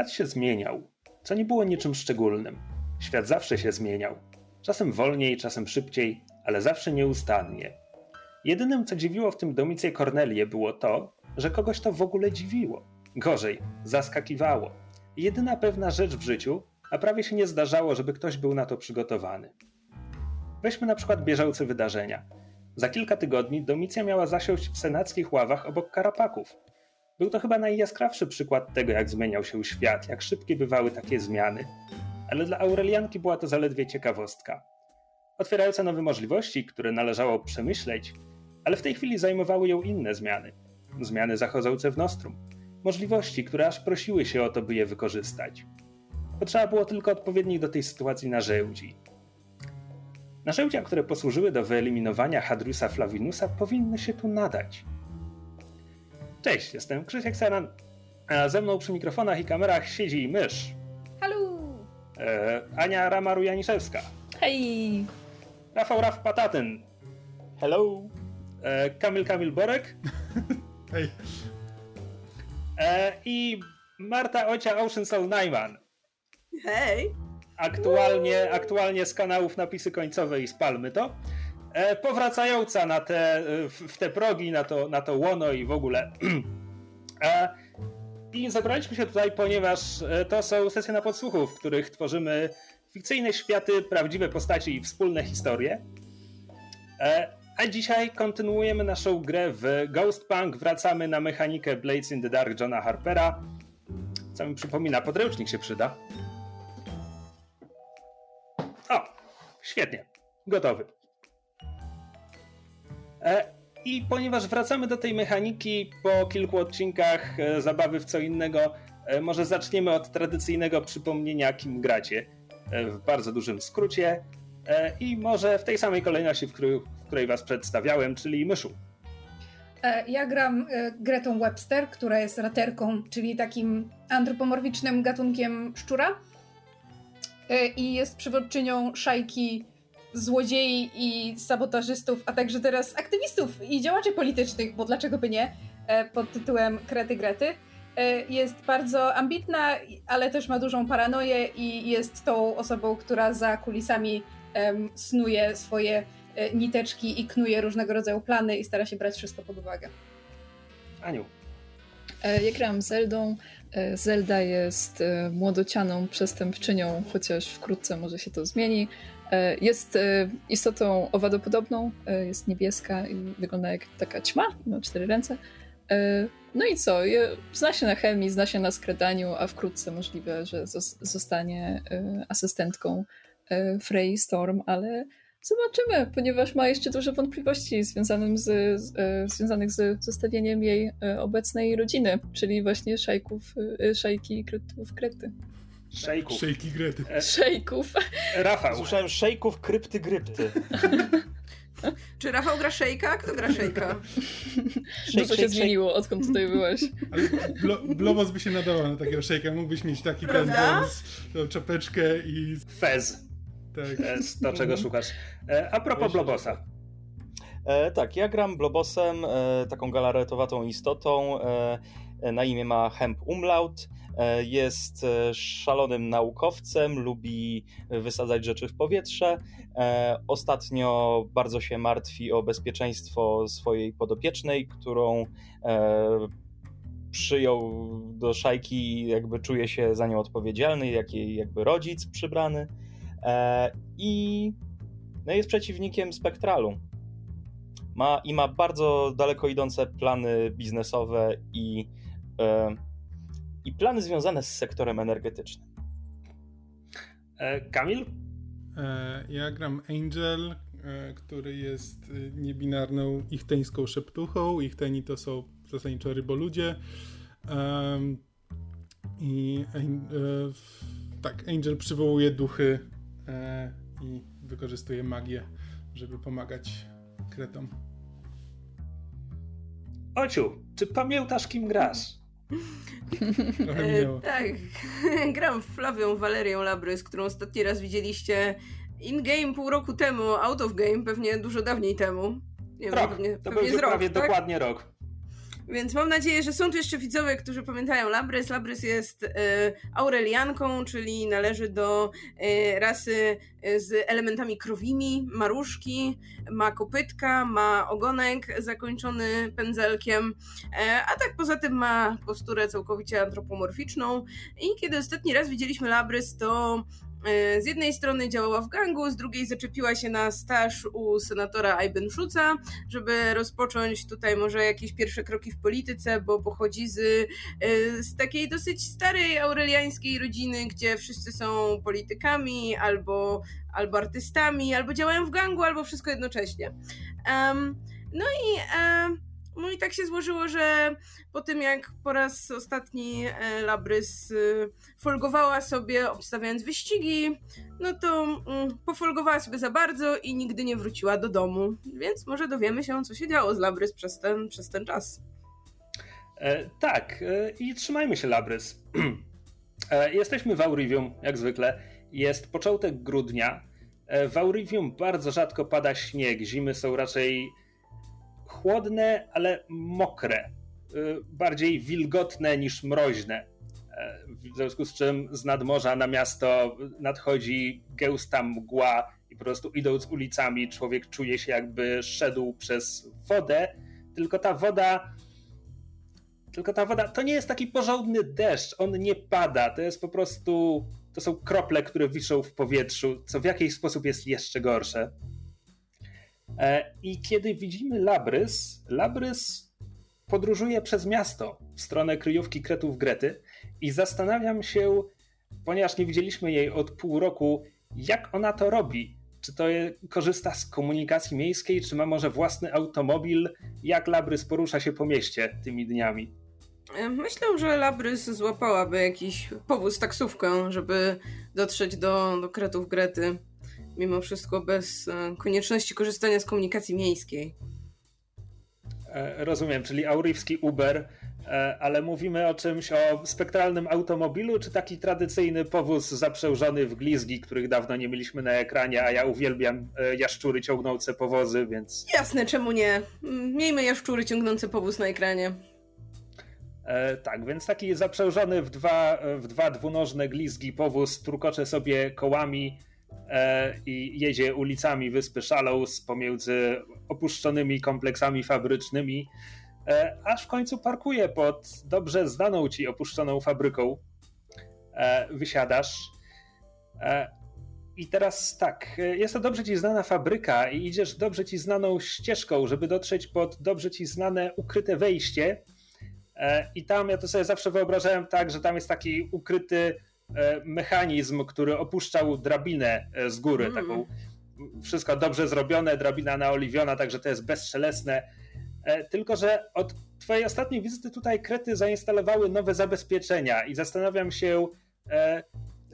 Świat się zmieniał, co nie było niczym szczególnym. Świat zawsze się zmieniał. Czasem wolniej, czasem szybciej, ale zawsze nieustannie. Jedynym, co dziwiło w tym domicie Cornelię, było to, że kogoś to w ogóle dziwiło. Gorzej, zaskakiwało. Jedyna pewna rzecz w życiu, a prawie się nie zdarzało, żeby ktoś był na to przygotowany. Weźmy na przykład bieżące wydarzenia. Za kilka tygodni Domicja miała zasiąść w senackich ławach obok karapaków. Był to chyba najjaskrawszy przykład tego, jak zmieniał się świat, jak szybkie bywały takie zmiany. Ale dla Aurelianki była to zaledwie ciekawostka. Otwierająca nowe możliwości, które należało przemyśleć, ale w tej chwili zajmowały ją inne zmiany. Zmiany zachodzące w Nostrum. Możliwości, które aż prosiły się o to, by je wykorzystać. Potrzeba było tylko odpowiednich do tej sytuacji narzędzi. Narzędzia, które posłużyły do wyeliminowania Hadrusa Flavinusa, powinny się tu nadać. Cześć, jestem Krzysiek Seran, a ze mną przy mikrofonach i kamerach siedzi mysz. Halo! E, Ania Ramaru-Janiszewska. Hej! Rafał Raf Patatyn. Hello! E, Kamil Kamil Borek. Hej. E, I Marta Ocia Ocean Soul Najman. Hej! Aktualnie, aktualnie z kanałów napisy końcowe i spalmy to. E, powracająca na te, w, w te progi, na to, na to łono i w ogóle. E, I zebraliśmy się tutaj, ponieważ e, to są sesje na podsłuchu, w których tworzymy fikcyjne światy, prawdziwe postaci i wspólne historie. E, a dzisiaj kontynuujemy naszą grę w Ghost Punk. Wracamy na mechanikę Blades in the Dark Johna Harpera. Co mi przypomina, podręcznik się przyda. O, świetnie. Gotowy. E, I ponieważ wracamy do tej mechaniki po kilku odcinkach e, zabawy w co innego, e, może zaczniemy od tradycyjnego przypomnienia, kim gracie. W bardzo dużym skrócie. I może w tej samej kolejności, w której, w której was przedstawiałem, czyli myszu. Ja gram Gretą Webster, która jest raterką, czyli takim antropomorficznym gatunkiem szczura. I jest przywódczynią szajki złodziei i sabotażystów, a także teraz aktywistów i działaczy politycznych, bo dlaczego by nie, e, pod tytułem Krety Grety. E, Jest bardzo ambitna, ale też ma dużą paranoję i jest tą osobą, która za kulisami snuje swoje e, niteczki i knuje różnego rodzaju plany i stara się brać wszystko pod uwagę. Aniu. Ja gram Zeldą. Zelda jest młodocianą przestępczynią, chociaż wkrótce może się to zmieni. E, Jest e, istotą owadopodobną, e, jest niebieska i wygląda jak taka ćma, ma cztery ręce. No i co? Zna się na chemii, zna się na skradaniu, a wkrótce możliwe, że zos- zostanie asystentką Frey Storm, ale Zobaczymy, ponieważ ma jeszcze dużo wątpliwości związanym z, z, związanych z zostawieniem jej obecnej rodziny, czyli właśnie szajków, szajki krytów Krety. Szejku. Szejki Grety. E, Szejków. Rafał. Słyszałem szejków, krypty, grypty. Czy Rafał gra szejka? Kto gra szejka? Dużo się shake, zmieniło, odkąd tutaj. Ale blo, Blobos by się nadawał na takiego szejka. Mógłbyś mieć taki tą czapeczkę i Fez. tak. Jest to, czego szukasz. E, A propos Blobosa. E, tak, ja gram Blobosem, e, taką galaretowatą istotą. E, e, na imię ma Hemp Umlaut. E, jest e, szalonym naukowcem, lubi wysadzać rzeczy w powietrze. E, ostatnio bardzo się martwi o bezpieczeństwo swojej podopiecznej, którą przyjął do szajki jakby czuje się za nią odpowiedzialny, jak jej jakby rodzic przybrany. I no jest przeciwnikiem Spektralu. Ma, I ma bardzo daleko idące plany biznesowe i, e, i plany związane z sektorem energetycznym. E, Kamil? E, Ja gram Angel, e, który jest niebinarną ichteńską szeptuchą. Ichteni to są zasadniczo ryboludzie. I tak, Angel przywołuje duchy i wykorzystuje magię, żeby pomagać kretom. Ociu, czy pamiętasz, kim grasz? E, tak, gram w Flawią Walerią Labrys, którą ostatni raz widzieliście in-game pół roku temu, out of game pewnie dużo dawniej temu. Nie Rok. pewnie, To pewnie rok, prawie tak? dokładnie rok. Więc mam nadzieję, że są tu jeszcze widzowie, którzy pamiętają Labrys. Labrys jest e, Aurelianką, czyli należy do e, rasy e, z elementami krowimi, maruszki, ma kopytka, ma ogonek zakończony pędzelkiem, a tak poza tym ma posturę całkowicie antropomorficzną. I kiedy ostatni raz widzieliśmy Labrys, to z jednej strony działała w gangu, z drugiej zaczepiła się na staż u senatora Ayben Szuca, żeby rozpocząć tutaj może jakieś pierwsze kroki w polityce, bo pochodzi z, e, z takiej dosyć starej aureliańskiej rodziny, gdzie wszyscy są politykami albo, albo artystami, albo działają w gangu, albo wszystko jednocześnie. Um, no i um, no i tak się złożyło, że po tym jak po raz ostatni e, Labrys y, folgowała sobie, obstawiając wyścigi, no to mm, pofolgowała sobie za bardzo i nigdy nie wróciła do domu. Więc może dowiemy się, co się działo z Labrys przez ten, przez ten czas. E, tak, e, i trzymajmy się Labrys. e, jesteśmy w Aurivium, jak zwykle. Jest początek grudnia. E, w Aurivium bardzo rzadko pada śnieg. Zimy są raczej chłodne, ale mokre. Y, bardziej wilgotne niż mroźne. E, w związku z czym z nadmorza na miasto nadchodzi gęsta mgła i po prostu idąc ulicami człowiek czuje się jakby szedł przez wodę, tylko ta woda tylko ta woda to nie jest taki porządny deszcz, on nie pada, to jest po prostu to są krople, które wiszą w powietrzu, co w jakiś sposób jest jeszcze gorsze. E, I kiedy widzimy Labrys, Labrys podróżuje przez miasto w stronę kryjówki Kretów Grety i zastanawiam się, ponieważ nie widzieliśmy jej od pół roku, jak ona to robi. Czy to korzysta z komunikacji miejskiej, czy ma może własny automobil? Jak Labrys porusza się po mieście tymi dniami? E, myślę, że Labrys złapałaby jakiś powóz taksówkę, żeby dotrzeć do, do Kretów Grety mimo wszystko bez e, konieczności korzystania z komunikacji miejskiej. E, rozumiem, czyli aurywski Uber, e, ale mówimy o czymś, o spektralnym automobilu, czy taki tradycyjny powóz zaprzężony w glizgi, których dawno nie mieliśmy na ekranie, a ja uwielbiam jaszczury ciągnące powozy, więc... Jasne, czemu nie? Miejmy jaszczury ciągnące powóz na ekranie. E, tak, więc taki zaprzężony w dwa, w dwa dwunożne glizgi powóz trukocze sobie kołami i jedzie ulicami wyspy Shallows pomiędzy opuszczonymi kompleksami fabrycznymi, e, aż w końcu parkuje pod dobrze znaną ci opuszczoną fabryką. E, wysiadasz. I teraz tak, jest to dobrze ci znana fabryka i idziesz dobrze ci znaną ścieżką, żeby dotrzeć pod dobrze ci znane ukryte wejście. I tam ja to sobie zawsze wyobrażałem tak, że tam jest taki ukryty E, mechanizm, który opuszczał drabinę e, z góry, mm. taką wszystko dobrze zrobione, drabina naoliwiona, także to jest bezszelestne. E, tylko, że od twojej ostatniej wizyty tutaj Krety zainstalowały nowe zabezpieczenia i zastanawiam się,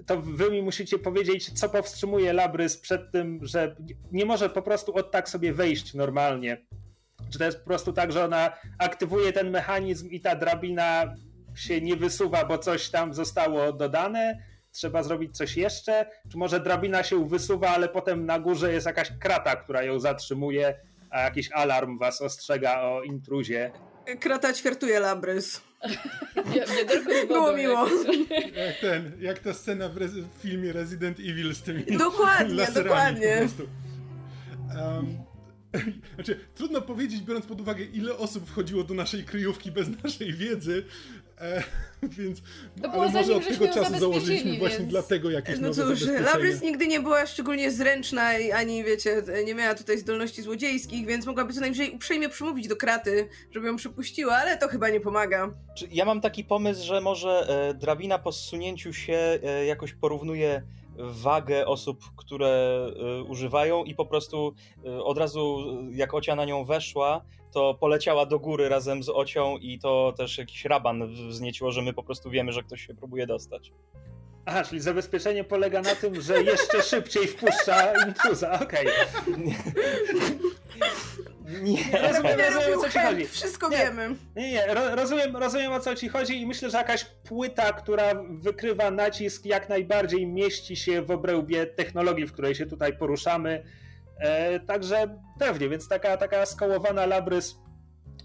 to wy mi musicie powiedzieć, co powstrzymuje Labrys przed tym, że nie może po prostu od tak sobie wejść normalnie. Czy to jest po prostu tak, że ona aktywuje ten mechanizm i ta drabina się nie wysuwa, bo coś tam zostało dodane, trzeba zrobić coś jeszcze, czy może drabina się wysuwa, ale potem na górze jest jakaś krata, która ją zatrzymuje, a jakiś alarm was ostrzega o intruzie. Krata ćwiertuje labrys. Nie Było miło. Jak, ten, jak ta scena w, w, filmie Resident Evil z tymi Dokładnie, dokładnie. Um, znaczy, trudno powiedzieć, biorąc pod uwagę, ile osób wchodziło do naszej kryjówki bez naszej wiedzy, E, więc to ale może od tego czasu założyliśmy więc... właśnie dlatego jakieś no nowe cóż, Labrys nigdy nie była szczególnie zręczna ani wiecie, nie miała tutaj zdolności złodziejskich, więc mogłaby co najwyżej uprzejmie przemówić do kraty, żeby ją przypuściła, ale to chyba nie pomaga. Ja mam taki pomysł, że może e, drabina po zsunięciu się e, jakoś porównuje wagę osób, które y, używają i po prostu y, od razu jak Ocia na nią weszła, to poleciała do góry razem z Ocią i to też jakiś raban wznieciło, że my po prostu wiemy, że ktoś się próbuje dostać. Aha, czyli zabezpieczenie polega na tym, że jeszcze szybciej wpuszcza intruza, okej. Okay. Nie, rozumiem, rozumiem o co ci chodzi. Wszystko nie, wiemy. Nie, nie, rozumiem, rozumiem o co ci chodzi i myślę, że jakaś płyta, która wykrywa nacisk, jak najbardziej mieści się w obrębie technologii, w której się tutaj poruszamy. E, także pewnie, więc taka, taka skołowana labrys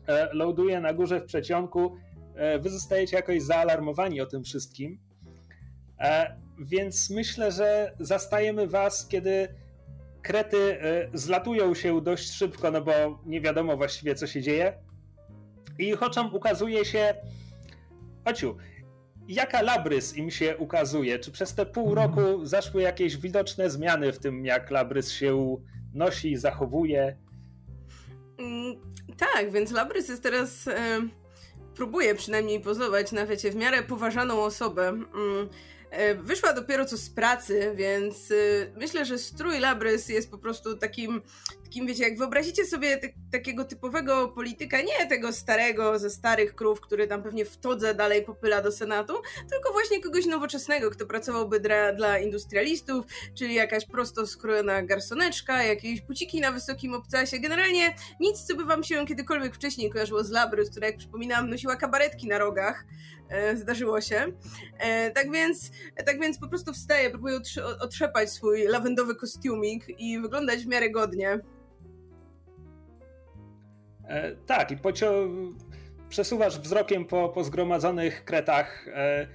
e, loaduje na górze w przecionku. E, wy zostajecie jakoś zaalarmowani o tym wszystkim. Więc myślę, że zastajemy was, kiedy krety zlatują się dość szybko, no bo nie wiadomo właściwie co się dzieje. I oczom ukazuje się. Ociu, jaka Labrys im się ukazuje? Czy przez te pół roku zaszły jakieś widoczne zmiany w tym, jak Labrys się nosi, zachowuje? Mm, tak, więc Labrys jest teraz. E, próbuje przynajmniej pozować na wiecie, w miarę poważaną osobę. E, wyszła dopiero co z pracy, więc e, myślę, że strój Labrys jest po prostu takim, takim wiecie, jak wyobrazicie sobie takiego typowego polityka, nie tego starego, ze starych krów, który tam pewnie w todze dalej popyla do Senatu, tylko właśnie kogoś nowoczesnego, kto pracowałby dla, dla industrialistów, czyli jakaś prosto skrojona garsoneczka, jakieś buciki na wysokim obcasie, generalnie nic, co by wam się kiedykolwiek wcześniej kojarzyło z Labrys, która jak przypominam nosiła kabaretki na rogach, zdarzyło się. E, tak więc, tak więc po prostu wstaję, próbuję otrzepać swój lawendowy kostiumik i wyglądać w miarę godnie. E, tak, i pocio- przesuwasz wzrokiem po, po zgromadzonych kretach, e,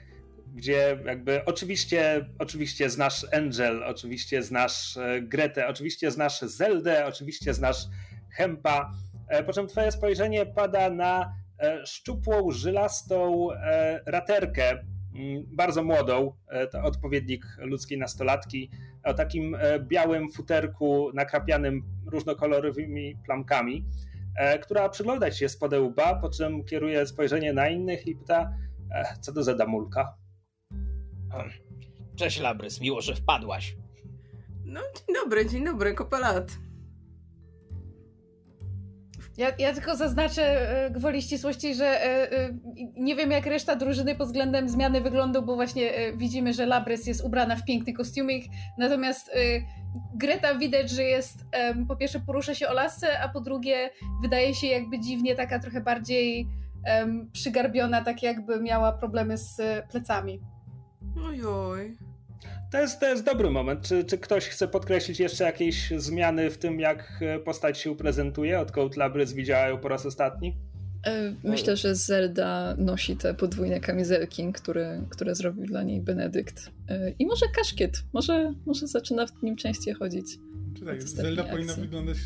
gdzie jakby oczywiście, oczywiście znasz Angel, oczywiście znasz e, Gretę, oczywiście znasz Zeldę, oczywiście znasz Hempa, e, po czym twoje spojrzenie pada na E, szczupłą, żylastą e, raterkę, mm, bardzo młodą, e, to odpowiednik ludzkiej nastolatki, o takim białym futerku nakrapianym różnokolorowymi plamkami, która przygląda się spod łba, po czym kieruje spojrzenie na innych i pyta, co to za damulka? Cześć Labrys, miło, że wpadłaś. No, dzień dobry, dzień dobry, kopelat. Ja, ja tylko zaznaczę e, gwoli ścisłości, że e, e, nie wiem jak reszta drużyny pod względem zmiany wyglądu, bo właśnie widzimy, że Labrys jest ubrana w piękny kostiumik, natomiast Greta widać, że jest po pierwsze porusza się o lasce, a po drugie wydaje się jakby dziwnie taka trochę bardziej przygarbiona, tak jakby miała problemy z plecami. Ojoj. To jest, to jest dobry moment. Czy, czy ktoś chce podkreślić jeszcze jakieś zmiany w tym, jak postać się prezentuje, odkąd Labrys widziała ją po raz ostatni? E, myślę, że Zelda nosi te podwójne kamizelki, które, które zrobił dla niej Benedykt. E, I może kaszkiet. Może, może zaczyna w nim częściej chodzić. Tak, Zelda akcji. powinna wyglądać,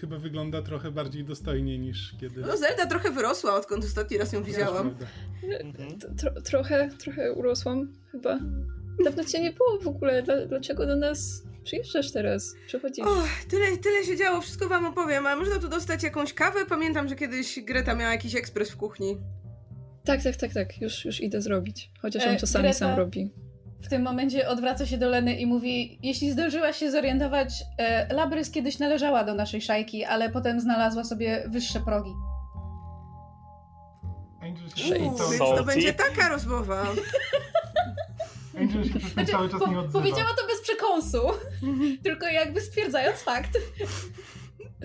chyba wygląda trochę bardziej dostojnie niż kiedy... No Zelda trochę wyrosła, odkąd ostatni raz ją widziałam. Tro, trochę, trochę urosłam chyba. Dawno cię nie było w ogóle. Dlaczego do nas przyjeżdżasz teraz? Przechodzisz? O, tyle, tyle się działo, wszystko wam opowiem. A można tu dostać jakąś kawę? Pamiętam, że kiedyś Greta miała jakiś ekspres w kuchni. Tak, tak, tak, tak. Już, już idę zrobić. Chociaż on e, czasami Greta sam robi. W tym momencie odwraca się do Leny i mówi: Jeśli zdążyłaś się zorientować, e, Labrys kiedyś należała do naszej szajki, ale potem znalazła sobie wyższe progi. Uuu, więc to będzie taka rozmowa. Angel się przez ten znaczy, cały czas po, nie odzywa. Powiedziała to bez przekąsu, tylko jakby stwierdzając fakt.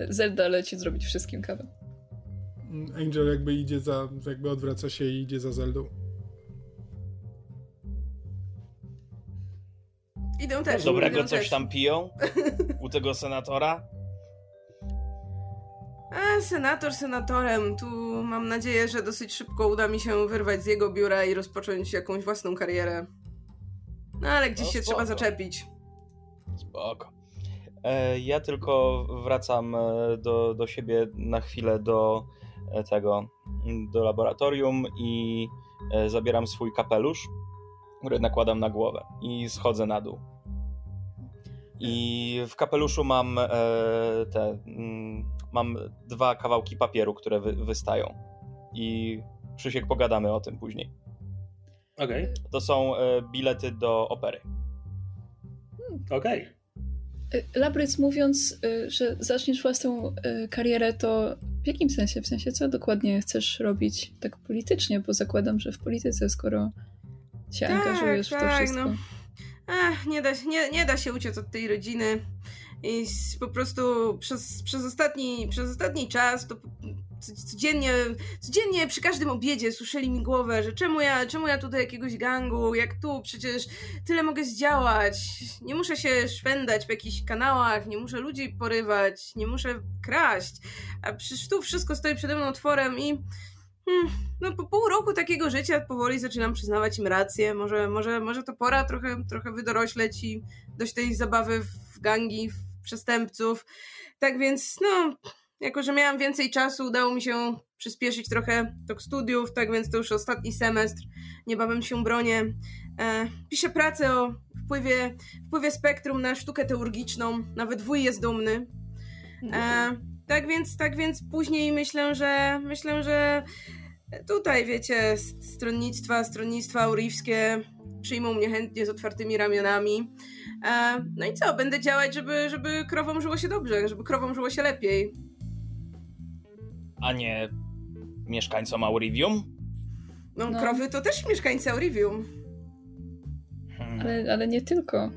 Zelda leci zrobić wszystkim kawę. Angel jakby idzie za, jakby odwraca się i idzie za Zeldą. Idę też. Dobrego idę coś też. tam piją? U tego senatora? A, senator senatorem. Tu mam nadzieję, że dosyć szybko uda mi się wyrwać z jego biura i rozpocząć jakąś własną karierę. No ale gdzieś no, się trzeba zaczepić. Spoko. E, ja tylko wracam e, do, do siebie na chwilę do e, tego, do laboratorium i zabieram swój kapelusz, który nakładam na głowę i schodzę na dół. I w kapeluszu mam te, mm, mam dwa kawałki papieru, które wy, wystają. I Krzysiek, pogadamy o tym później. Okej. Okay. To są e, bilety do opery. Hmm. Okej. Okay. Labrys mówiąc, e, że zaczniesz własną e, karierę, to w jakim sensie? W sensie, co dokładnie chcesz robić tak politycznie? Bo zakładam, że w polityce, skoro się tak, angażujesz tak, w to tak, wszystko. No. Ach, nie, da, nie, nie da się uciec od tej rodziny. I po prostu przez, przez, ostatni, przez ostatni czas to codziennie, codziennie przy każdym obiedzie słyszeli mi głowę, że czemu ja, czemu ja tutaj jakiegoś gangu, jak tu, przecież tyle mogę zdziałać, nie muszę się szwendać po jakichś kanałach, nie muszę ludzi porywać, nie muszę kraść, a przecież tu wszystko stoi przede mną otworem i hmm, no po pół roku takiego życia powoli zaczynam przyznawać im rację, może, może, może to pora trochę, trochę wydorośleć i dość tej zabawy w gangi, w przestępców, tak więc no jako, że miałam więcej czasu, udało mi się przyspieszyć trochę tok studiów, tak więc to już ostatni semestr, niebawem się bronię. E, piszę pracę o wpływie, wpływie spektrum na sztukę teurgiczną, nawet wuj jest dumny. E, tak więc, tak więc później myślę, że myślę, że tutaj, wiecie, stronnictwa, stronnictwa aurifskie przyjmą mnie chętnie z otwartymi ramionami. E, no i co, będę działać, żeby, żeby krowom żyło się dobrze, żeby krowom żyło się lepiej a nie mieszkańcom Aurivium? No, no. krowy to też mieszkańcy Aurivium. Hmm. Ale, ale nie tylko.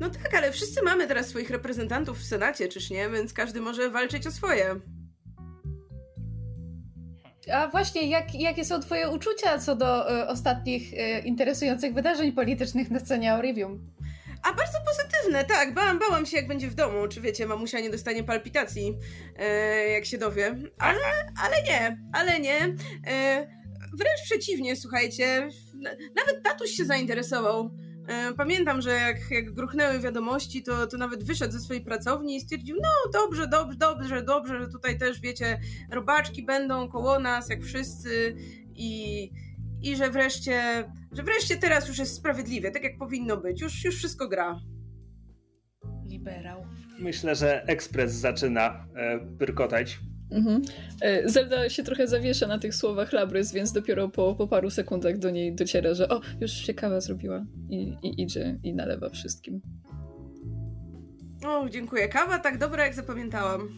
No tak, ale wszyscy mamy teraz swoich reprezentantów w Senacie, czyż nie? Więc każdy może walczyć o swoje. A właśnie, jak, jakie są twoje uczucia co do y, ostatnich y, interesujących wydarzeń politycznych na scenie Aurivium? A bardzo pozytywne, tak. Bałam, bałam się, jak będzie w domu. Czy wiecie, mamusia nie dostanie palpitacji, e, jak się dowie. Ale, ale nie, ale nie. E, wręcz przeciwnie, słuchajcie. Nawet tatuś się zainteresował. E, pamiętam, że jak, jak gruchnęły wiadomości, to, to nawet wyszedł ze swojej pracowni i stwierdził, no dobrze, dobrze, dobrze, dobrze, że tutaj też, wiecie, robaczki będą koło nas, jak wszyscy i i że wreszcie, że wreszcie teraz już jest sprawiedliwie, tak jak powinno być. Już, już wszystko gra. Liberał. Myślę, że ekspres zaczyna e, pyrkotać. Mhm. E, Zelda się trochę zawiesza na tych słowach Labrys, więc dopiero po, po paru sekundach do niej dociera, że o, już się kawa zrobiła i, i idzie i nalewa wszystkim. O, dziękuję. Kawa tak dobra, jak zapamiętałam.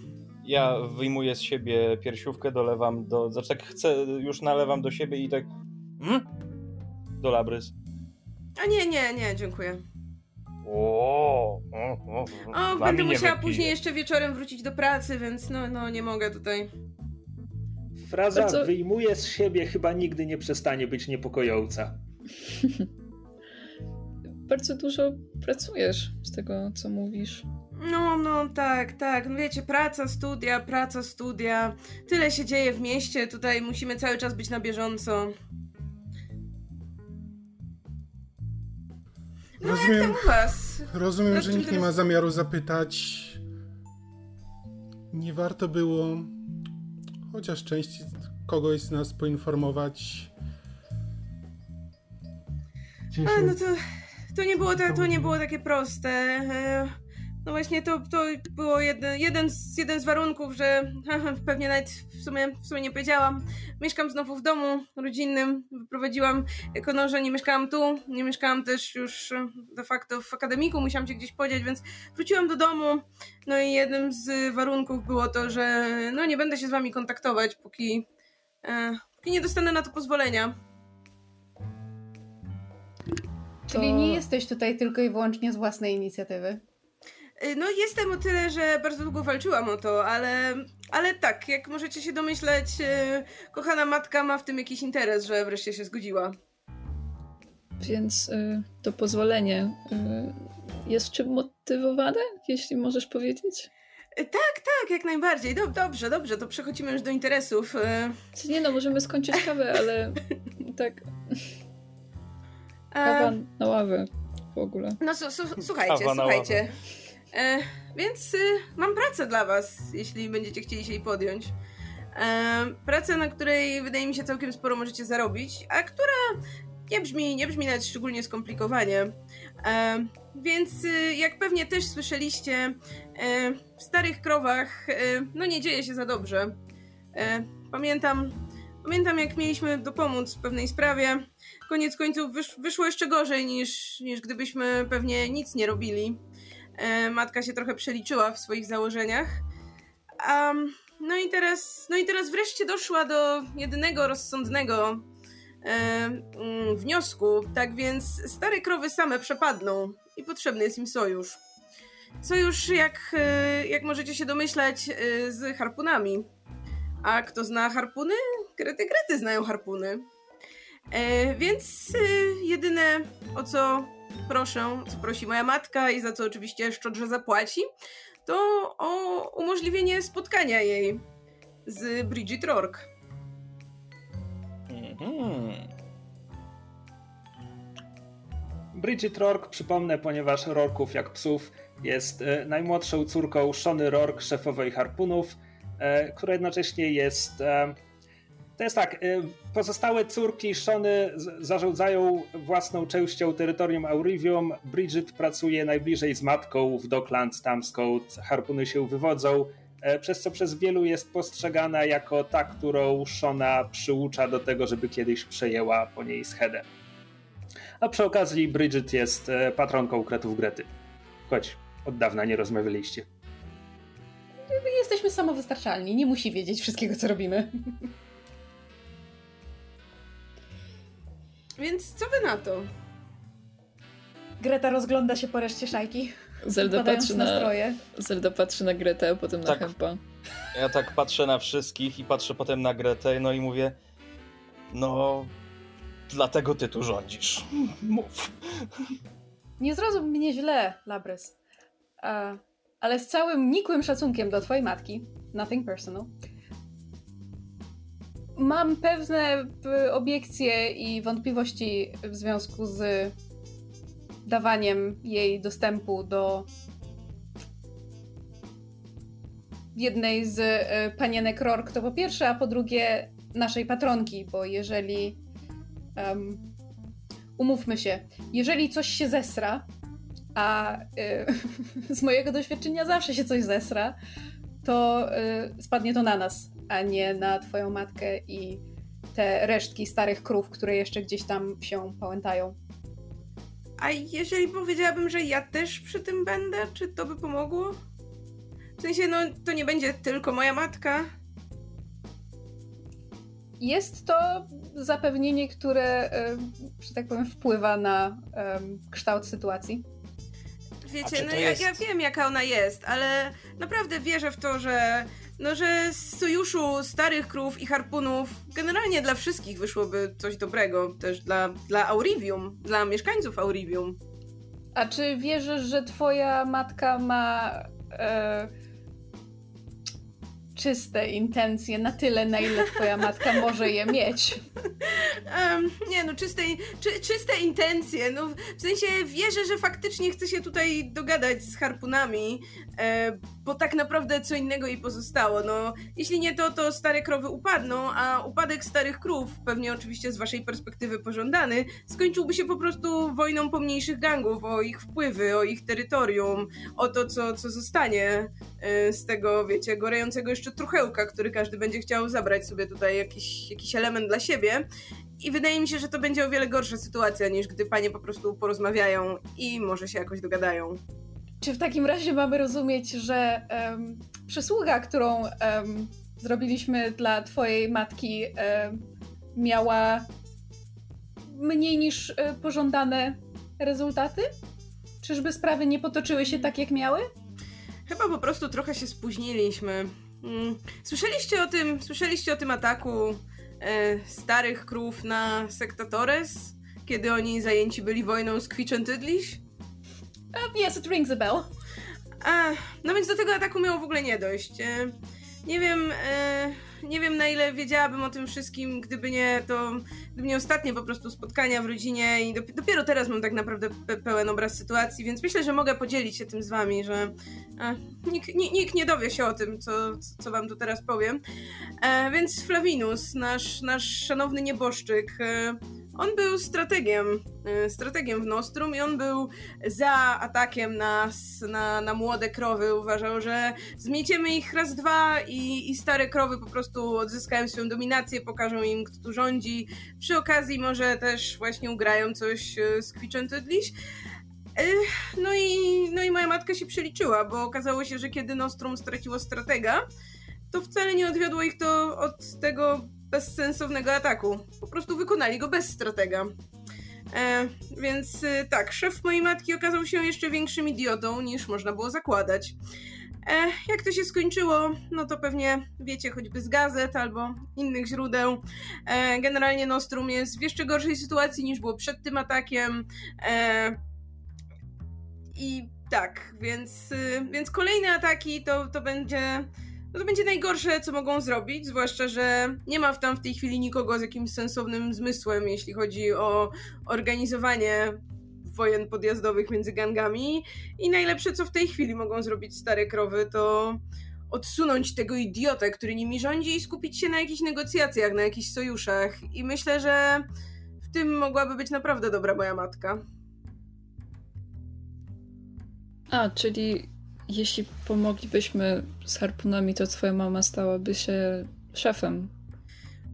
Ja wyjmuję z siebie piersiówkę, dolewam do... Znaczy tak chcę, już nalewam do siebie i tak Hmm? Do Labrys. A nie, nie, nie, dziękuję. O, o, o, o będę musiała później jeszcze wieczorem wrócić do pracy, więc no, no nie mogę tutaj. Fraza Bardzo... wyjmuje z siebie chyba nigdy nie przestanie być niepokojąca. Bardzo dużo pracujesz z tego, co mówisz. No, no, tak, tak. No wiecie, praca, studia, praca, studia. Tyle się dzieje w mieście, tutaj musimy cały czas być na bieżąco. No rozumiem, jak tam u was? Rozumiem, że nikt nie ma zamiaru zapytać. Nie warto było chociaż części kogoś z nas poinformować. A, no to, to, nie było, to, to nie było takie proste. No właśnie to, to było jeden, jeden, z, jeden z warunków, że pewnie nawet w sumie, w sumie nie powiedziałam. Mieszkam znowu w domu rodzinnym, wyprowadziłam, jako no, że nie mieszkałam tu, nie mieszkałam też już de facto w akademiku, musiałam się gdzieś podziać, więc wróciłam do domu. No i jednym z warunków było to, że no nie będę się z wami kontaktować, póki, e, póki nie dostanę na to pozwolenia. Czyli nie jesteś tutaj tylko i wyłącznie z własnej inicjatywy? Y, no jestem o tyle, że bardzo długo walczyłam o to, ale, ale tak, jak możecie się domyśleć, y, kochana matka ma w tym jakiś interes, że wreszcie się zgodziła. Więc y, to pozwolenie jest czym motywowane, jeśli możesz powiedzieć? Tak, tak, jak najbardziej. Dob dobrze, dobrze, to przechodzimy już do interesów. Nie no, możemy skończyć kawę, ale tak... Kawa na ławę w ogóle. No słuchajcie, słuchajcie. E, więc y, mam pracę dla Was, jeśli będziecie chcieli się jej podjąć. E, pracę, na której wydaje mi się całkiem sporo możecie zarobić, a która nie brzmi, nie brzmi nawet szczególnie skomplikowanie. E, więc y, jak pewnie też słyszeliście, e, w starych krowach e, no nie dzieje się za dobrze. E, pamiętam, pamiętam jak mieliśmy dopomóc w pewnej sprawie. Koniec końców wysz, wyszło jeszcze gorzej niż, niż gdybyśmy pewnie nic nie robili. E, matka się trochę przeliczyła w swoich założeniach. Um, no i teraz, no i teraz wreszcie doszła do jedynego rozsądnego e, mm, wniosku. Tak więc stare krowy same przepadną i potrzebny jest im sojusz. Sojusz, jak, e, jak możecie się domyślać, z harpunami. A kto zna harpuny? Grety Grety znają harpuny. E, więc e, jedyne o co proszę, co prosi moja matka i za co oczywiście szczodrze zapłaci, to o umożliwienie spotkania jej z Bridget Rourke. Mhm. Bridget Rourke, przypomnę, ponieważ Rorków jak psów jest e, najmłodszą córką Shony Rourke, szefowej harpunów, e, która jednocześnie jest. E, to jest tak, pozostałe córki Shony zarządzają własną częścią terytorium Aurivium. Bridget pracuje najbliżej z matką w Docklands, tam skąd harpuny się wywodzą, przez co przez wielu jest postrzegana jako ta, którą Shona przyucza do tego, żeby kiedyś przejęła po niej schedę. A przy okazji Bridget jest patronką kretów Grety. Chodź, od dawna nie rozmawialiście. Jesteśmy samowystarczalni, nie musi wiedzieć wszystkiego, co robimy. Więc co wy na to? Greta rozgląda się po reszcie szajki. Zelda patrzy na, Zelda patrzy na Gretę, a potem tak. na Hempa. Ja tak patrzę na wszystkich i patrzę potem na Gretę, no i mówię, no, dlatego ty tu rządzisz. Mów. Nie zrozum mnie źle, Labrys. Uh, ale z całym nikłym szacunkiem do twojej matki, nothing personal, mam pewne obiekcje i wątpliwości w związku z dawaniem jej dostępu do jednej z e, panienek Rork, to po pierwsze, a po drugie naszej patronki, bo jeżeli um, umówmy się, jeżeli coś się zesra, a y, z mojego doświadczenia zawsze się coś zesra, to y, spadnie to na nas, a nie na twoją matkę i te resztki starych krów, które jeszcze gdzieś tam się pałętają. A jeżeli powiedziałabym, że ja też przy tym będę, czy to by pomogło? W sensie, no to nie będzie tylko moja matka. Jest to zapewnienie, które, że tak powiem, wpływa na um, kształt sytuacji wiecie, no ja, ja, wiem jaka ona jest, ale naprawdę wierzę w to, że no, że z sojuszu starych krów i harpunów generalnie dla wszystkich wyszłoby coś dobrego, też dla, dla Aurivium, dla mieszkańców Aurivium. A czy wierzysz, że twoja matka ma e, czyste intencje na tyle, na ile twoja matka może je mieć. Um, nie no, czyste, czy, czyste intencje. No, w sensie wierzę, że faktycznie chce się tutaj dogadać z harpunami, e, bo tak naprawdę co innego jej pozostało. No, jeśli nie to, to stare krowy upadną, a upadek starych krów, pewnie oczywiście z waszej perspektywy pożądany, skończyłby się po prostu wojną pomniejszych gangów o ich wpływy, o ich terytorium, o to, co, co zostanie e, z tego, wiecie, gorejącego jeszcze truchełka, który każdy będzie chciał zabrać sobie tutaj jakiś, jakiś element dla siebie. I wydaje mi się, że to będzie o wiele gorsza sytuacja, niż gdy panie po prostu porozmawiają i może się jakoś dogadają. Czy w takim razie mamy rozumieć, że um, przysługa, którą um, zrobiliśmy dla twojej matki, um, miała mniej niż e, pożądane rezultaty? Czyżby sprawy nie potoczyły się tak, jak miały? Chyba po prostu trochę się spóźniliśmy. Mm. Słyszeliście o tym, słyszeliście o tym ataku e, starych krów na Sektatores? Kiedy oni zajęci byli wojną z Kwiczen Tydliś? Uh, yes, it rings a bell. A, no więc do tego ataku miało w ogóle nie dojść. E, nie wiem, e, nie wiem na ile wiedziałabym o tym wszystkim, gdyby nie to, gdyby nie ostatnie po prostu spotkania w rodzinie i dopiero teraz mam tak naprawdę pe pełen obraz sytuacji, więc myślę, że mogę podzielić się tym z wami, że e, nikt, nikt, nie dowie się o tym, co, co wam tu teraz powiem. E, więc Flavinus, nasz, nasz szanowny nieboszczyk, e, on był strategiem, y, strategiem w Nostrum i on był za atakiem na, na, na młode krowy. Uważał, że zmieciemy ich raz, dwa i, i stare krowy po prostu odzyskają swoją dominację, pokażą im, kto tu rządzi. Przy okazji może też właśnie ugrają coś y, z Kwiczętydliś. Y, no i, no i moja matka się przeliczyła, bo okazało się, że kiedy Nostrum straciło stratega, to wcale nie odwiodło ich to od tego bezsensownego ataku. Po prostu wykonali go bez stratega. E, więc e, tak, szef mojej matki okazał się jeszcze większym idiotą niż można było zakładać. E, jak to się skończyło, no to pewnie wiecie choćby z gazet albo innych źródeł. E, generalnie Nostrum jest w jeszcze gorszej sytuacji niż było przed tym atakiem. E, I tak, więc, y, więc kolejne ataki to, to będzie. No to będzie najgorsze, co mogą zrobić, zwłaszcza, że nie ma w tam w tej chwili nikogo z jakimś sensownym zmysłem, jeśli chodzi o organizowanie wojen podjazdowych między gangami. I najlepsze, co w tej chwili mogą zrobić stare krowy, to odsunąć tego idiotę, który nimi rządzi i skupić się na jakichś negocjacjach, na jakichś sojuszach. I myślę, że w tym mogłaby być naprawdę dobra moja matka. A, czyli jeśli pomoglibyśmy z harpunami, to twoja mama stałaby się szefem.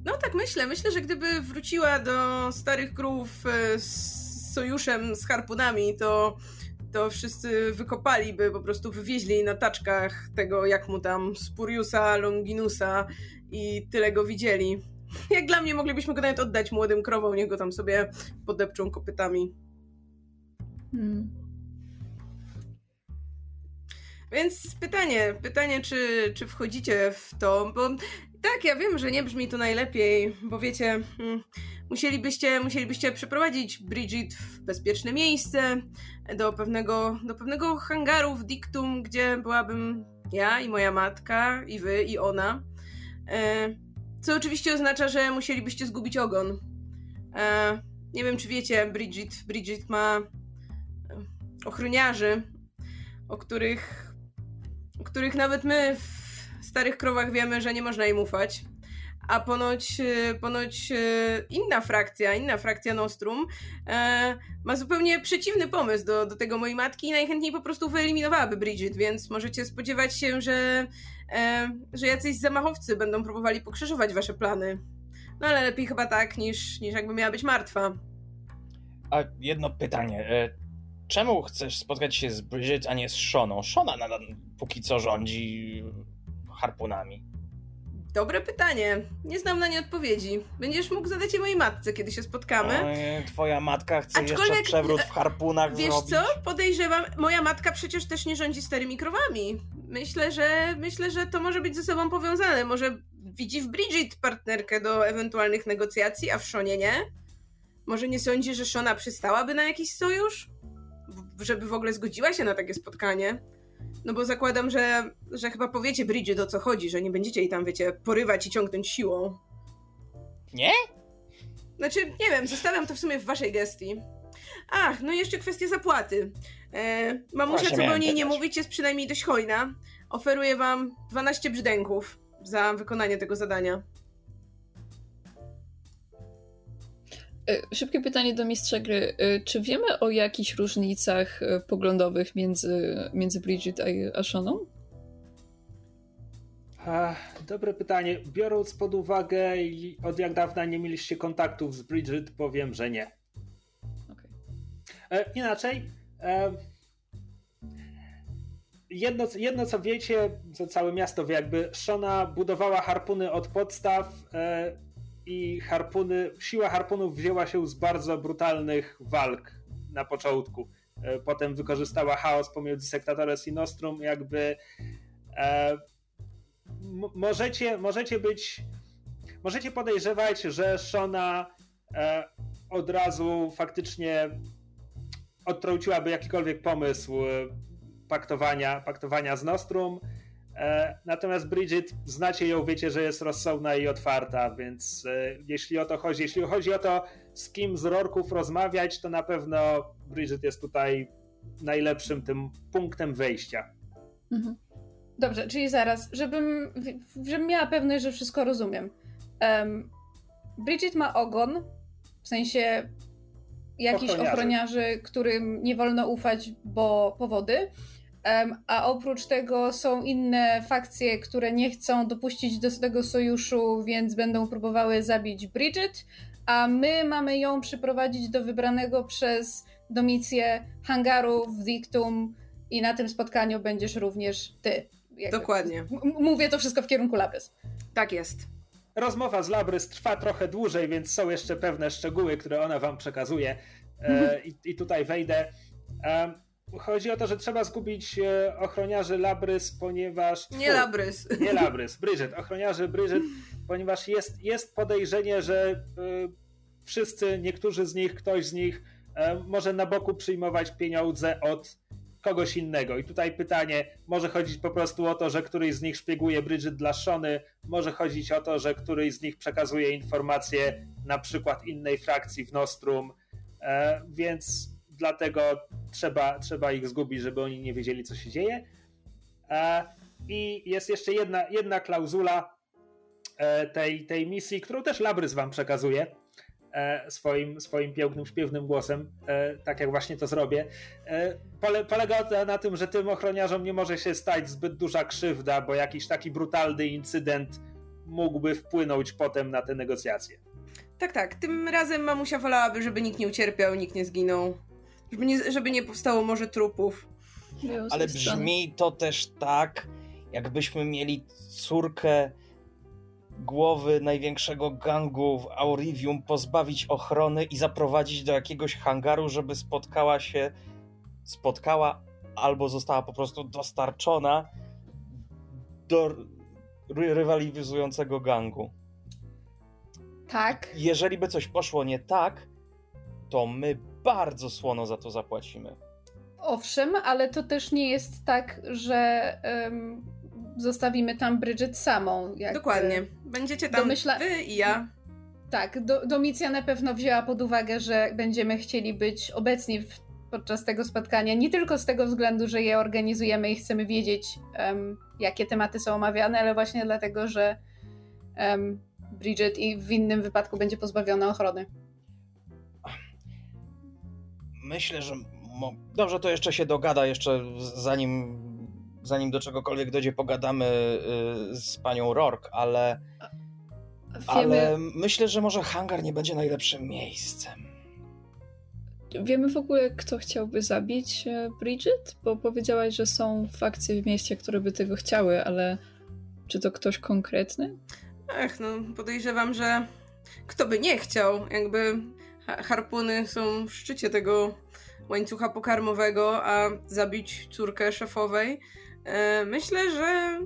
No tak myślę. Myślę, że gdyby wróciła do starych krów e, z sojuszem z harpunami, to, to wszyscy wykopaliby, po prostu wywieźli na taczkach tego, jak mu tam Spuriusa, Longinusa i tyle go widzieli. Jak dla mnie moglibyśmy go nawet oddać młodym krowom, niech go tam sobie podepczą kopytami. Hmm. Więc pytanie, pytanie, czy, czy wchodzicie w to, bo tak, ja wiem, że nie brzmi to najlepiej, bo wiecie, hmm, musielibyście, musielibyście przeprowadzić Bridget w bezpieczne miejsce, do pewnego, do pewnego hangaru w Dictum, gdzie byłabym ja i moja matka, i wy, i ona. E, co oczywiście oznacza, że musielibyście zgubić ogon. E, nie wiem, czy wiecie, Bridget, Bridget ma e, ochroniarzy, o których, których nawet my w starych krowach wiemy, że nie można im ufać a ponoć, e, ponoć e, inna frakcja, inna frakcja Nostrum e, ma zupełnie przeciwny pomysł do, do tego mojej matki i najchętniej po prostu wyeliminowałaby Bridget, więc możecie spodziewać się, że, że jacyś zamachowcy będą próbowali pokrzyżować wasze plany. No ale lepiej chyba tak, niż, niż jakby miała być martwa. A jedno pytanie. Czemu chcesz spotkać się z Bridget, a nie z Shoną? Shona nadal póki co rządzi harpunami. Dobre pytanie. Nie znam na nie odpowiedzi. Będziesz mógł zadać je mojej matce, kiedy się spotkamy. Oj, twoja matka chce Aczkolwiek, jeszcze przewrót w harpunach Wiesz zrobić. co? Podejrzewam, moja matka przecież też nie rządzi starymi krowami. Myślę, że myślę, że to może być ze sobą powiązane. Może widzi w Bridget partnerkę do ewentualnych negocjacji, a w Szonie nie? Może nie sądzi, że Szona przystałaby na jakiś sojusz? Żeby w ogóle zgodziła się na takie spotkanie? No bo zakładam, że, że chyba powiecie Bridget o co chodzi, że nie będziecie jej tam, wiecie, porywać i ciągnąć siłą. Nie? Znaczy, nie wiem, zostawiam to w sumie w waszej gestii. Ach, no i jeszcze kwestia zapłaty. E, mamusia, co by o niej nie mówić, jest przynajmniej dość hojna. Oferuję wam 12 brzdęków za wykonanie tego zadania. Szybkie pytanie do mistrza gry. E, czy wiemy o jakichś różnicach e, poglądowych między, między Bridget a Ashoną? Dobre pytanie. Biorąc pod uwagę, od jak dawna nie mieliście kontaktów z Bridget, powiem, że nie. Okay. inaczej. jedno, jedno, co wiecie, co całe miasto wie, jakby Shona budowała harpuny od podstaw i harpuny, siła harpunów wzięła się z bardzo brutalnych walk na początku. E, potem wykorzystała chaos pomiędzy Sektatores i Nostrum, jakby e, możecie, możecie być możecie podejrzewać, że Shona e, od razu faktycznie odtrąciłaby jakikolwiek pomysł paktowania, paktowania z Nostrum E, natomiast Bridget, znacie ją, wiecie, że jest rozsądna i otwarta, więc e, jeśli o to chodzi, jeśli chodzi o to, z kim z Rorków rozmawiać, to na pewno Bridget jest tutaj najlepszym tym punktem wejścia. Mhm. Dobrze, czyli zaraz, żebym, żebym miała pewność, że wszystko rozumiem. Um, Bridget ma ogon, w sensie jakichś ochroniarzy. ochroniarzy, którym nie wolno ufać, bo powody. A oprócz tego są inne fakcje, które nie chcą dopuścić do tego sojuszu, więc będą próbowały zabić Bridget, a my mamy ją przyprowadzić do wybranego przez Domicję hangaru w Dictum i na tym spotkaniu będziesz również ty. Jakby, Dokładnie. mówię to wszystko w kierunku Labrys. Tak jest. Rozmowa z Labrys trwa trochę dłużej, więc są jeszcze pewne szczegóły, które ona wam przekazuje. E, i, I tutaj wejdę. E, chodzi o to, że trzeba zgubić e, ochroniarzy Labrys, ponieważ... Nie Labrys. Nie Labrys, Bridget. Ochroniarzy Bridget, ponieważ jest, jest podejrzenie, że y, wszyscy, niektórzy z nich, ktoś z nich y, może na boku przyjmować pieniądze od kogoś innego. I tutaj pytanie, może chodzić po prostu o to, że któryś z nich szpieguje Bridget dla Shony, może chodzić o to, że któryś z nich przekazuje informacje na przykład innej frakcji w Nostrum, e, więc dlatego trzeba, trzeba ich zgubić, żeby oni nie wiedzieli, co się dzieje. E, I jest jeszcze jedna, jedna klauzula e, tej, tej misji, którą też Labrys wam przekazuje E, swoim, swoim pięknym, śpiewnym głosem, tak jak właśnie to zrobię. Pole, polega na tym, że tym ochroniarzom nie może się stać zbyt duża krzywda, bo jakiś taki brutalny incydent mógłby wpłynąć potem na te negocjacje. Tak, tak. Tym razem mamusia wolałaby, żeby nikt nie ucierpiał, nikt nie zginął. Żeby nie, żeby nie powstało może trupów. Ale brzmi to też tak, jakbyśmy mieli córkę głowy największego gangu w Aurivium pozbawić ochrony i zaprowadzić do jakiegoś hangaru, żeby spotkała się, spotkała albo została po prostu dostarczona do rywalizującego gangu. Tak. Jeżeli by coś poszło nie tak, to my bardzo słono za to zapłacimy. Owszem, ale to też nie jest tak, że um, zostawimy tam Bridget samą. Dokładnie. Będziecie tam domyśla... wy i ja. Tak, do, Domicja na pewno wzięła pod uwagę, że będziemy chcieli być obecni w, podczas tego spotkania, nie tylko z tego względu, że je organizujemy i chcemy wiedzieć, um, jakie tematy są omawiane, ale właśnie dlatego, że um, Bridget i w innym wypadku będzie pozbawiona ochrony. Myślę, że dobrze, to jeszcze się dogada, jeszcze zanim zanim do czegokolwiek dojdzie, pogadamy y, z panią Rourke, ale, Wiemy... ale myślę, że może hangar nie będzie najlepszym miejscem. Wiemy w ogóle, kto chciałby zabić e, Bridget? Bo powiedziałaś, że są fakcje w mieście, które by tego chciały, ale czy to ktoś konkretny? Ach, no podejrzewam, że kto by nie chciał, jakby harpuny są w szczycie tego łańcucha pokarmowego, a zabić córkę szefowej E, myślę, że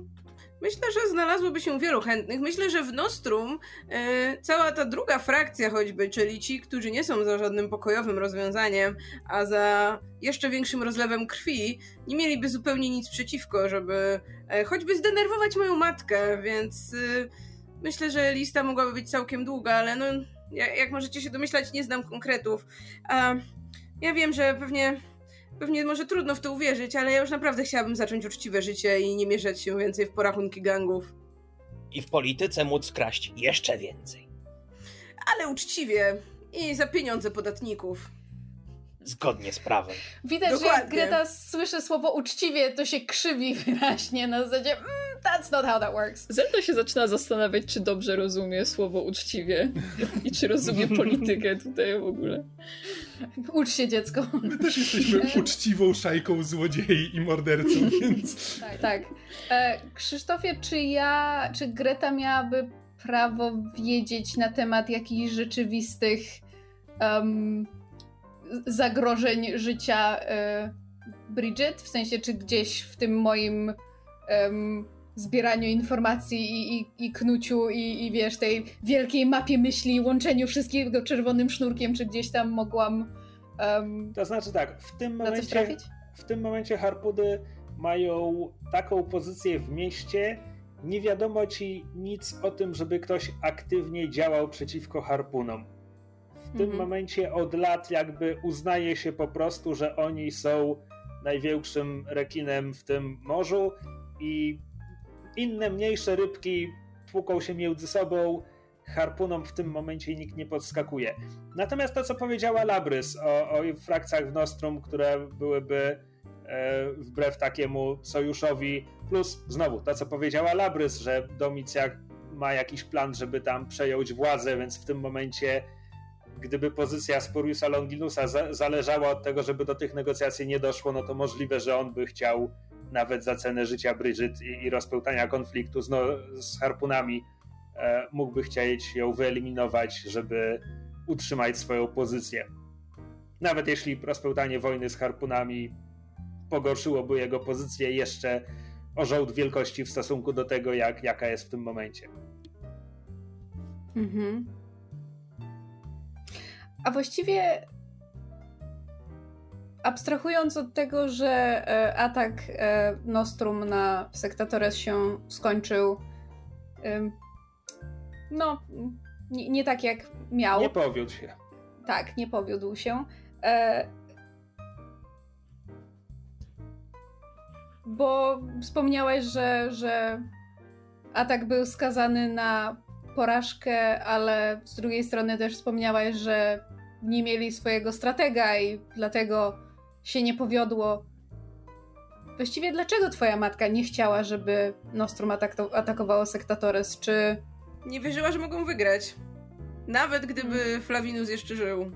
Myślę, że znalazłoby się wielu chętnych. Myślę, że w Nostrum e, cała ta druga frakcja choćby, czyli ci, którzy nie są za żadnym pokojowym rozwiązaniem, a za jeszcze większym rozlewem krwi, nie mieliby zupełnie nic przeciwko, żeby e, choćby zdenerwować moją matkę, więc myślę, że lista mogłaby być całkiem długa, ale no, jak, możecie się domyślać, nie znam konkretów. Ja wiem, że pewnie Pewnie może trudno w to uwierzyć, ale ja już naprawdę chciałabym zacząć uczciwe życie i nie mieszać się więcej w porachunki gangów. I w polityce móc kraść jeszcze więcej. Ale uczciwie i za pieniądze podatników. Zgodnie z prawem. Widać, Dokładnie. że jak Greta słyszy słowo uczciwie, to się krzywi wyraźnie na zasadzie mm, that's not how that works. Zelda się zaczyna zastanawiać, czy dobrze rozumie słowo uczciwie i czy rozumie politykę tutaj w ogóle. Ucz się dziecko. My też jesteśmy uczciwą szajką złodziei i morderców, więc... Tak, tak. E, Krzysztofie, czy ja, czy Greta miałaby prawo wiedzieć na temat jakichś rzeczywistych um, zagrożeń życia e, Bridget? W sensie, czy gdzieś w tym moim um, zbieraniu informacji i, i, i knuciu i, i wiesz, tej wielkiej mapie myśli, łączeniu wszystkiego czerwonym sznurkiem, czy gdzieś tam mogłam um, To znaczy tak, w tym momencie w tym momencie harpudy mają taką pozycję w mieście, nie wiadomo ci nic o tym, żeby ktoś aktywnie działał przeciwko harpunom. W tym mhm. momencie od lat jakby uznaje się po prostu, że oni są największym rekinem w tym morzu i inne mniejsze rybki tłuką się między sobą, harpunom w tym momencie nikt nie podskakuje. Natomiast to, co powiedziała Labrys o, o frakcjach w Nostrum, które byłyby e, wbrew takiemu sojuszowi, plus znowu to, co powiedziała Labrys, że Domicjak ma jakiś plan, żeby tam przejąć władzę, więc w tym momencie gdyby pozycja Spuriusa Longinusa za, zależała od tego, żeby do tych negocjacji nie doszło, no to możliwe, że on by chciał nawet za cenę życia Bridget i, i rozpełtania konfliktu z, no, z harpunami e, mógłby chcieć ją wyeliminować, żeby utrzymać swoją pozycję. Nawet jeśli rozpełtanie wojny z harpunami pogorszyłoby jego pozycję jeszcze o żołd wielkości w stosunku do tego, jak, jaka jest w tym momencie. Mhm. A właściwie abstrahując od tego, że e, atak e, Nostrum na Sektatores się skończył no, nie, nie tak jak miał. Nie powiódł się. Tak, nie powiódł się. E, bo wspomniałeś, że, że atak był skazany na porażkę, ale z drugiej strony też wspomniałeś, że nie mieli swojego stratega i dlatego się nie powiodło. Właściwie dlaczego twoja matka nie chciała, żeby Nostrum atak atakowało Sektatores? Czy... Nie wierzyła, że mogą wygrać. Nawet gdyby hmm. Flavinus jeszcze żył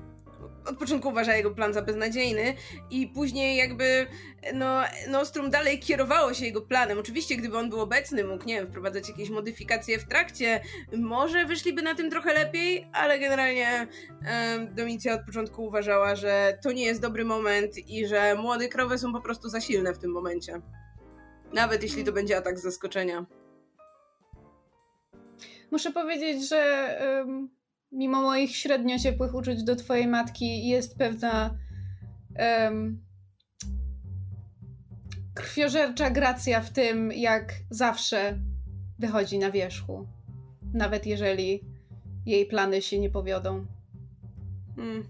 od początku uważa jego plan za beznadziejny i później jakby no, Nostrum dalej kierowało się jego planem. Oczywiście gdyby on był obecny, mógł, nie wiem, wprowadzać jakieś modyfikacje w trakcie, może wyszliby na tym trochę lepiej, ale generalnie Domicja od początku uważała, że to nie jest dobry moment i że młode krowy są po prostu za silne w tym momencie. Nawet jeśli to będzie atak z zaskoczenia. Muszę powiedzieć, że mimo moich średnio ciepłych uczuć do twojej matki, jest pewna um, krwiożercza gracja w tym, jak zawsze wychodzi na wierzchu. Nawet jeżeli jej plany się nie powiodą. Hmm.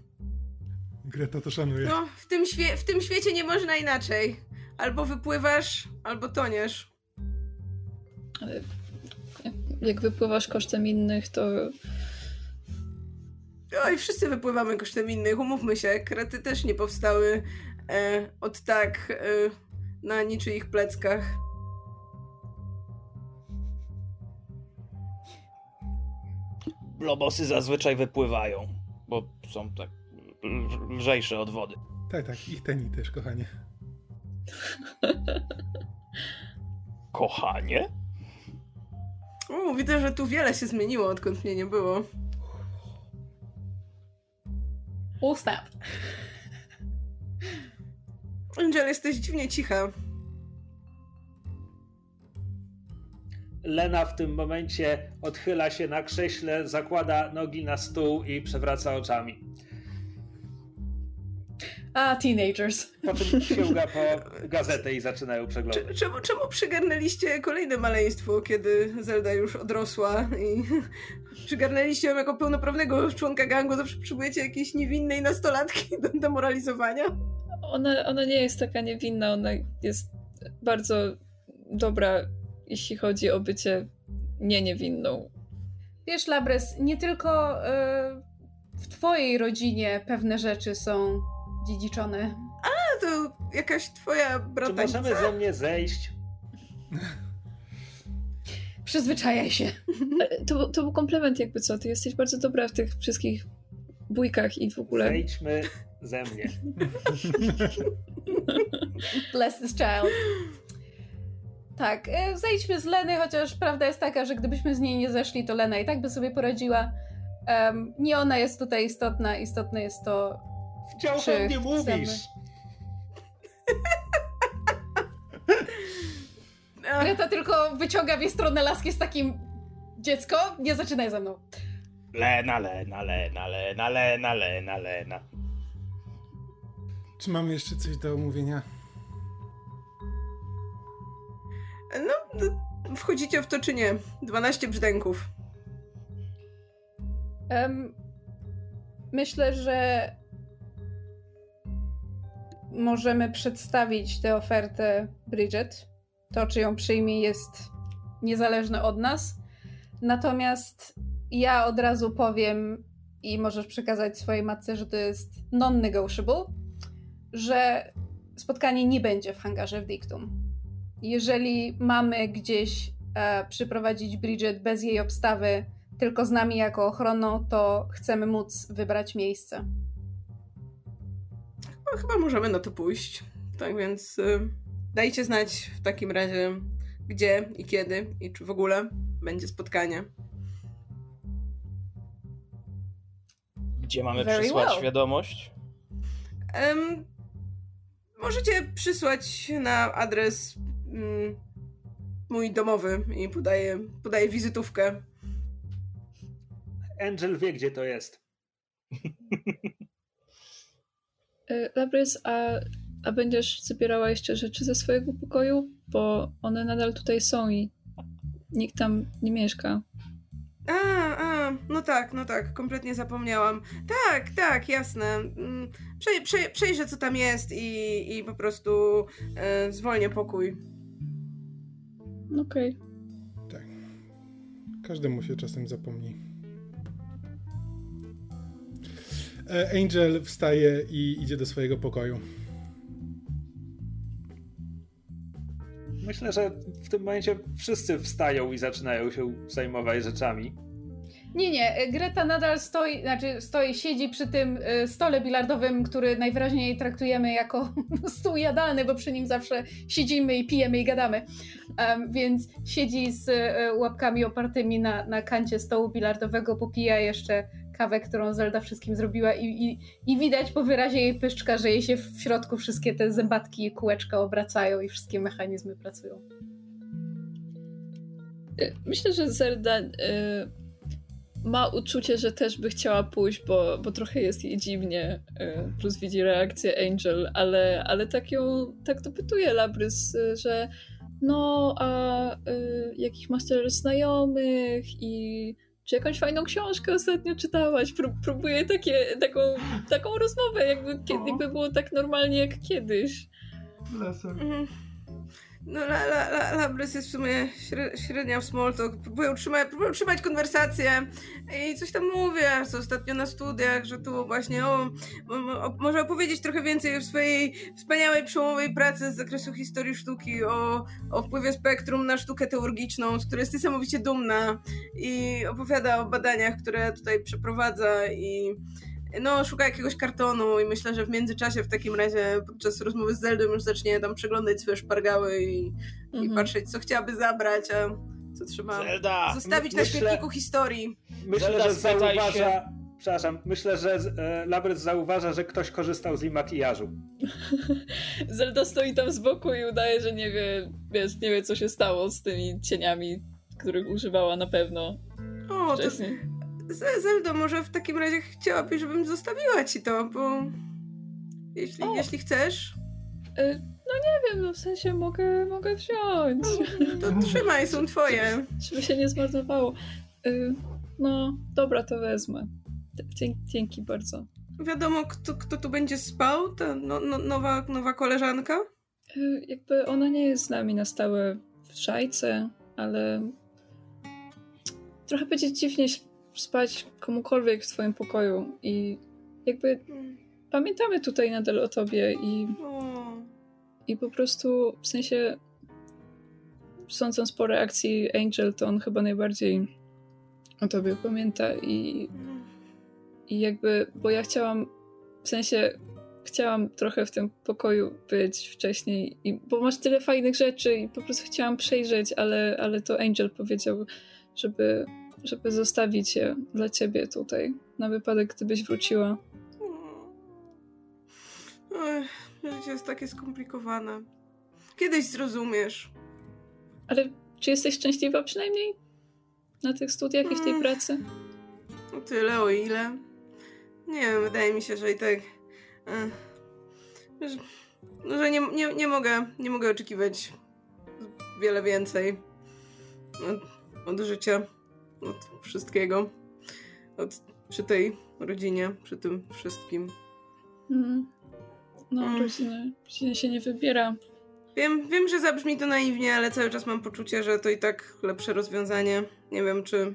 Greta to szanuje. No, w tym, świe- w tym świecie nie można inaczej. Albo wypływasz, albo toniesz. Ale jak wypływasz kosztem innych, to Oj, wszyscy wypływamy kosztem innych, umówmy się. Krety też nie powstały e, od tak e, na niczyich pleckach. Blobosy zazwyczaj wypływają, bo są tak lżejsze od wody. Tak, tak, ich teni też, kochanie. Kochanie? O, widzę, że tu wiele się zmieniło, odkąd mnie nie było. Oh snap. Angel, jesteś dziwnie cicha. Lena w tym momencie odchyla się na krześle, zakłada nogi na stół i przewraca oczami. A, teenagers. Po czym sięga po gazetę i zaczynają przeglądać. Czemu, czemu przygarnęliście kolejne maleństwo, kiedy Zelda już odrosła i przygarnęliście ją jako pełnoprawnego członka gangu? Zawsze potrzebujecie jakiejś niewinnej nastolatki do demoralizowania? Ona, ona nie jest taka niewinna, ona jest bardzo dobra, jeśli chodzi o bycie nie niewinną. Wiesz, Labres, nie tylko yy, w twojej rodzinie pewne rzeczy są dziedziczony. A, to jakaś twoja bratanica? Czy możemy ze mnie zejść? Przyzwyczajaj się. E, to, to był komplement jakby co, ty jesteś bardzo dobra w tych wszystkich bójkach i w ogóle... Zejdźmy ze mnie. Bless this child. Tak, e, zejdźmy z Leny, chociaż prawda jest taka, że gdybyśmy z niej nie zeszli, to Lena i tak by sobie poradziła. Um, nie ona jest tutaj istotna, istotne jest to, Wciąż o mnie mówisz. Greta tylko wyciąga w jej stronę laski z takim dziecko, nie zaczynaj ze mną. Lena, Lena, Lena, Lena, Lena, Lena, Lena. Czy mamy jeszcze coś do omówienia? No, wchodzicie w to czy nie? 12 brzdęków. Um, myślę, że możemy przedstawić tę ofertę Bridget. To, czy ją przyjmie, jest niezależne od nas. Natomiast ja od razu powiem i możesz przekazać swojej matce, że to jest non-negotiable, że spotkanie nie będzie w hangarze w Dictum. Jeżeli mamy gdzieś e, przyprowadzić Bridget bez jej obstawy, tylko z nami jako ochroną, to chcemy móc wybrać miejsce. No, chyba możemy na to pójść. Tak więc y, dajcie znać w takim razie, gdzie i kiedy i czy w ogóle będzie spotkanie. Gdzie mamy Very przysłać well. wiadomość? Um, możecie przysłać na adres mm, mój domowy i podaję, podaję wizytówkę. Angel wie, gdzie to jest. E, Labrys, a, a będziesz zabierała jeszcze rzeczy ze swojego pokoju? Bo one nadal tutaj są i nikt tam nie mieszka. A, a, no tak, no tak, kompletnie zapomniałam. Tak, tak, jasne. Mm, przej, przej, przejrzę, co tam jest i, i po prostu e, zwolnię pokój. Okej. Okay. Tak. Każdemu się czasem zapomni. Angel wstaje i idzie do swojego pokoju. Myślę, że w tym momencie wszyscy wstają i zaczynają się zajmować rzeczami. Nie, nie, Greta nadal stoi, znaczy stoi, siedzi przy tym y, stole bilardowym, który najwyraźniej traktujemy jako stół jadalny, bo przy nim zawsze siedzimy i pijemy i gadamy. Um, więc siedzi z łapkami opartymi na, na kancie stołu bilardowego, popija jeszcze kawę, którą Zelda wszystkim zrobiła i, i, i widać po wyrazie jej pyszczka, że jej się w środku wszystkie te zębatki i kółeczka obracają i wszystkie mechanizmy pracują. Myślę, że Zelda y, ma uczucie, że też by chciała pójść, bo, bo trochę jest jej dziwnie, y, plus widzi reakcję Angel, ale, ale tak ją, tak dopytuje Labrys, y, że no, a jakich masz znajomych i czy jakąś fajną książkę ostatnio czytałaś? Prób, próbuję takie, taką, taką rozmowę, jakby, jakby było tak normalnie jak kiedyś. Mhm. No, la, la, la, Labrys jest w sumie średnia w small talk. Próbuję utrzymać, próbuję utrzymać konwersację i coś tam mówię, co ostatnio na studiach, że tu właśnie o, o, może opowiedzieć trochę więcej o swojej wspaniałej, przełomowej pracy z zakresu historii sztuki, o, o wpływie spektrum na sztukę teurgiczną, z której jest niesamowicie dumna i opowiada o badaniach, które tutaj przeprowadza i no, szuka jakiegoś kartonu i myślę, że w międzyczasie w takim razie podczas rozmowy z Zeldą już zacznie tam przeglądać swoje szpargały i, mhm. i patrzeć, co chciałaby zabrać, a co trzeba Zelda. zostawić myślę, na świetniku historii. Myślę, Zelda, że zauważa... Się. Przepraszam, myślę, że e, Labret zauważa, że ktoś korzystał z jej makijażu. Zelda stoi tam z boku i udaje, że nie wie, wiesz, nie wie, co się stało z tymi cieniami, których używała na pewno o, wcześniej. To Zeldo, może w takim razie chciałabyś, żebym zostawiła ci to, bo jeśli, jeśli chcesz. Y, no nie wiem, no w sensie mogę, mogę wziąć. No, to trzymaj, są twoje. Żeby się nie zmarnowało. Y, no, dobra, to wezmę. Dzięki bardzo. Wiadomo, kto, kto tu będzie spał? Ta no, no, nowa, nowa koleżanka? Y, jakby ona nie jest z nami na stałe w szajce, ale trochę będzie dziwnie spać komukolwiek w twoim pokoju i jakby pamiętamy tutaj nadal o tobie i i po prostu w sensie sądząc po reakcji Angel, to on chyba najbardziej o tobie pamięta i i jakby, bo ja chciałam w sensie chciałam trochę w tym pokoju być wcześniej, i, bo masz tyle fajnych rzeczy i po prostu chciałam przejrzeć, ale, ale to Angel powiedział, żeby żeby zostawić je dla ciebie tutaj, na wypadek, gdybyś wróciła. Ech, życie jest takie skomplikowane. Kiedyś zrozumiesz. Ale czy jesteś szczęśliwa przynajmniej? Na tych studiach i w tej mm. pracy? O tyle, o ile. Nie wiem, wydaje mi się, że i tak. że, że nie, nie, nie, mogę, nie mogę oczekiwać wiele więcej od, od życia od wszystkiego. Od, przy tej rodzinie, przy tym wszystkim. Mm. No, mm. rodziny, rodziny się nie wybiera. Wiem, wiem, że zabrzmi to naiwnie, ale cały czas mam poczucie, że to i tak lepsze rozwiązanie. Nie wiem, czy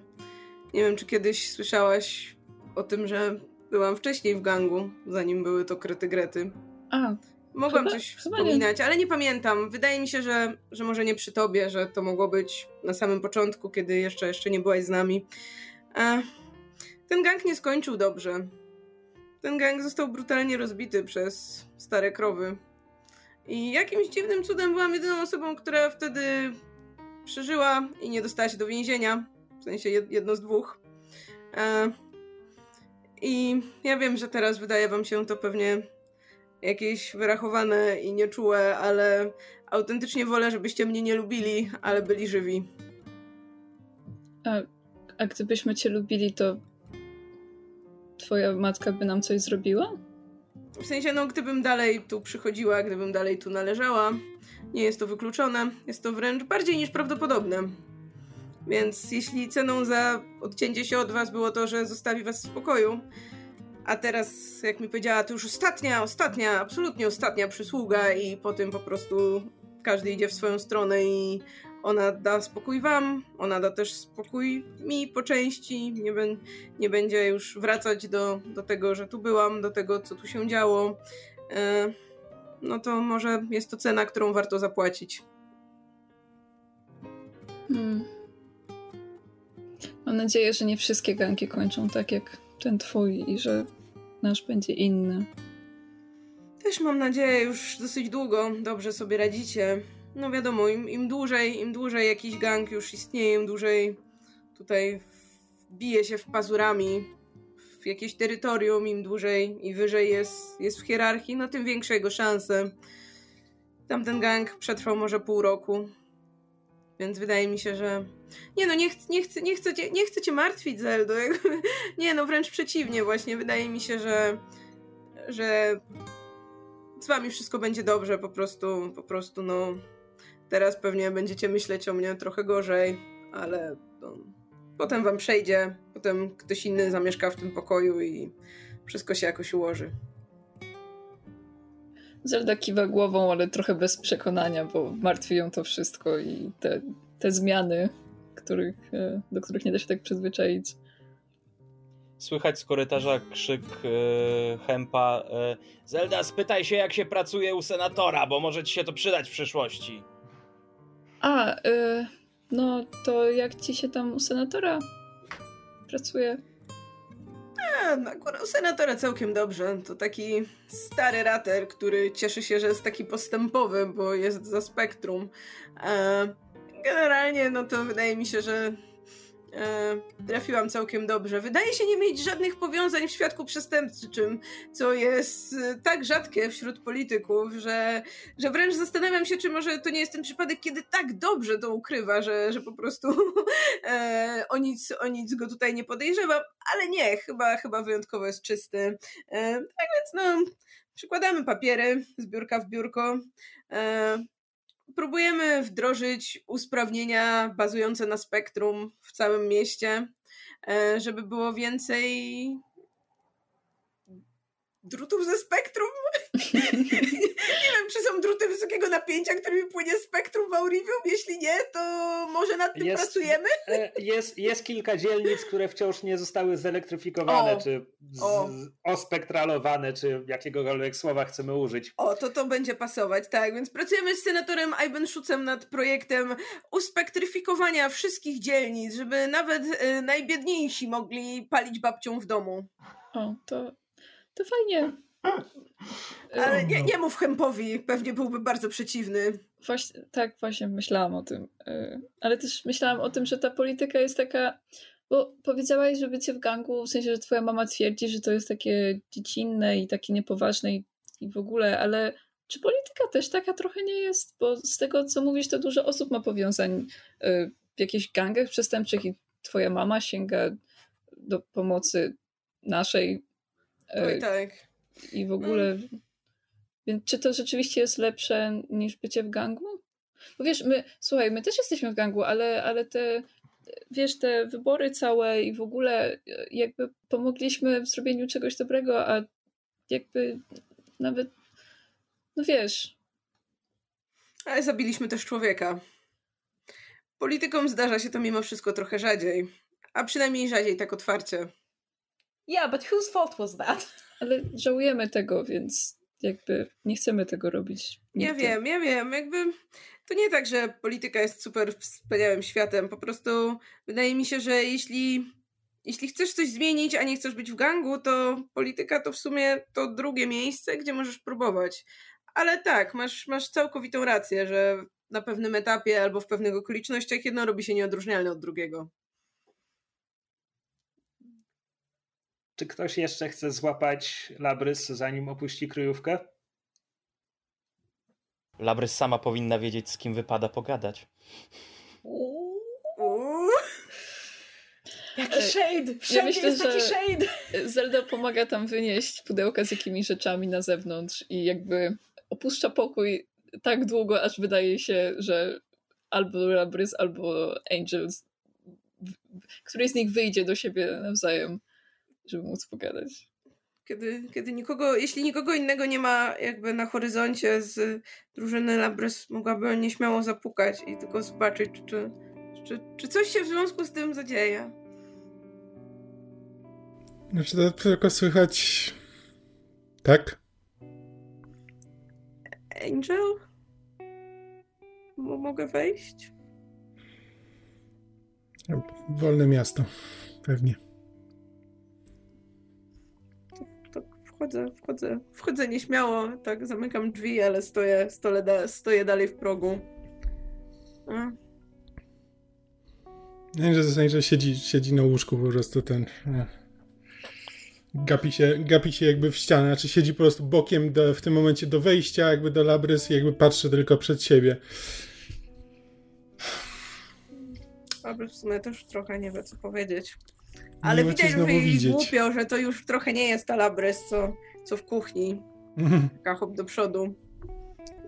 nie wiem, czy kiedyś słyszałaś o tym, że byłam wcześniej w gangu, zanim były to krety grety. A, Mogłam chyba, coś wspominać, nie. ale nie pamiętam. Wydaje mi się, że, że może nie przy tobie, że to mogło być na samym początku, kiedy jeszcze, jeszcze nie byłaś z nami. A ten gang nie skończył dobrze. Ten gang został brutalnie rozbity przez stare krowy. I jakimś dziwnym cudem byłam jedyną osobą, która wtedy przeżyła i nie dostała się do więzienia. W sensie jedno z dwóch. I ja wiem, że teraz wydaje wam się to pewnie jakieś wyrachowane i nieczułe, ale autentycznie wolę, żebyście mnie nie lubili, ale byli żywi. A, a gdybyśmy cię lubili, to twoja matka by nam coś zrobiła? W sensie, no, gdybym dalej tu przychodziła, gdybym dalej tu należała, nie jest to wykluczone, jest to wręcz bardziej niż prawdopodobne. Więc jeśli ceną za odcięcie się od was było to, że zostawi was w spokoju, a teraz, jak mi powiedziała, to już ostatnia, ostatnia, absolutnie ostatnia przysługa i po tym po prostu każdy idzie w swoją stronę i ona da spokój wam, ona da też spokój mi po części, nie, ben, nie będzie już wracać do, do tego, że tu byłam, do tego, co tu się działo. E, no to może jest to cena, którą warto zapłacić. Hmm. Mam nadzieję, że nie wszystkie ganki kończą tak jak ten twój i że nasz będzie inny. Też mam nadzieję, już dosyć długo dobrze sobie radzicie. No wiadomo, im, im dłużej, im dłużej jakiś gang już istnieje, im dłużej tutaj bije się w pazurami w jakieś terytorium, im dłużej i wyżej jest, jest w hierarchii, no tym większe jego szanse. Tamten gang przetrwał może pół roku, więc wydaje mi się, że. Nie no, nie, ch nie, chcę, nie, chcę, cię, nie chcę cię martwić, Zeldo. nie no, wręcz przeciwnie, właśnie. Wydaje mi się, że. że z wami wszystko będzie dobrze, po prostu, po prostu, no. Teraz pewnie będziecie myśleć o mnie trochę gorzej, ale no, potem wam przejdzie, potem ktoś inny zamieszka w tym pokoju i wszystko się jakoś ułoży. Zelda kiwa głową, ale trochę bez przekonania, bo martwi ją to wszystko i te, te zmiany, których, e, do których nie da się tak przyzwyczaić. Słychać z korytarza krzyk e, Hempa. E, Zelda, spytaj się, jak się pracuje u senatora, bo może ci się to przydać w przyszłości. A, y, no to jak ci się tam u senatora pracuje? A, akurat senatora całkiem dobrze. To taki stary rater, który cieszy się, że jest taki postępowy, bo jest za spektrum. E, generalnie, no to wydaje mi się, że e, trafiłam całkiem dobrze. Wydaje się nie mieć żadnych powiązań w świadku przestępczym, co jest e, tak rzadkie wśród polityków, że, że wręcz zastanawiam się, czy może to nie jest ten przypadek, kiedy tak dobrze to ukrywa, że, że po prostu e, o, nic, o nic go tutaj nie podejrzewa, ale nie, chyba, chyba wyjątkowo jest czysty. E, tak więc no, przykładamy papiery z biurka w biurko. E, próbujemy wdrożyć usprawnienia bazujące na spektrum w całym mieście, e, żeby było więcej drutów ze spektrum. nie wiem, czy są druty wysokiego napięcia, którymi płynie spektrum w Aurivium. Jeśli nie, to może nad tym jest, pracujemy. E, jest, jest kilka dzielnic, które wciąż nie zostały zelektryfikowane, o, czy z, o. ospektralowane, czy jakiegokolwiek słowa chcemy użyć. O, to to będzie pasować, tak. Więc pracujemy z senatorem Iben Szucem nad projektem uspektryfikowania wszystkich dzielnic, żeby nawet y, najbiedniejsi mogli palić babcią w domu. O, to to fajnie. Ale nie, nie mów Hempowi, pewnie byłby bardzo przeciwny. Właśnie, tak, właśnie myślałam o tym. Y, ale też myślałam o tym, że ta polityka jest taka. Bo powiedziałaś, że bycie w gangu, w sensie, że twoja mama twierdzi, że to jest takie dziecinne i takie niepoważne i, i w ogóle, ale czy polityka też taka trochę nie jest? Bo z tego, co mówisz, to dużo osób ma powiązań y, w jakichś gangach przestępczych i twoja mama sięga do pomocy naszej Oj, tak. I w ogóle. Więc czy to rzeczywiście jest lepsze niż bycie w gangu? Bo wiesz, my, słuchaj, my też jesteśmy w gangu, ale, ale te, wiesz, te wybory całe i w ogóle jakby pomogliśmy w zrobieniu czegoś dobrego, a jakby nawet, no wiesz. Ale zabiliśmy też człowieka. Politykom zdarza się to mimo wszystko trochę rzadziej, a przynajmniej rzadziej tak otwarcie. Yeah, but whose fault was that? Ale żałujemy tego, więc jakby nie chcemy tego robić. Nigdy. Ja wiem, ja wiem. Jakby to nie tak, że polityka jest super wspaniałym światem. Po prostu wydaje mi się, że jeśli, jeśli chcesz coś zmienić, a nie chcesz być w gangu, to polityka to w sumie to drugie miejsce, gdzie możesz próbować. Ale tak, masz, masz całkowitą rację, że na pewnym etapie albo w pewnych okolicznościach jedno robi się nieodróżnialne od drugiego. Czy ktoś jeszcze chce złapać Labrys, zanim opuści kryjówkę? Labrys sama powinna wiedzieć, z kim wypada pogadać. Jaki e, shade! Wszędzie ja myślę, jest taki shade! Zelda pomaga tam wynieść pudełka z jakimiś rzeczami na zewnątrz i jakby opuszcza pokój tak długo, aż wydaje się, że albo Labrys, albo Angels, któryś z nich wyjdzie do siebie nawzajem, żeby móc pogadać. Kiedy, kiedy nikogo, jeśli nikogo innego nie ma jakby na horyzoncie z drużyny Labrys, mogłaby nieśmiało zapukać i tylko zobaczyć, czy, czy, czy coś się w związku z tym zadzieje. Znaczy to tylko słychać... Tak? Angel? Mogę wejść? Wolne miasto, pewnie. Wchodzę, wchodzę, wchodzę nieśmiało, tak, zamykam drzwi, ale stoję, stoję, da, stoję dalej w progu. A. Nie, że, że siedzi, siedzi na łóżku po prostu ten... Gapi się, gapi się jakby w ścianę, znaczy siedzi po prostu bokiem do, w tym momencie do wejścia, jakby do Labrys i jakby patrzy tylko przed siebie. Labrys w sumie też trochę nie wie co powiedzieć. Ale widać, że jej głupio, że to już trochę nie jest ta Labrys, co, co w kuchni. Mhm. Taka hop do przodu.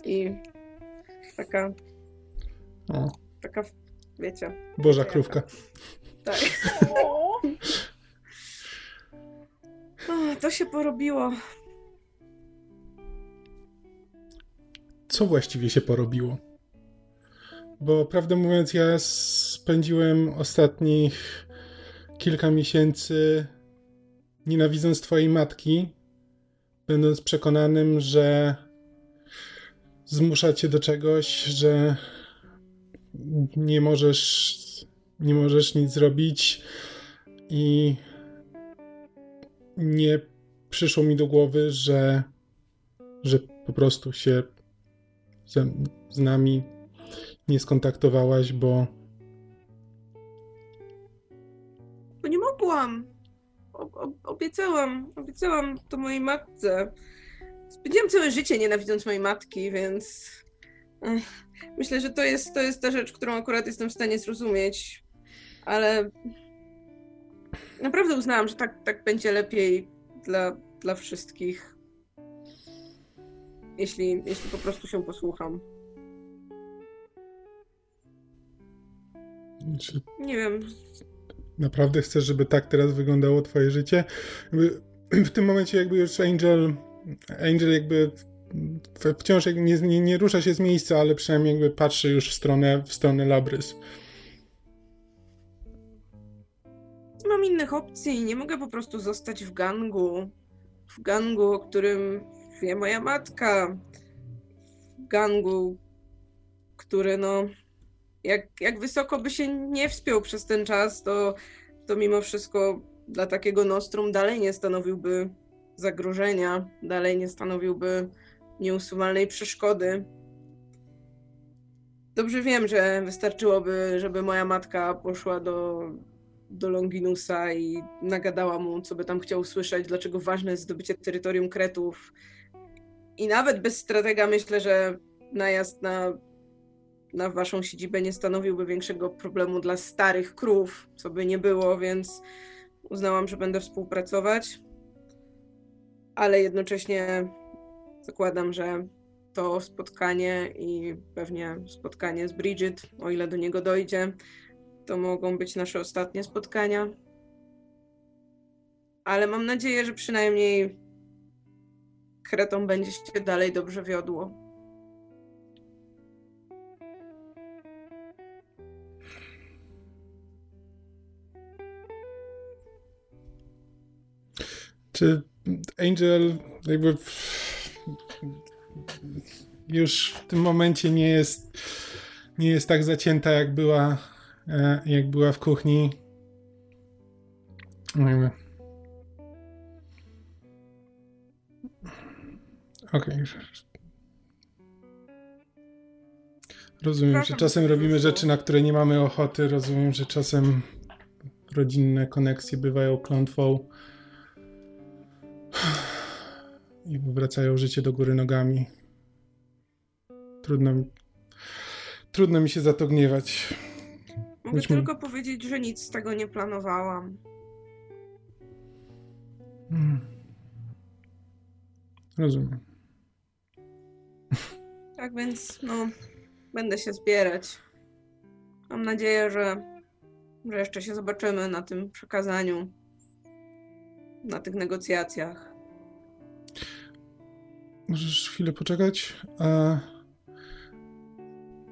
I taka... O. Taka, wiecie... Boża krówka. Tak. O, to się porobiło. Co właściwie się porobiło? Bo prawdę mówiąc, ja spędziłem ostatnich kilka miesięcy nienawidząc twojej matki, będąc przekonanym, że zmusza cię do czegoś, że nie możesz, nie możesz nic zrobić i nie przyszło mi do głowy, że, że po prostu się z, z nami nie skontaktowałaś, bo. Bo nie mogłam. O, obiecałam, obiecałam to mojej matce. Spędziłam całe życie nienawidząc mojej matki, więc myślę, że to jest, to jest ta rzecz, którą akurat jestem w stanie zrozumieć, ale naprawdę uznałam, że tak, tak będzie lepiej dla, dla wszystkich. Jeśli, jeśli po prostu się posłucham. Nie wiem. Naprawdę chcesz, żeby tak teraz wyglądało twoje życie? w tym momencie jakby już Angel Angel jakby wciąż nie, nie, nie rusza się z miejsca, ale przynajmniej jakby patrzy już w stronę, w stronę Labrys. mam innych opcji. Nie mogę po prostu zostać w gangu. W gangu, o którym wie moja matka. W gangu, który no. Jak, jak wysoko by się nie wspiął przez ten czas, to, to mimo wszystko dla takiego nostrum dalej nie stanowiłby zagrożenia, dalej nie stanowiłby nieusuwalnej przeszkody. Dobrze wiem, że wystarczyłoby, żeby moja matka poszła do do Longinusa i nagadała mu, co by tam chciał usłyszeć, dlaczego ważne jest zdobycie terytorium Kretów. I nawet bez stratega myślę, że najazd na, na waszą siedzibę nie stanowiłby większego problemu dla starych krów, co by nie było, więc uznałam, że będę współpracować. Ale jednocześnie zakładam, że to spotkanie i pewnie spotkanie z Bridget, o ile do niego dojdzie, to mogą być nasze ostatnie spotkania. Ale mam nadzieję, że przynajmniej Kretom będzie się dalej dobrze wiodło. Czy Angel jakby już w tym momencie nie jest nie jest tak zacięta jak była E, jak była w kuchni. Jakby. Okej. Okay. Rozumiem, że czasem robimy rzeczy, na które nie mamy ochoty. Rozumiem, że czasem rodzinne koneksje bywają klątwą i wywracają życie do góry nogami. trudno mi, trudno mi się za to gniewać. Mogę Myśmy... tylko powiedzieć, że nic z tego nie planowałam. Hmm. Rozumiem. Tak więc, no, będę się zbierać. Mam nadzieję, że, że jeszcze się zobaczymy na tym przekazaniu, na tych negocjacjach. Możesz chwilę poczekać? Uh,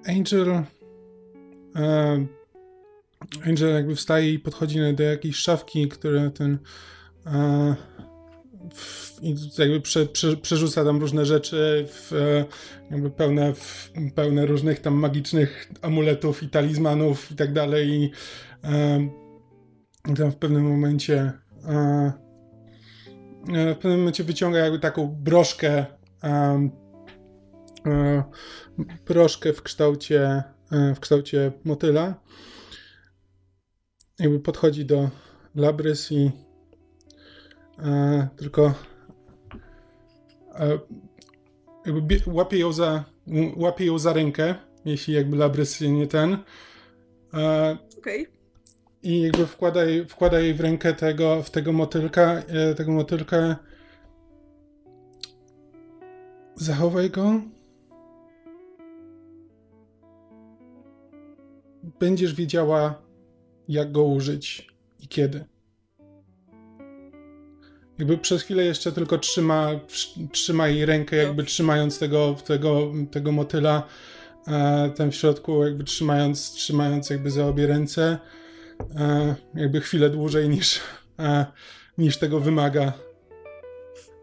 Angel. Uh, Angel jakby wstaje i podchodzi do jakiejś szafki, które ten. I jakby prze, prze, przerzuca tam różne rzeczy, w, jakby pełne, w, pełne różnych tam magicznych amuletów i talizmanów i tak dalej. I tam w pewnym momencie w pewnym momencie wyciąga jakby taką broszkę broszkę w kształcie w kształcie motyla. Jakby podchodzi do Labrys i e, tylko e, jakby łapie ją za łapie ją za rękę, jeśli jakby Labrys nie ten. E, Okej. Okay. I jakby wkłada jej, wkłada jej w rękę tego, w tego motylka, e, tego motylka. Zachowaj go. Będziesz wiedziała, jak go użyć i kiedy. Jakby przez chwilę jeszcze tylko trzyma, trzyma jej rękę, jakby trzymając tego, tego, tego motyla e, tam w środku, jakby trzymając, trzymając jakby za obie ręce, e, jakby chwilę dłużej niż, e, niż tego wymaga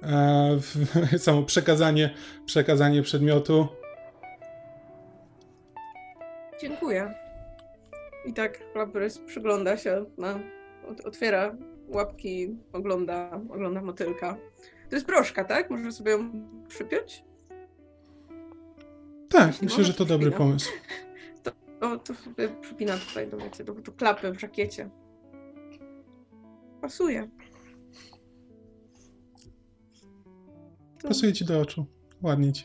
e, samo przekazanie, przekazanie przedmiotu. Dziękuję. I tak Labrys przygląda się, na, otwiera łapki, ogląda, ogląda motylka. To jest broszka, tak? Może sobie ją przypiąć? Tak, Jeśli myślę, że to przypina. dobry pomysł. To, to, to sobie przypina tutaj do, wiecie, do, do klapy w żakiecie. Pasuje. Pasuje ci do oczu. Ładnie ci.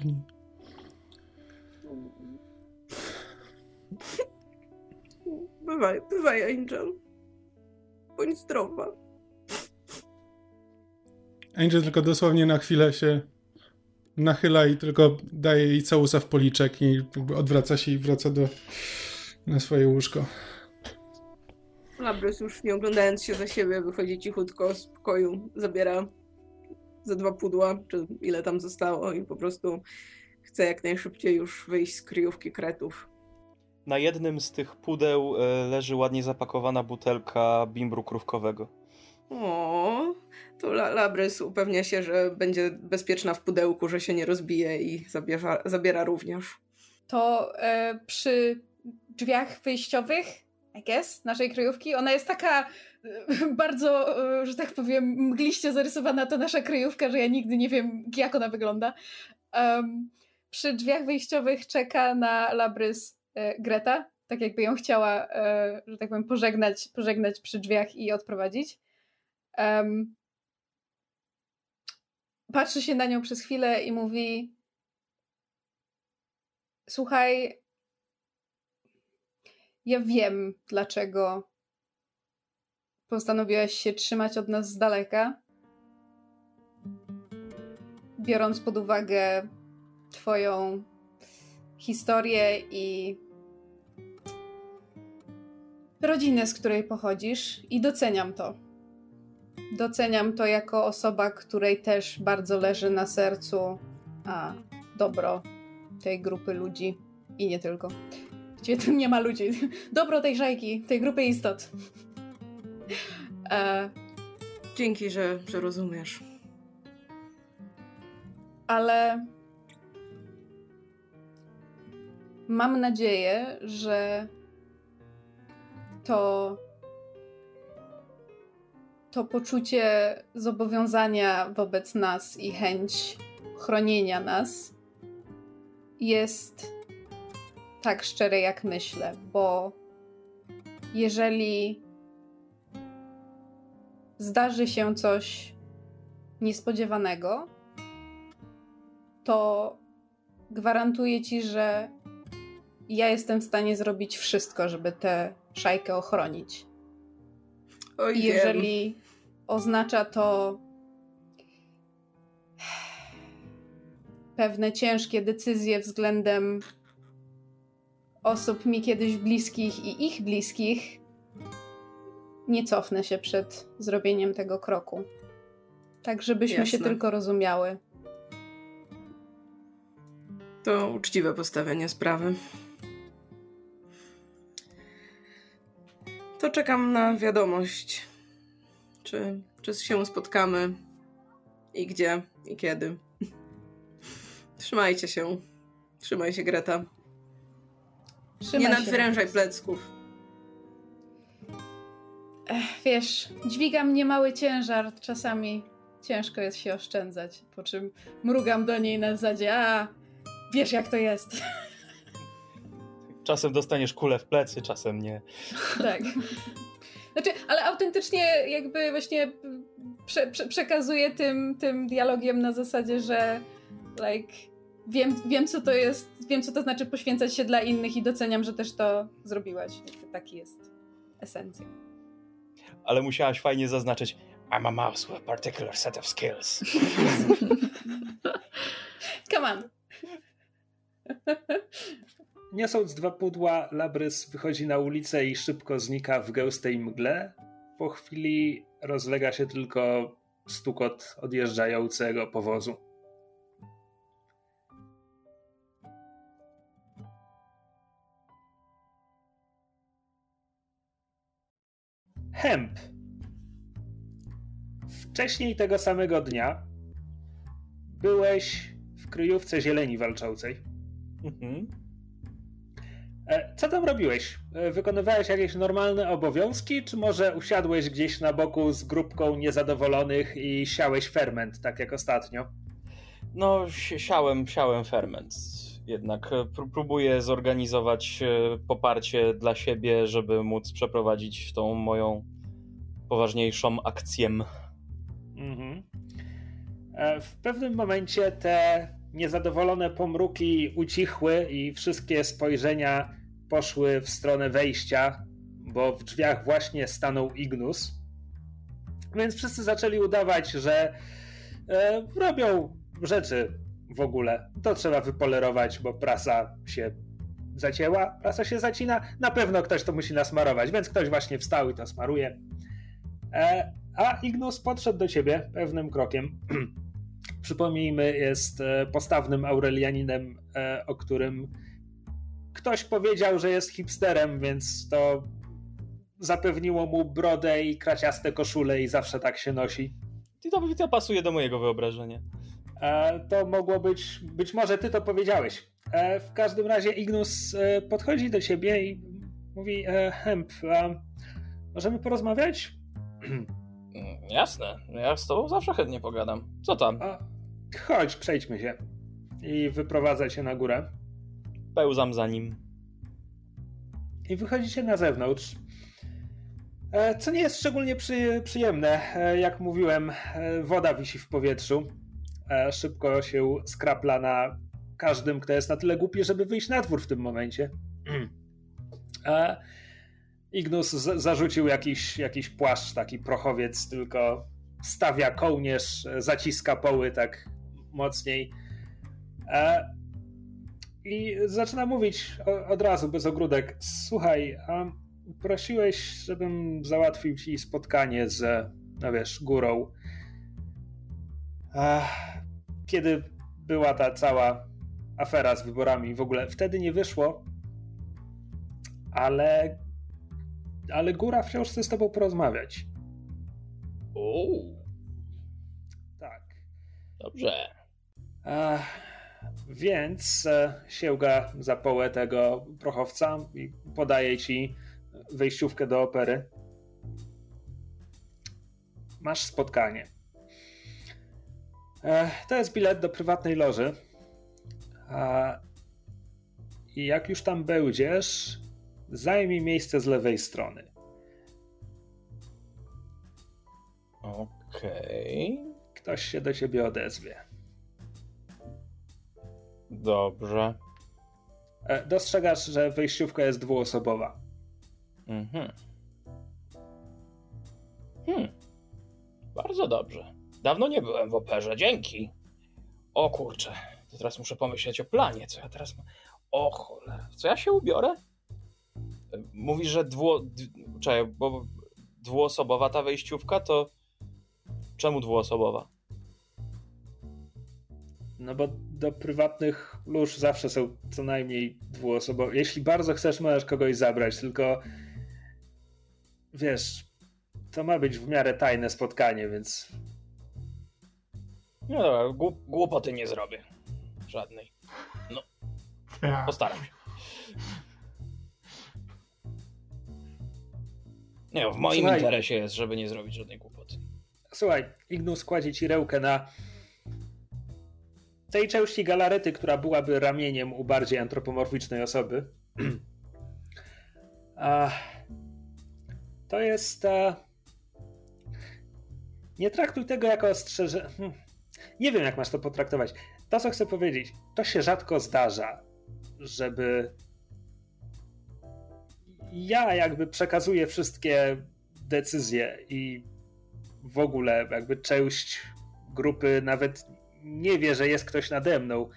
Bywaj, bywaj, Angel. Bądź zdrowa. Angel tylko dosłownie na chwilę się nachyla i tylko daje jej całusa w policzek i odwraca się i wraca do na swoje łóżko. Labrys już nie oglądając się za siebie wychodzi cichutko z pokoju, zabiera ze dwa pudła, czy ile tam zostało i po prostu chce jak najszybciej już wyjść z kryjówki kretów. Na jednym z tych pudeł e, leży ładnie zapakowana butelka bimbru krówkowego. O, to Labrys upewnia się, że będzie bezpieczna w pudełku, że się nie rozbije i zabiera, zabiera również. To e, przy drzwiach wyjściowych, I guess, naszej kryjówki, ona jest taka e, bardzo, e, że tak powiem, mgliście zarysowana ta nasza kryjówka, że ja nigdy nie wiem, jak ona wygląda. Um, przy drzwiach wyjściowych czeka na Labrys E, Greta, tak jakby ją chciała, że tak powiem, pożegnać, pożegnać przy drzwiach i odprowadzić. Um, patrzy się na nią przez chwilę i mówi: Słuchaj, ja wiem, dlaczego postanowiłaś się trzymać od nas z daleka. Biorąc pod uwagę Twoją historię i rodzinę, z której pochodzisz, i doceniam to. Doceniam to jako osoba, której też bardzo leży na sercu a dobro tej grupy ludzi i nie tylko. Gdzie tu nie ma ludzi. Dobro tej szajki, tej grupy istot. E... Dzięki, że, że rozumiesz. Ale mam nadzieję, że to to poczucie zobowiązania wobec nas i chęć chronienia nas jest tak szczere, jak myślę, bo jeżeli zdarzy się coś niespodziewanego, to gwarantuję ci, że ja jestem w stanie zrobić wszystko, żeby tę szajkę ochronić. Oj, I jeżeli oznacza to pewne ciężkie decyzje względem osób mi kiedyś bliskich i ich bliskich, nie cofnę się przed zrobieniem tego kroku. Tak, żebyśmy Jasne. się tylko rozumiały. To uczciwe postawienie sprawy. To czekam na wiadomość. Czy, czy się spotkamy? I gdzie? I kiedy? Trzymajcie się. Trzymaj się, Greta. Trzymaj Nie nadwyrężaj plecków. Ech, wiesz, dźwigam niemały ciężar, czasami ciężko jest się oszczędzać, po czym mrugam do niej na zasadzie, a wiesz jak to jest. Czasem dostaniesz kulę w plecy, czasem nie. tak. Znaczy, ale autentycznie jakby właśnie prze, prze, przekazuję tym, tym dialogiem na zasadzie, że like wiem, wiem co to jest, wiem co to znaczy poświęcać się dla innych i doceniam, że też to zrobiłaś. Taki jest esencja. Ale musiałaś fajnie zaznaczyć I'm a mouse with a particular set of skills. Come on. Niosąc dwa pudła, Labrys wychodzi na ulicę i szybko znika w gęstej mgle. Po chwili rozlega się tylko stukot odjeżdżającego powozu. Hemp. Wcześniej tego samego dnia byłeś w kryjówce zieleni walczącej. Mhm. E, Co tam robiłeś? E, Wykonywałeś jakieś normalne obowiązki, czy może usiadłeś gdzieś na boku z grupką niezadowolonych i siałeś ferment, tak jak ostatnio? No, si- siałem, siałem ferment. Jednak e, pró- próbuję zorganizować e, poparcie dla siebie, żeby móc przeprowadzić tą moją poważniejszą akcję. Mhm. E, W pewnym momencie te niezadowolone pomruki ucichły i wszystkie spojrzenia poszły w stronę wejścia, bo w drzwiach właśnie stanął Ignus. Więc wszyscy zaczęli udawać, że robią rzeczy w ogóle. To trzeba wypolerować, bo prasa się zacięła, prasa się zacina. Na pewno ktoś to musi nasmarować, więc ktoś właśnie wstał i to smaruje. E, a Ignus podszedł do ciebie pewnym krokiem. Przypomnijmy, jest e, postawnym Aurelianinem, e, o którym ktoś powiedział, że jest hipsterem, więc to zapewniło mu brodę i kraciaste koszule i zawsze tak się nosi. I to, to pasuje do mojego wyobrażenia. E, To mogło być, być może ty to powiedziałeś. E, W każdym razie Ignus e, podchodzi do ciebie i mówi: Hemp, możemy porozmawiać? Mm, Jasne, ja z tobą zawsze chętnie pogadam. Co tam? A, chodź, przejdźmy się. I wyprowadza cię na górę. Pełzam za nim. I wychodzicie na zewnątrz. Co nie jest szczególnie przy, przyjemne. Jak mówiłem, woda wisi w powietrzu. E, Szybko się skrapla na każdym, kto jest na tyle głupi, żeby wyjść na dwór w tym momencie. E, Ignus zarzucił jakiś, jakiś płaszcz, taki prochowiec, tylko stawia kołnierz, zaciska poły tak mocniej. E, I zaczyna mówić od razu, bez ogródek. Słuchaj, a prosiłeś, żebym załatwił ci spotkanie z, no wiesz, górą. Kiedy była ta cała afera z wyborami, w ogóle wtedy nie wyszło, ale, ale góra wciąż chce z tobą porozmawiać. Uuu, Tak. dobrze. Więc e, sięga za połę tego prochowca i podaje ci wejściówkę do opery. Masz spotkanie. E, to jest bilet do prywatnej loży. I jak już tam będziesz, zajmij miejsce z lewej strony. Okej. Ktoś się do ciebie odezwie. Dobrze. E, dostrzegasz, że wejściówka jest dwuosobowa. Mhm. Hmm. Bardzo dobrze. Dawno nie byłem w operze, dzięki. O kurczę, to teraz muszę pomyśleć o planie, co ja teraz mam. O cholera, co ja się ubiorę? Mówisz, że dwu... Czekaj, bo dwuosobowa ta wejściówka, to czemu dwuosobowa? No bo do prywatnych lóż zawsze są co najmniej dwuosobowe. Jeśli bardzo chcesz, możesz kogoś zabrać, tylko wiesz, to ma być w miarę tajne spotkanie, więc. No dobra, głupoty nie zrobię. Żadnej. No. Postaram się. Nie, w moim Słuchaj. interesie jest, żeby nie zrobić żadnej głupoty. Słuchaj, Ignus kładzie ci rełkę na tej części galarety, która byłaby ramieniem u bardziej antropomorficznej osoby. A, to jest. A, nie traktuj tego jako ostrzeżenie. Nie wiem, jak masz to potraktować. To, co chcę powiedzieć, to się rzadko zdarza, żeby ja jakby przekazuję wszystkie decyzje i w ogóle jakby część grupy nawet nie wie, że jest ktoś nade mną.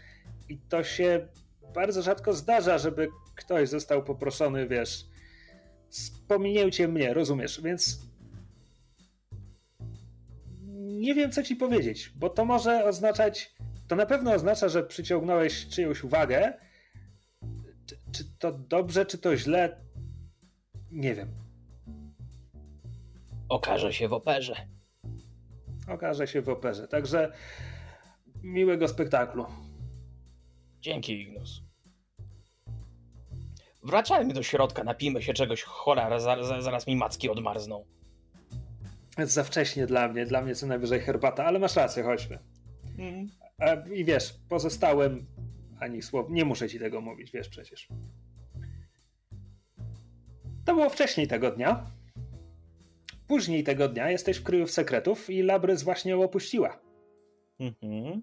I to się bardzo rzadko zdarza, żeby ktoś został poproszony, wiesz, spominięcie mnie, rozumiesz? Więc nie wiem, co ci powiedzieć, bo to może oznaczać, to na pewno oznacza, że przyciągnąłeś czyjąś uwagę. Czy, czy to dobrze, czy to źle? Nie wiem. Okaże się w operze. Okaże się w operze. Także miłego spektaklu. Dzięki, Ignus. Wracajmy do środka, napijmy się czegoś, cholera, zaraz, zaraz mi macki odmarzną. Jest za wcześnie dla mnie, dla mnie co najwyżej herbata, ale masz rację, chodźmy. Mm. I wiesz, pozostałem ani słowa, nie muszę ci tego mówić, wiesz przecież. To było wcześniej tego dnia. Później tego dnia jesteś w kryjów sekretów i Labrys właśnie ją opuściła. Mhm.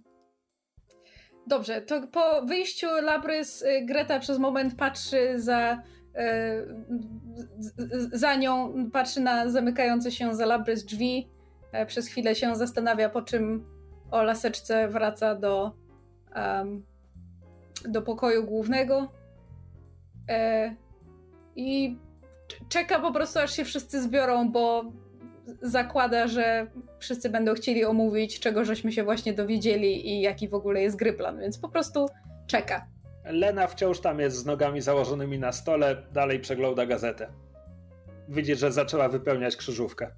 Dobrze, to po wyjściu Labrys y, Greta przez moment patrzy za za nią, patrzy na zamykające się za Labrys drzwi, e, przez chwilę się zastanawia, po czym o laseczce wraca do um, do pokoju głównego e, i czeka po prostu aż się wszyscy zbiorą, bo zakłada, że wszyscy będą chcieli omówić, czego żeśmy się właśnie dowiedzieli i jaki w ogóle jest gry plan, więc po prostu czeka. Lena wciąż tam jest z nogami założonymi na stole, dalej przegląda gazetę. Widzi, że zaczęła wypełniać krzyżówkę.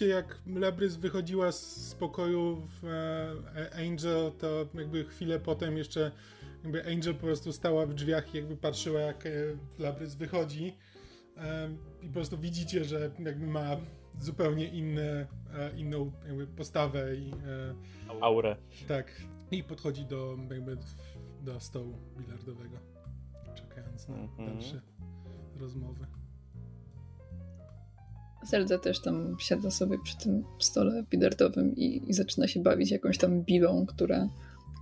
Jak Lebrys wychodziła z pokoju w e, Angel, to jakby chwilę potem jeszcze jakby Angel po prostu stała w drzwiach i jakby patrzyła jak e, Lebrys wychodzi i po prostu widzicie, że jakby ma zupełnie inne, e, inną jakby postawę i e, aurę. Tak. I podchodzi do jakby do stołu bilardowego, czekając na mm-hmm. dalsze rozmowy. Zelda też tam siada sobie przy tym stole bilardowym i, i zaczyna się bawić jakąś tam bilą, która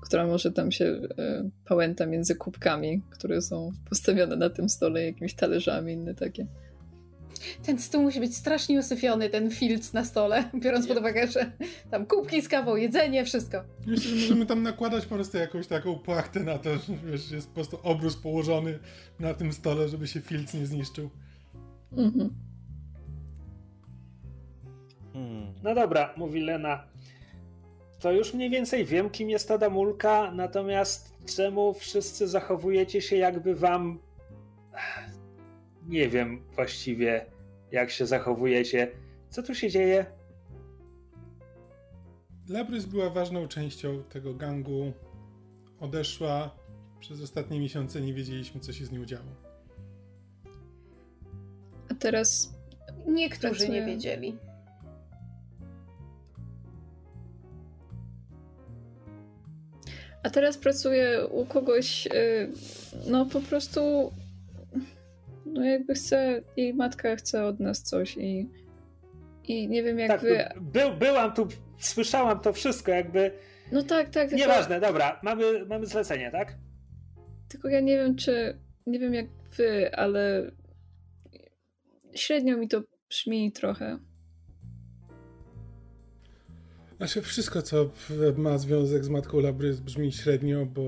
która może tam się e, pałęta między kubkami, które są postawione na tym stole, jakimiś talerzami, inne takie. Ten stół musi być strasznie usyfiony, ten filc na stole, biorąc pod uwagę, że tam kubki z kawą, jedzenie, wszystko. Myślę, że możemy tam nakładać po prostu jakąś taką płachtę na to, że wiesz, jest po prostu obrus położony na tym stole, żeby się filc nie zniszczył. Mhm. Hmm. No dobra, mówi Lena to już mniej więcej wiem, kim jest ta damulka, natomiast czemu wszyscy zachowujecie się jakby wam... Nie wiem właściwie, jak się zachowujecie. Co tu się dzieje? Labrys była ważną częścią tego gangu. Odeszła. Przez ostatnie miesiące nie wiedzieliśmy, co się z nią działo. A teraz. Niektórzy nie wiedzieli. A teraz pracuję u kogoś, y, no po prostu, no jakby chce, jej matka chce od nas coś i, i nie wiem jak tak, wy... By, byłam tu, słyszałam to wszystko, jakby No tak, tak. Tylko... Nieważne, dobra, mamy, mamy zlecenie, tak? Tylko ja nie wiem, czy. Nie wiem jak wy, ale. Średnio mi to brzmi trochę. Znaczy wszystko, co ma związek z Matką Labrys brzmi średnio, bo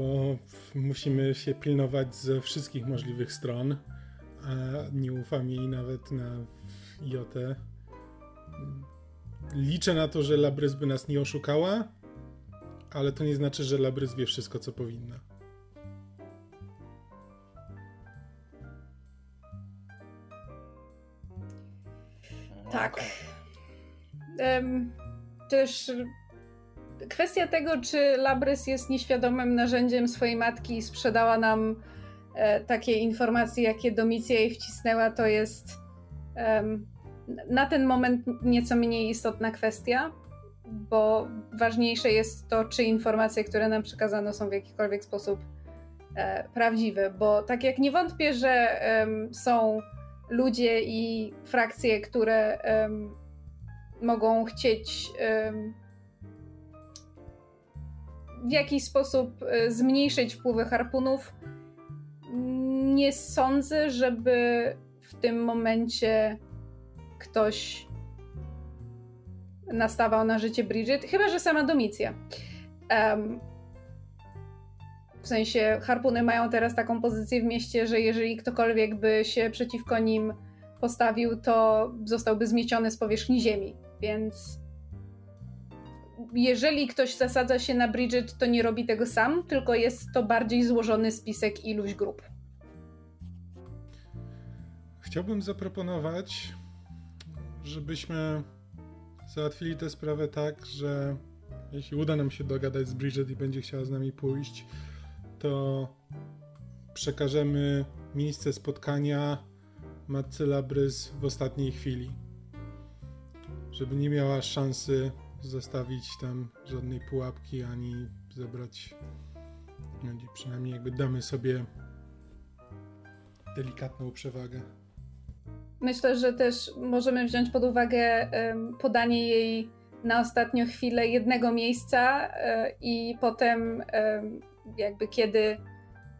musimy się pilnować ze wszystkich możliwych stron, a nie ufam jej nawet na jotę. Liczę na to, że Labrys by nas nie oszukała, ale to nie znaczy, że Labrys wie wszystko, co powinna. Tak. Um, też kwestia tego, czy Labrys jest nieświadomym narzędziem swojej matki i sprzedała nam takie informacje, jakie Domicja jej wcisnęła, to jest na ten moment nieco mniej istotna kwestia, bo ważniejsze jest to, czy informacje, które nam przekazano, są w jakikolwiek sposób e, prawdziwe. Bo tak jak nie wątpię, że są ludzie i frakcje, które mogą chcieć w jakiś sposób e, zmniejszyć wpływy harpunów, nie sądzę, żeby w tym momencie ktoś nastawał na życie Bridget, chyba że sama Domicja. Um, w sensie harpuny mają teraz taką pozycję w mieście, że jeżeli ktokolwiek by się przeciwko nim postawił, to zostałby zmieciony z powierzchni ziemi. Więc jeżeli ktoś zasadza się na Bridget, to nie robi tego sam, tylko jest to bardziej złożony spisek iluś grup. Chciałbym zaproponować, żebyśmy załatwili tę sprawę tak, że jeśli uda nam się dogadać z Bridget i będzie chciała z nami pójść, to przekażemy miejsce spotkania matce Labrys w ostatniej chwili. Żeby nie miała szansy zostawić tam żadnej pułapki ani zebrać. Przynajmniej jakby damy sobie delikatną przewagę. Myślę, że też możemy wziąć pod uwagę podanie jej na ostatnią chwilę jednego miejsca um, i potem jakby kiedy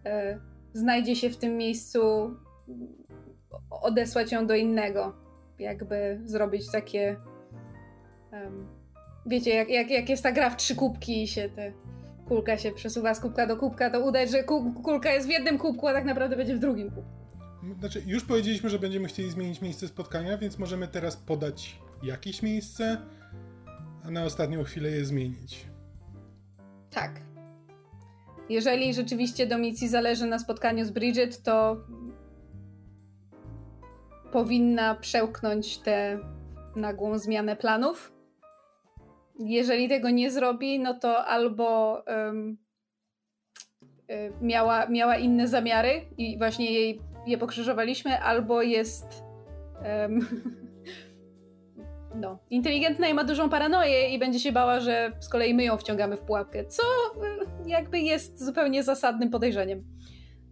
e, znajdzie się w tym miejscu odesłać ją do innego. Jakby zrobić takie wiecie, jak, jak, jak jest ta gra w trzy kubki i się te kulka się przesuwa z kubka do kubka, to udać, że kulka jest w jednym kubku, a tak naprawdę będzie w drugim kubku. Znaczy, już powiedzieliśmy, że będziemy chcieli zmienić miejsce spotkania, więc możemy teraz podać jakieś miejsce, a na ostatnią chwilę je zmienić. Tak. Jeżeli rzeczywiście Domicji zależy na spotkaniu z Bridget, to powinna przełknąć tę nagłą zmianę planów. Jeżeli tego nie zrobi, no to albo um, miała, miała inne zamiary i właśnie jej je pokrzyżowaliśmy, albo jest um, no, inteligentna i ma dużą paranoję i będzie się bała, że z kolei my ją wciągamy w pułapkę, co e, jakby jest zupełnie zasadnym podejrzeniem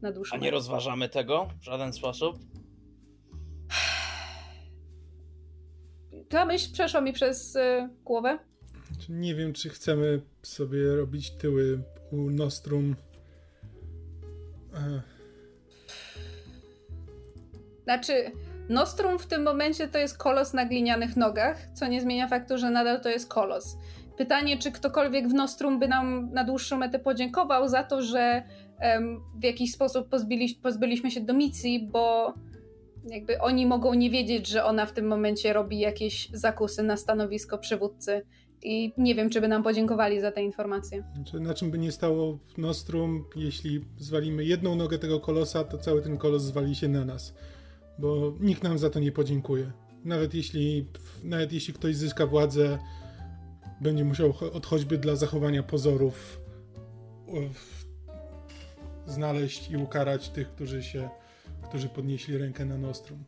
na dłuższą. A nie rozważamy tego w żaden sposób? Ta myśl przeszła mi przez y, głowę. Nie wiem, czy chcemy sobie robić tyły u Nostrum. Znaczy, Nostrum w tym momencie to jest kolos na glinianych nogach, co nie zmienia faktu, że nadal to jest kolos. Pytanie, czy ktokolwiek w Nostrum by nam na dłuższą metę podziękował za to, że um, w jakiś sposób pozbyli, pozbyliśmy się Domicji, bo jakby oni mogą nie wiedzieć, że ona w tym momencie robi jakieś zakusy na stanowisko przywódcy i nie wiem, czy by nam podziękowali za te informacje. Znaczy, na czym by nie stało Nostrum, jeśli zwalimy jedną nogę tego kolosa, to cały ten kolos zwali się na nas bo nikt nam za to nie podziękuje. Nawet jeśli, nawet jeśli ktoś zyska władzę, będzie musiał od choćby dla zachowania pozorów znaleźć i ukarać tych, którzy się, którzy podnieśli rękę na Nostrum.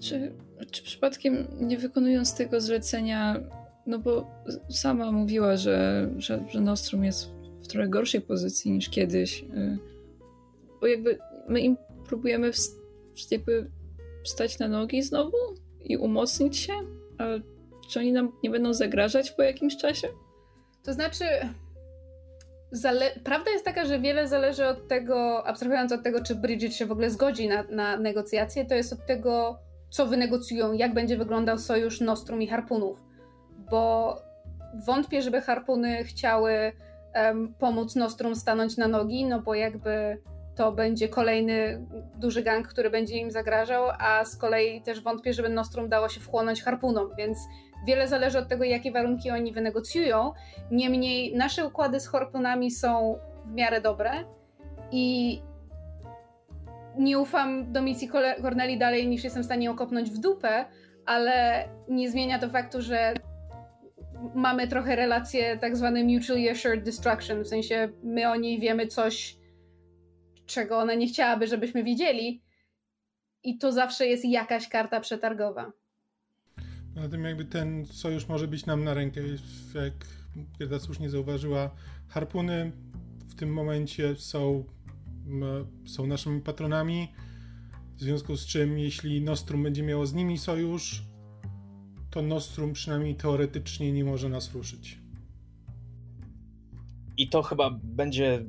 Czy, czy przypadkiem nie wykonując tego zlecenia, no bo sama mówiła, że, że, że Nostrum jest w trochę gorszej pozycji niż kiedyś, y, bo jakby my im próbujemy jakby wstać na nogi znowu i umocnić się? A czy oni nam nie będą zagrażać po jakimś czasie? To znaczy, Zale- Prawda jest taka, że wiele zależy od tego, abstrahując od tego, czy Bridget się w ogóle zgodzi na, na negocjacje, to jest od tego, co wynegocjują, jak będzie wyglądał sojusz Nostrum i Harpunów. Bo wątpię, żeby Harpuny chciały um, pomóc Nostrum stanąć na nogi, no bo jakby to będzie kolejny duży gang, który będzie im zagrażał, a z kolei też wątpię, żeby Nostrum dało się wchłonąć Harpunom, więc wiele zależy od tego, jakie warunki oni wynegocjują. Niemniej nasze układy z Harpunami są w miarę dobre i nie ufam do misji Corneli dalej niż jestem w stanie ją kopnąć w dupę, ale nie zmienia to faktu, że mamy trochę relację tak zwane mutually assured destruction, w sensie my o niej wiemy coś, czego ona nie chciałaby, żebyśmy widzieli i to zawsze jest jakaś karta przetargowa. Na tym jakby ten sojusz może być nam na rękę, jak Gerda słusznie zauważyła, harpuny w tym momencie są są naszymi patronami, w związku z czym jeśli Nostrum będzie miało z nimi sojusz, to Nostrum przynajmniej teoretycznie nie może nas ruszyć. I to chyba będzie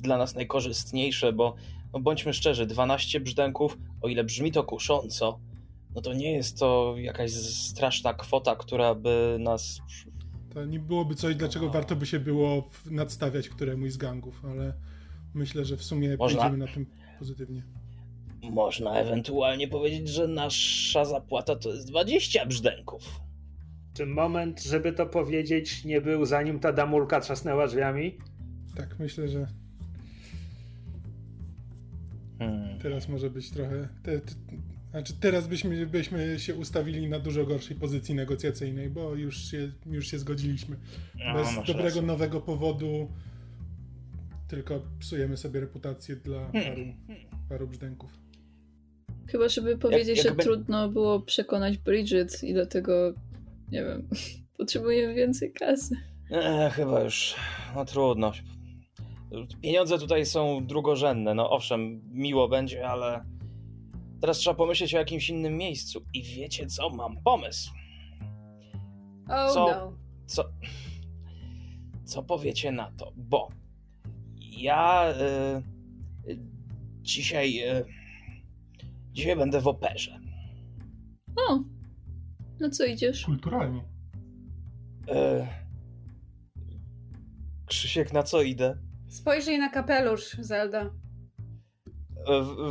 dla nas najkorzystniejsze, bo no bądźmy szczerzy, 12 brzdęków, o ile brzmi to kusząco, no to nie jest to jakaś straszna kwota, która by nas. To nie byłoby coś, dlaczego warto by się było nadstawiać któremuś z gangów, ale myślę, że w sumie Można... pójdziemy na tym pozytywnie. Można ewentualnie powiedzieć, że nasza zapłata to jest 20 brzdęków. Czy moment, żeby to powiedzieć, nie był zanim ta damulka trzasnęła drzwiami? Tak, myślę, że. Hmm. Teraz może być trochę. Te, te, znaczy, teraz byśmy, byśmy się ustawili na dużo gorszej pozycji negocjacyjnej, bo już się, już się zgodziliśmy. No, Bez dobrego rację. nowego powodu tylko psujemy sobie reputację dla hmm. paru, paru brzdęków. Chyba, żeby powiedzieć, jak, jakby... że trudno było przekonać Bridget i dlatego, nie wiem, potrzebujemy więcej kasy. E, chyba już, no trudno. Pieniądze tutaj są drugorzędne, no owszem, miło będzie, ale teraz trzeba pomyśleć o jakimś innym miejscu. I wiecie co, mam pomysł. Oh co, no. Co, co powiecie na to? Bo ja y, dzisiaj y, dzisiaj będę w operze. O, no co idziesz? Kulturalnie. Y, Krzysiek, na co idę? Spojrzyj na kapelusz, Zelda.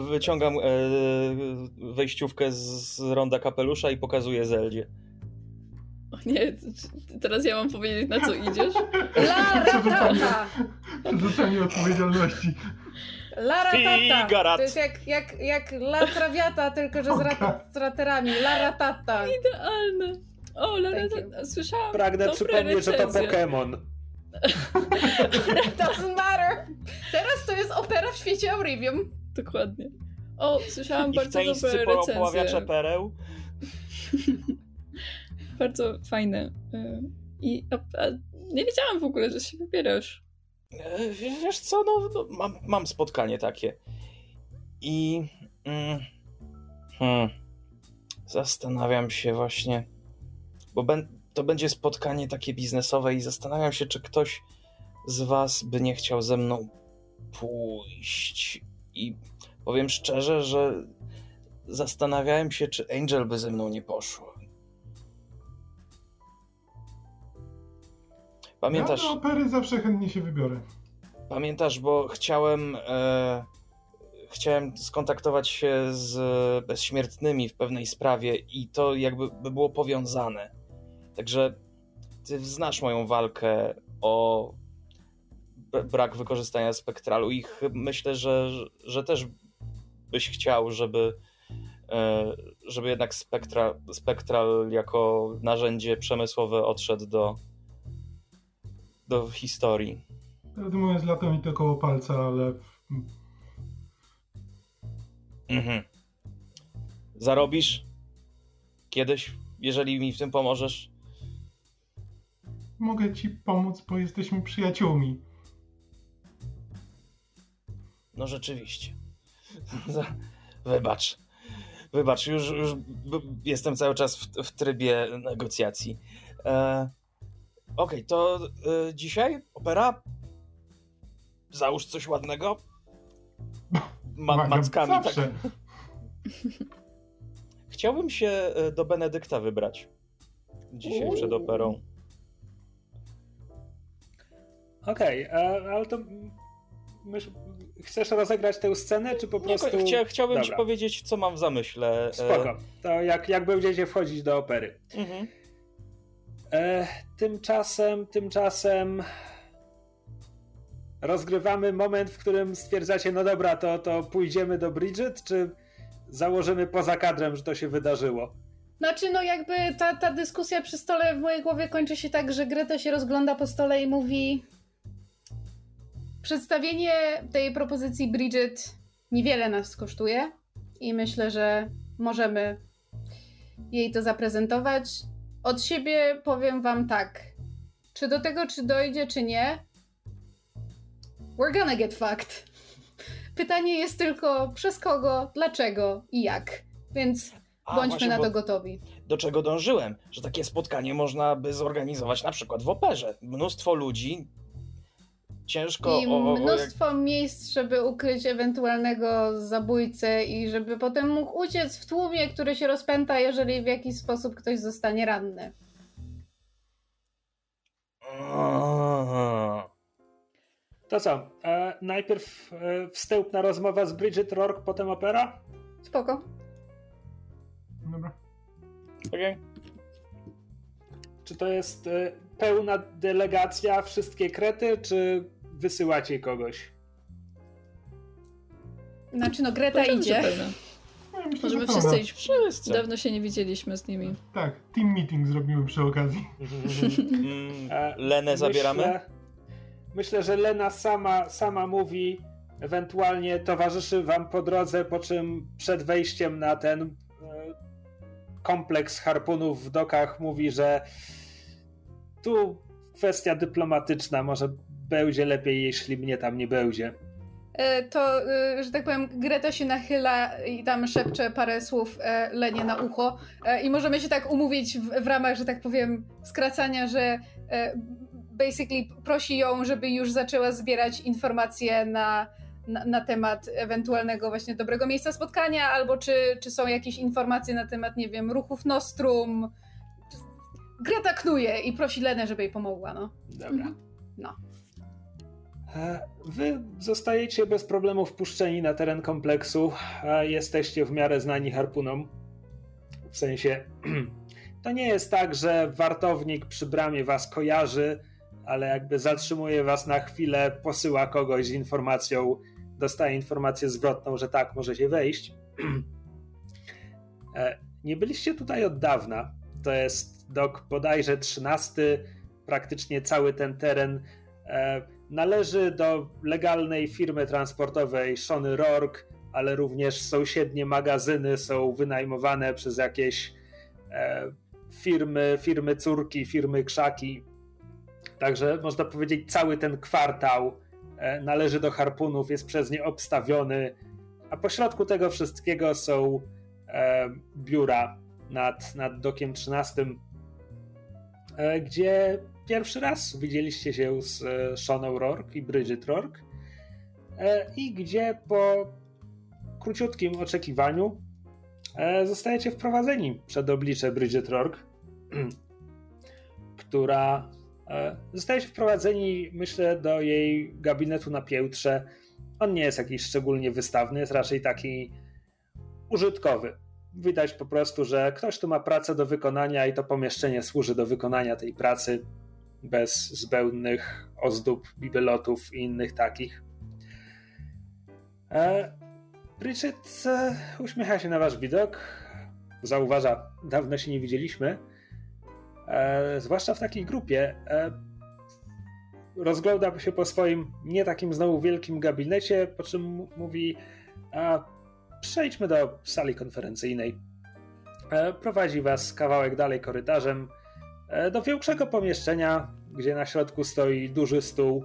Wyciągam wejściówkę z ronda kapelusza i pokazuję Zeldzie. O nie, teraz ja mam powiedzieć, na co idziesz? La ratata! Przerzucanie odpowiedzialności. La ratata! To jest jak, jak, jak La traviata, tylko że z, rat, z raterami. La ratata. Idealne. O, La ratata. Słyszałam Pragnę przypomnieć, że to Pokémon. Doesn't matter. Teraz to jest opera w świecie Aurivium. Dokładnie. O, słyszałam I bardzo dobre recenzje. poławiacze pereł. bardzo fajne. Y, I a, a nie wiedziałam w ogóle, że się wybierasz. E, wiesz co, no, no mam, mam, spotkanie takie. I mm, hmm, zastanawiam się właśnie, bo ben, to będzie spotkanie takie biznesowe i zastanawiam się, czy ktoś z was by nie chciał ze mną pójść. I powiem szczerze, że zastanawiałem się, czy Angel by ze mną nie poszła. Pamiętasz? Ja do opery zawsze chętnie się wybiorę. Pamiętasz, bo chciałem. E, chciałem skontaktować się z bezśmiertnymi w pewnej sprawie i to jakby by było powiązane. Także ty znasz moją walkę o brak wykorzystania spektralu i myślę, że, że też byś chciał, żeby, e, żeby jednak spektra, spektral jako narzędzie przemysłowe odszedł do, do historii. Prawdę mówiąc, lato mi to koło palca, ale... Mhm. Zarobisz? Kiedyś, jeżeli mi w tym pomożesz? Mogę ci pomóc, bo jesteśmy przyjaciółmi. No rzeczywiście. Wybacz. Wybacz, już, już jestem cały czas w, w trybie negocjacji. E, okay, to y, dzisiaj opera? Załóż coś ładnego. Ma, mackami, tak. Chciałbym się y, do Benedykta wybrać. Dzisiaj przed operą. Okej, okay, ale to chcesz rozegrać tę scenę, czy po prostu... Nie, chciałbym Dobra. ci powiedzieć, co mam w zamyśle. E, Spoko, to jak, jak będziecie wchodzić do opery. Mhm. E, tymczasem, tymczasem rozgrywamy moment, w którym stwierdzacie, no dobra, to, to pójdziemy do Bridget, czy założymy poza kadrem, że to się wydarzyło? Znaczy, no jakby ta, ta dyskusja przy stole w mojej głowie kończy się tak, że Greta się rozgląda po stole i mówi Przedstawienie tej propozycji Bridget niewiele nas kosztuje i myślę, że możemy jej to zaprezentować. Od siebie powiem wam tak. Czy do tego, czy dojdzie, czy nie, we're gonna get fucked. Pytanie jest tylko przez kogo, dlaczego i jak. Więc A, bądźmy właśnie, na to gotowi. Do czego dążyłem? Że takie spotkanie można by zorganizować na przykład w operze. Mnóstwo ludzi, ciężko. I o, mnóstwo jak... miejsc, żeby ukryć ewentualnego zabójcę i żeby potem mógł uciec w tłumie, który się rozpęta, jeżeli w jakiś sposób ktoś zostanie ranny. To co? E, najpierw e, wstępna rozmowa z Bridget Rourke, potem opera? Spoko. Dobra. Okej. Okay. Czy to jest e, pełna delegacja, wszystkie krety, czy wysyłacie kogoś. Znaczy, no Greta Możemy idzie. Ja Możemy wszyscy iść. Wszyscy. Dawno się nie widzieliśmy z nimi. Tak, team meeting zrobimy przy okazji. Mm, Lenę zabieramy? Myślę, myślę, że Lena sama, sama mówi, ewentualnie towarzyszy wam po drodze, po czym przed wejściem na ten e, kompleks harpunów w dokach mówi, że tu kwestia dyplomatyczna, może będzie lepiej, jeśli mnie tam nie będzie. E, to, e, że tak powiem, Greta się nachyla i tam szepcze parę słów e, Lenie na ucho i możemy się tak umówić w, w ramach, że tak powiem, skracania, że basically prosi ją, żeby już zaczęła zbierać informacje na, na, na, temat ewentualnego właśnie dobrego miejsca spotkania, albo czy, czy są jakieś informacje na temat, nie wiem, ruchów Nostrum. Greta knuje i prosi Lenę, żeby jej pomogła, no. Dobra. Mhm. No. Wy zostajecie bez problemu wpuszczeni na teren kompleksu, jesteście w miarę znani harpunom. W sensie, to nie jest tak, że wartownik przy bramie was kojarzy, ale jakby zatrzymuje was na chwilę, posyła kogoś z informacją, dostaje informację zwrotną, że tak, możecie wejść. E, nie byliście tutaj od dawna. To jest dok bodajże 13. Praktycznie cały ten teren e, Należy do legalnej firmy transportowej Shony Rourke, ale również sąsiednie magazyny są wynajmowane przez jakieś e, firmy, firmy córki, firmy krzaki. Także można powiedzieć, cały ten kwartał e, należy do harpunów, jest przez nie obstawiony, a pośrodku tego wszystkiego są e, biura nad, nad dokiem 13, e, gdzie pierwszy raz widzieliście się z e, Seaną Rourke i Bridget Rourke e, i gdzie po króciutkim oczekiwaniu e, zostajecie wprowadzeni przed oblicze Bridget Rourke, która zostajecie wprowadzeni, myślę, do jej gabinetu na piętrze. On nie jest jakiś szczególnie wystawny, jest raczej taki użytkowy. Widać po prostu, że ktoś tu ma pracę do wykonania i to pomieszczenie służy do wykonania tej pracy bez zbędnych ozdób, bibelotów i innych takich. E, e, uśmiecha się na wasz widok. Zauważa, dawno się nie widzieliśmy. E, zwłaszcza w takiej grupie. E, rozgląda się po swoim nie takim znowu wielkim gabinecie, po czym mówi: a, Przejdźmy do sali konferencyjnej. E, prowadzi was kawałek dalej korytarzem do większego pomieszczenia, gdzie na środku stoi duży stół,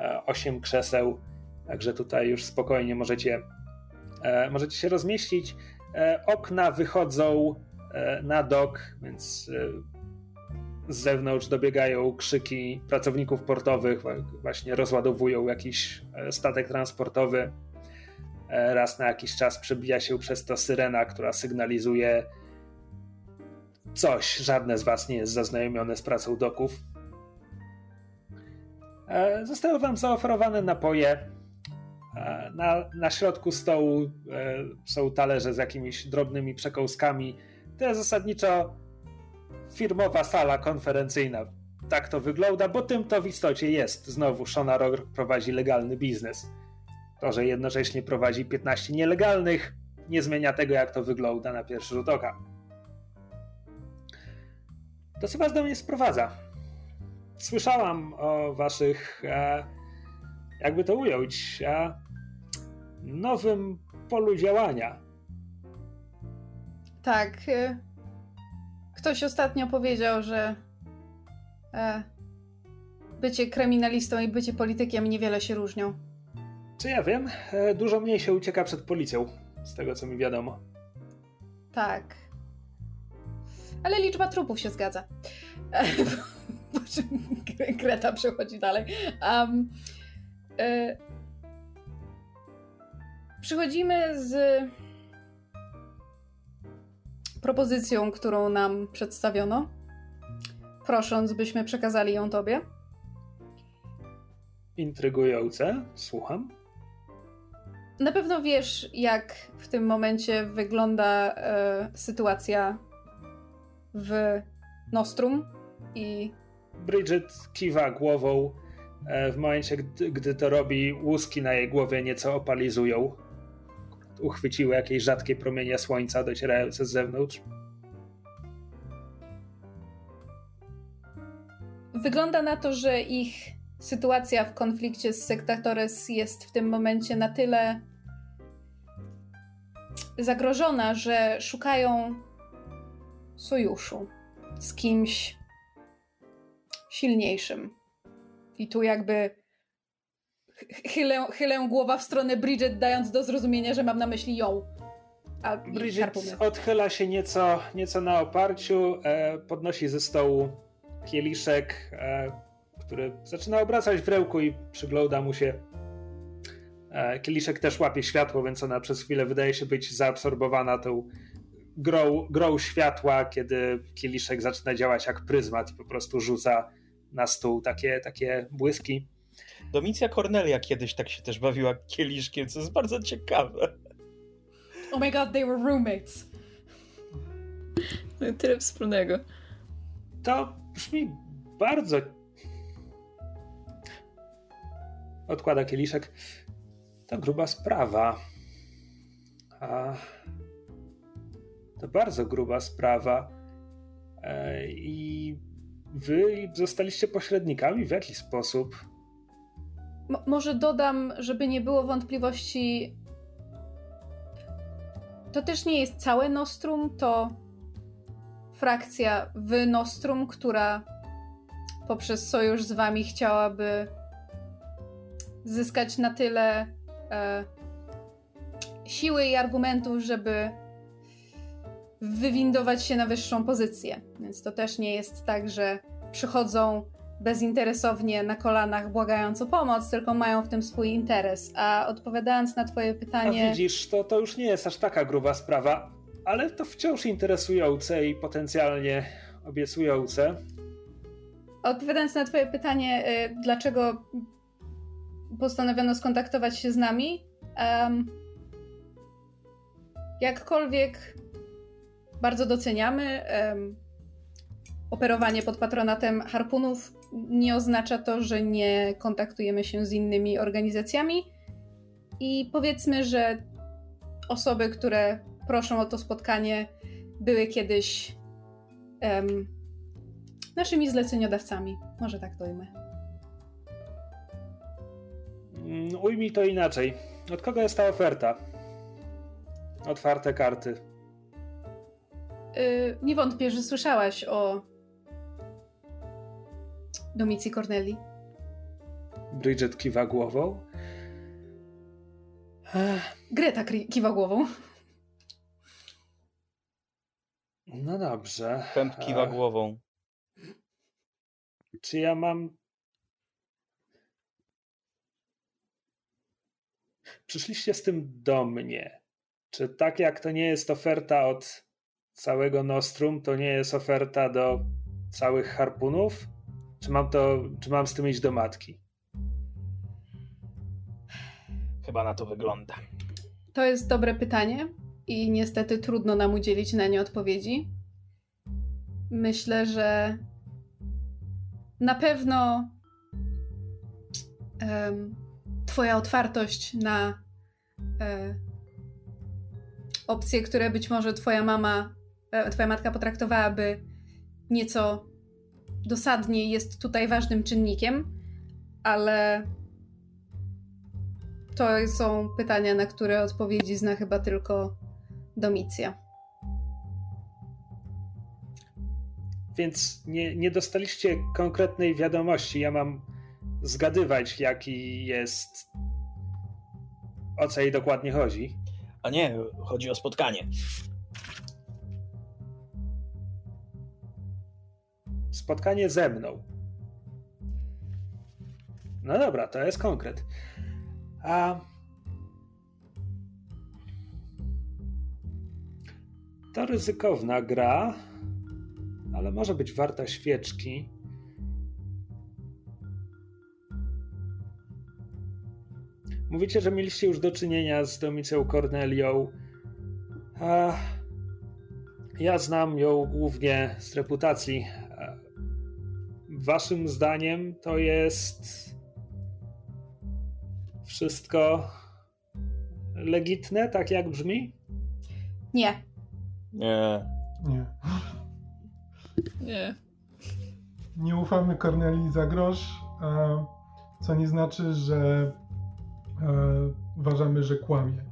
e, osiem krzeseł, także tutaj już spokojnie możecie, e, możecie się rozmieścić. Okna wychodzą na dok, więc z zewnątrz dobiegają krzyki pracowników portowych, właśnie rozładowują jakiś e, statek transportowy. E, raz na jakiś czas przebija się przez to syrena, która sygnalizuje coś. Żadne z Was nie jest zaznajomione z pracą doków. E, zostały Wam zaoferowane napoje. Na, na środku stołu są talerze z jakimiś drobnymi przekąskami. To jest zasadniczo firmowa sala konferencyjna. Tak to wygląda, bo tym to w istocie jest. Znowu Shona Rock prowadzi legalny biznes. To, że jednocześnie prowadzi 15 nielegalnych, nie zmienia tego, jak to wygląda na pierwszy rzut oka. To co was do mnie sprowadza? Słyszałam o waszych, e, jakby to ująć, e, nowym polu działania. Tak. E, Ktoś ostatnio powiedział, że bycie kryminalistą i bycie politykiem niewiele się różnią. Czy ja wiem? Dużo mniej się ucieka przed policją, z tego co mi wiadomo. Tak. Ale liczba trupów się zgadza. Po czym Greta przechodzi dalej. Um, przychodzimy z propozycją, którą nam przedstawiono, prosząc, byśmy przekazali ją tobie. Intrygujące, słucham. Na pewno wiesz, jak w tym momencie wygląda e, sytuacja w Nostrum i. Bridget kiwa głową. E, w momencie, gdy, gdy to robi, łuski na jej głowie nieco opalizują uchwyciły jakieś rzadkie promienie słońca docierające z zewnątrz. Wygląda na to, że ich sytuacja w konflikcie z Sektatores jest w tym momencie na tyle zagrożona, że szukają sojuszu z kimś silniejszym. I tu jakby chylę, chylę głowa w stronę Bridget, dając do zrozumienia, że mam na myśli ją. A Bridget odchyla się nieco, nieco na oparciu, e, podnosi ze stołu kieliszek, e, który zaczyna obracać w rełku i przygląda mu się. E, kieliszek też łapie światło, więc ona przez chwilę wydaje się być zaabsorbowana tą grą, grą światła, kiedy kieliszek zaczyna działać jak pryzmat i po prostu rzuca na stół takie, takie błyski. Domicja Cornelia kiedyś tak się też bawiła kieliszkiem, co jest bardzo ciekawe. Oh my god, they were roommates. No tyle wspólnego. To brzmi bardzo... Odkłada kieliszek. To gruba sprawa. A... To bardzo gruba sprawa. E, I wy zostaliście pośrednikami w jaki sposób? może dodam, żeby nie było wątpliwości. To też nie jest całe Nostrum, to frakcja w Nostrum, która poprzez sojusz z wami chciałaby zyskać na tyle e, siły i argumentów, żeby wywindować się na wyższą pozycję. Więc to też nie jest tak, że przychodzą bezinteresownie na kolanach błagając o pomoc, tylko mają w tym swój interes. A odpowiadając na twoje pytanie... A widzisz, to, to już nie jest aż taka gruba sprawa, ale to wciąż interesujące i potencjalnie obiecujące. Odpowiadając na twoje pytanie, y, dlaczego postanowiono skontaktować się z nami, um, jakkolwiek bardzo doceniamy operowanie pod patronatem harpunów, nie oznacza to, że nie kontaktujemy się z innymi organizacjami. I powiedzmy, że osoby, które proszą o to spotkanie, były kiedyś um, naszymi zleceniodawcami. Może tak to ujmę. Mm, ujmij to inaczej. Od kogo jest ta oferta? Otwarte karty. Yy, nie wątpię, że słyszałaś o Domicji Corneli. Bridget kiwa głową. Greta kiwa głową. No dobrze. Pęp kiwa głową. czy ja mam. Przyszliście z tym do mnie. Czy tak jak to nie jest oferta od całego Nostrum, to nie jest oferta do całych harpunów? Czy mam to, czy mam z tym iść do matki? Chyba na to wygląda. To jest dobre pytanie i niestety trudno nam udzielić na nie odpowiedzi. Myślę, że na pewno um, Twoja otwartość na um, opcje, które być może Twoja mama, Twoja matka potraktowałaby nieco dosadniej, jest tutaj ważnym czynnikiem, ale to są pytania, na które odpowiedzi zna chyba tylko Domicja. Więc nie, nie dostaliście konkretnej wiadomości. Ja mam zgadywać, jaki jest. O co jej dokładnie chodzi. A nie, chodzi o spotkanie. Spotkanie ze mną. No dobra, to jest konkret. A. To ryzykowna gra, ale może być warta świeczki. Mówicie, że mieliście już do czynienia z Domicją Cornelią. A ja znam ją głównie z reputacji. Waszym zdaniem to jest wszystko legitne, tak jak brzmi? Nie. Nie. Nie. Nie. Nie ufamy Kornelii za grosz, co nie znaczy, że uważamy, że kłamie.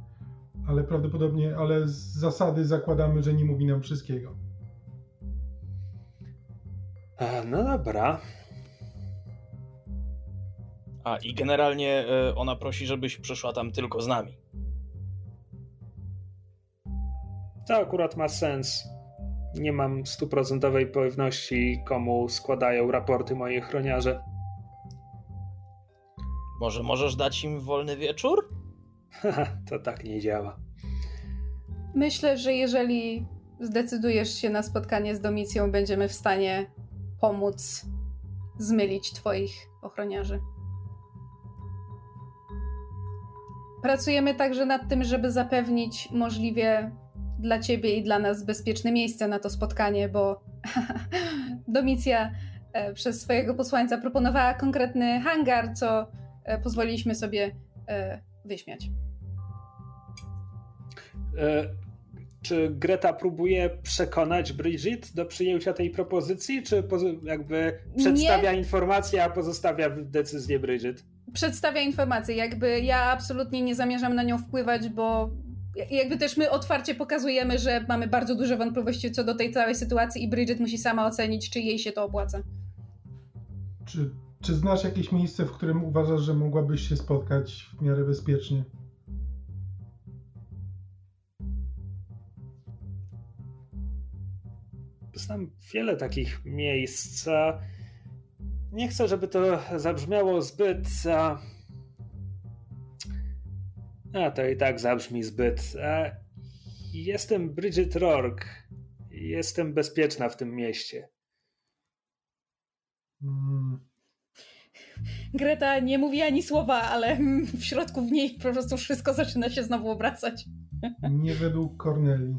Ale prawdopodobnie, ale z zasady zakładamy, że nie mówi nam wszystkiego. No dobra. A i generalnie y, ona prosi, żebyś przyszła tam tylko z nami. To akurat ma sens. Nie mam stuprocentowej pewności, komu składają raporty moi chroniarze. Może możesz dać im wolny wieczór? to tak nie działa. Myślę, że jeżeli zdecydujesz się na spotkanie z Domicją, będziemy w stanie pomóc zmylić twoich ochroniarzy. Pracujemy także nad tym, żeby zapewnić możliwie dla ciebie i dla nas bezpieczne miejsce na to spotkanie, bo Domicja e, przez swojego posłańca proponowała konkretny hangar, co e, pozwoliliśmy sobie e, wyśmiać. Czy Greta próbuje przekonać Bridget do przyjęcia tej propozycji, czy jakby przedstawia Nie. informacje, a pozostawia decyzję Bridget? Przedstawia informacje, jakby ja absolutnie nie zamierzam na nią wpływać, bo jakby też my otwarcie pokazujemy, że mamy bardzo duże wątpliwości co do tej całej sytuacji i Bridget musi sama ocenić, czy jej się to opłaca. Czy, czy znasz jakieś miejsce, w którym uważasz, że mogłabyś się spotkać w miarę bezpiecznie? Znam wiele takich miejsc. Nie chcę, żeby to zabrzmiało zbyt. A to i tak zabrzmi zbyt. Jestem Bridget Rourke. Jestem bezpieczna w tym mieście. Hmm. Greta nie mówi ani słowa, ale w środku w niej po prostu wszystko zaczyna się znowu obracać. Nie według Corneli.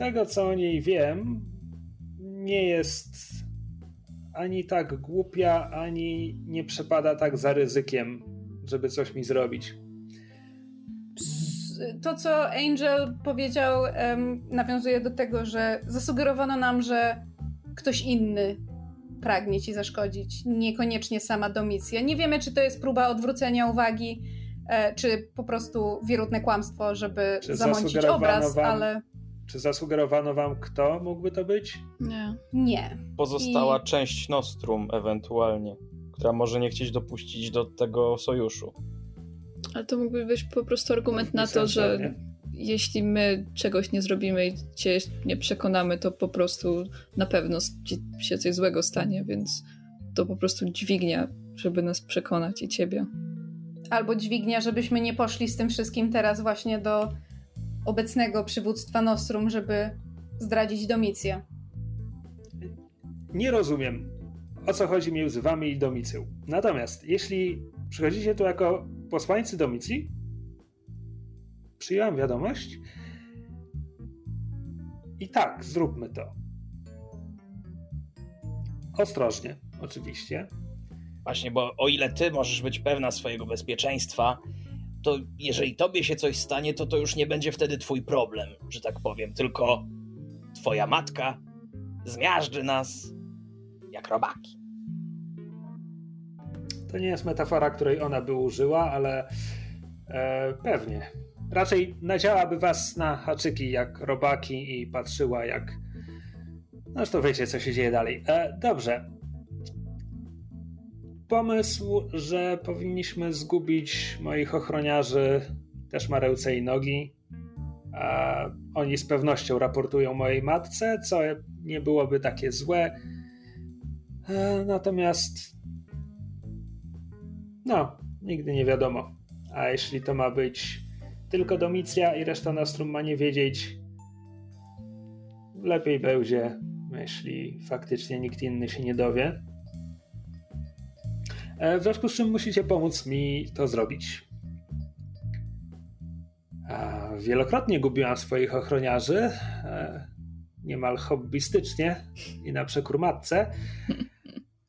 Tego co o niej wiem, nie jest ani tak głupia, ani nie przepada tak za ryzykiem, żeby coś mi zrobić. To, co Angel powiedział, nawiązuje do tego, że zasugerowano nam, że ktoś inny pragnie ci zaszkodzić, niekoniecznie sama Domicja. Nie wiemy, czy to jest próba odwrócenia uwagi, e, czy po prostu wierutne kłamstwo, żeby czy zamącić obraz, wam, ale... Czy zasugerowano wam, kto mógłby to być? Nie. Nie. Pozostała I... część Nostrum ewentualnie, która może nie chcieć dopuścić do tego sojuszu. Ale to mógłby być po prostu argument na to, że jeśli my czegoś nie zrobimy i cię nie przekonamy, to po prostu na pewno się coś złego stanie, więc to po prostu dźwignia, żeby nas przekonać i ciebie. Albo dźwignia, żebyśmy nie poszli z tym wszystkim teraz właśnie do obecnego przywództwa Nostrum, żeby zdradzić Domicję. Nie rozumiem, o co chodzi między wami i Domicją. Natomiast jeśli przychodzicie tu jako posłańcy Domicji, przyjąłem wiadomość i tak, zróbmy to. Ostrożnie, oczywiście. Właśnie, bo o ile ty możesz być pewna swojego bezpieczeństwa, to jeżeli tobie się coś stanie, to to już nie będzie wtedy twój problem, że tak powiem, tylko twoja matka zmiażdży nas jak robaki. To nie jest metafora, której ona by użyła, ale e, pewnie. Raczej nadziałaby was na haczyki jak robaki i patrzyła jak. No to wiecie, co się dzieje dalej. E, dobrze. Pomysł, że powinniśmy zgubić moich ochroniarzy, też ma ręce i nogi. A oni z pewnością raportują mojej matce, co nie byłoby takie złe. E, natomiast. No, nigdy nie wiadomo. A jeśli to ma być tylko Domicja i reszta Nostrum ma nie wiedzieć, lepiej będzie, jeśli faktycznie nikt inny się nie dowie. E, w związku z czym musicie pomóc mi to zrobić. Wielokrotnie gubiłam swoich ochroniarzy, e, niemal hobbystycznie i na przekór matce,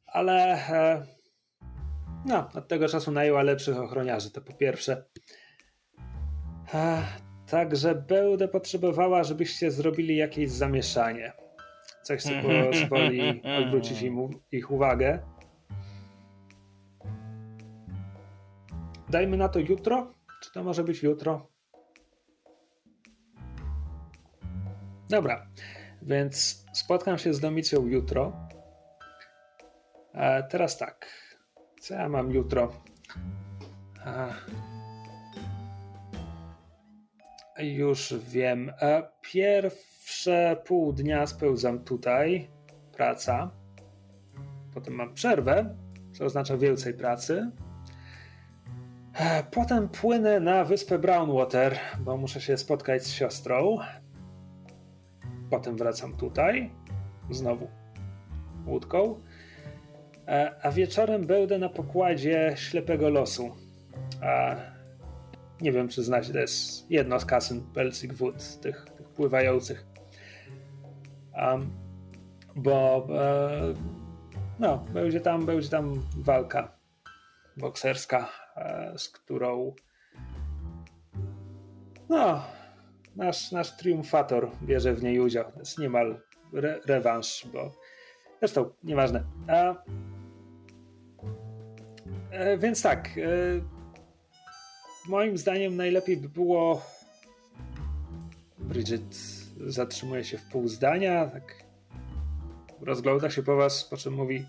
ale e, no, od tego czasu najęła lepszych ochroniarzy, to po pierwsze. Także będę potrzebowała, żebyście zrobili jakieś zamieszanie. Coś, co pozwoli odwrócić im, ich uwagę. Dajmy na to jutro? Czy to może być jutro? Dobra, więc spotkam się z Domicją jutro. A teraz tak. Co ja mam jutro? A... Już wiem. Pierwsze pół dnia spełzam tutaj. Praca. Potem mam przerwę, co oznacza więcej pracy. Potem płynę na wyspę Brownwater, bo muszę się spotkać z siostrą. Potem wracam tutaj, znowu łódką. A wieczorem będę na pokładzie Ślepego Losu. A nie wiem, czy znacie, to jest jedno z kasyn Pelcik Wood, tych, tych pływających. Um, bo e, no, będzie tam, będzie tam walka bokserska, e, z którą no, nasz, nasz triumfator bierze w niej udział. To jest niemal re rewanż, bo zresztą nieważne. A, e, więc tak, e, moim zdaniem najlepiej by było Bridget zatrzymuje się w pół zdania, tak rozgląda się po was, po czym mówi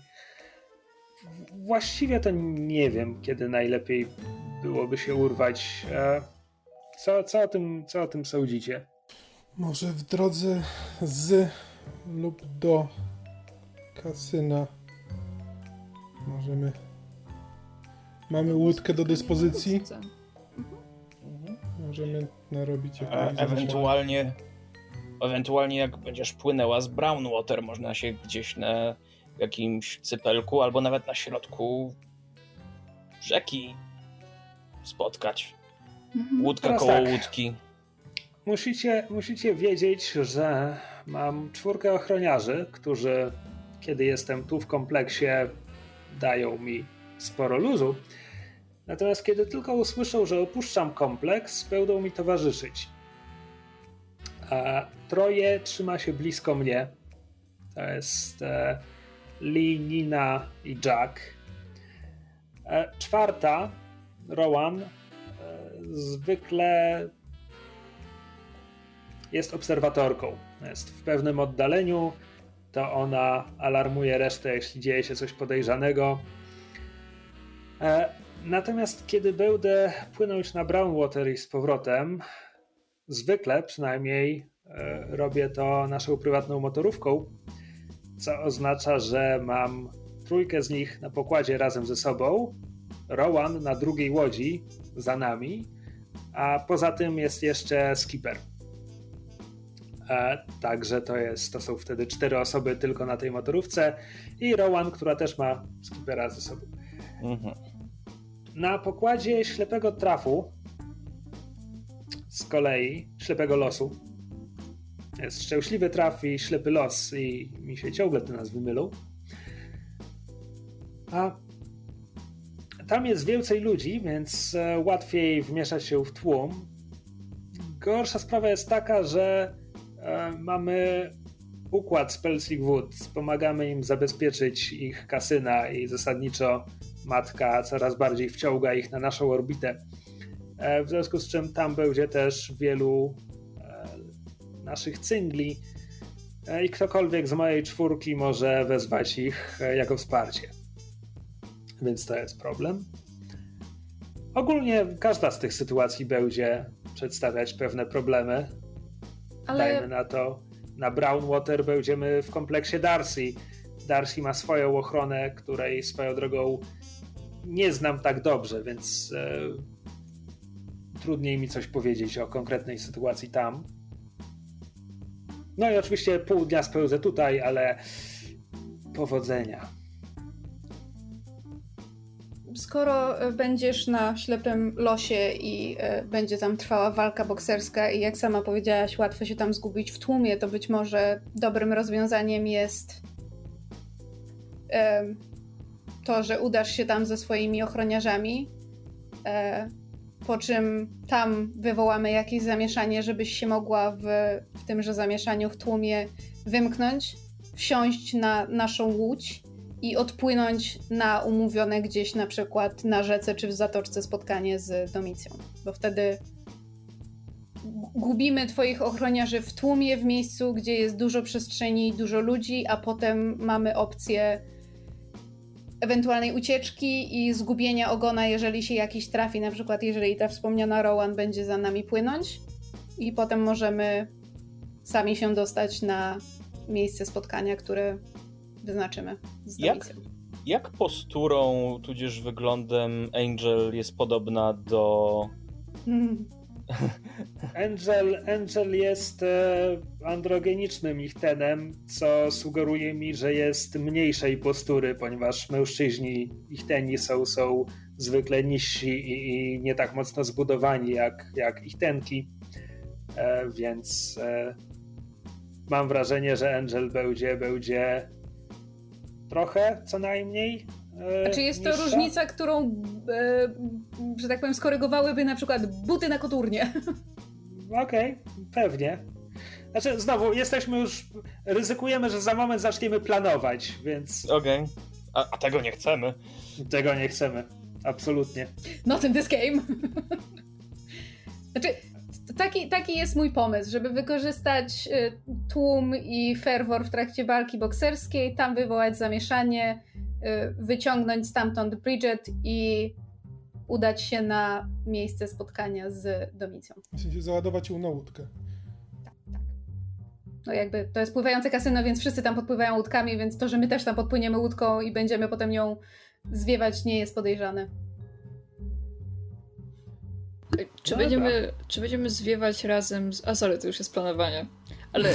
właściwie to nie wiem, kiedy najlepiej byłoby się urwać. E, co, co, o, tym, co o tym sądzicie? Może w drodze z lub do kasyna możemy. Mamy łódkę do dyspozycji. Możemy narobić jakieś. E, ewentualnie, ewentualnie jak będziesz płynęła z Brownwater, można się gdzieś na jakimś cypelku albo nawet na środku rzeki spotkać. Mhm. Łódka Teraz koło tak. łódki. Musicie, musicie wiedzieć, że mam czwórkę ochroniarzy, którzy kiedy jestem tu w kompleksie dają mi sporo luzu. Natomiast kiedy tylko usłyszą, że opuszczam kompleks, będą mi towarzyszyć. A troje trzyma się blisko mnie. To jest e, Lee, Nina i Jack. E, czwarta, Rowan, e, zwykle jest obserwatorką. Jest w pewnym oddaleniu, to ona alarmuje resztę, jeśli dzieje się coś podejrzanego. E, natomiast kiedy będę płynąć na Brownwater i z powrotem, zwykle przynajmniej robię to naszą prywatną motorówką, co oznacza, że mam trójkę z nich na pokładzie razem ze sobą, Rowan na drugiej łodzi za nami, a poza tym jest jeszcze skipper. E, także to, jest, to są wtedy cztery osoby tylko na tej motorówce i Rowan, która też ma skipera ze sobą. Mhm. Na pokładzie ślepego trafu z kolei, ślepego losu, szczęśliwy traf i ślepy los i mi się ciągle te nazwy mylą. A tam jest więcej ludzi, więc e, łatwiej wmieszać się w tłum. Gorsza sprawa jest taka, że e, mamy układ z Pelsig Woods. Pomagamy im zabezpieczyć ich kasyna i zasadniczo matka coraz bardziej wciąga ich na naszą orbitę. E, w związku z czym tam będzie też wielu naszych cyngli i ktokolwiek z mojej czwórki może wezwać ich jako wsparcie więc to jest problem. Ogólnie każda z tych sytuacji będzie przedstawiać pewne problemy. Ale... Dajmy na to, na Brownwater będziemy w kompleksie Darcy. Darcy ma swoją ochronę, której swoją drogą nie znam tak dobrze, więc e, trudniej mi coś powiedzieć o konkretnej sytuacji tam. No i oczywiście pół dnia spełzę tutaj, ale powodzenia. Skoro e, będziesz na ślepym losie i e, będzie tam trwała walka bokserska i jak sama powiedziałaś, łatwo się tam zgubić w tłumie, to być może dobrym rozwiązaniem jest to, że udasz się tam ze swoimi ochroniarzami, e, po czym tam wywołamy jakieś zamieszanie, żebyś się mogła w, w tymże zamieszaniu w tłumie wymknąć, wsiąść na naszą łódź i odpłynąć na umówione gdzieś na przykład na rzece czy w zatoczce spotkanie z Domicją, bo wtedy gubimy twoich ochroniarzy w tłumie, w miejscu, gdzie jest dużo przestrzeni i dużo ludzi, a potem mamy opcję ewentualnej ucieczki i zgubienia ogona, jeżeli się jakiś trafi, na przykład jeżeli ta wspomniana Rowan będzie za nami płynąć i potem możemy sami się dostać na miejsce spotkania, które wyznaczymy z jak, jak posturą, tudzież wyglądem Angel jest podobna do... Angel, Angel jest e, androgenicznym ichtenem, co sugeruje mi, że jest mniejszej postury, ponieważ mężczyźni ichteni są, są zwykle niżsi i, i nie tak mocno zbudowani jak, jak ichtenki. E, więc e, mam wrażenie, że Angel będzie, będzie trochę co najmniej. E, Czy jest niższa. to różnica, którą, e, że tak powiem, skorygowałyby na przykład buty na koturnie? Okej, okay, pewnie. Znaczy, znowu, jesteśmy już. Ryzykujemy, że za moment zaczniemy planować, więc. Okej. Okay. A, a, tego nie chcemy. Tego nie chcemy. Absolutnie. Not in this game. znaczy, taki, taki jest mój pomysł, żeby wykorzystać y, tłum i ferwor w trakcie walki bokserskiej, tam wywołać zamieszanie, wyciągnąć stamtąd Bridget i udać się na miejsce spotkania z Domicją. Sensie załadować ją na łódkę. Tak, tak. No jakby to jest pływające kasyno, więc wszyscy tam podpływają łódkami, więc to, że my też tam podpłyniemy łódką i będziemy potem ją zwiewać nie jest podejrzane. Czy, będziemy, czy będziemy zwiewać razem z... A sorry, to już jest planowanie. Ale e,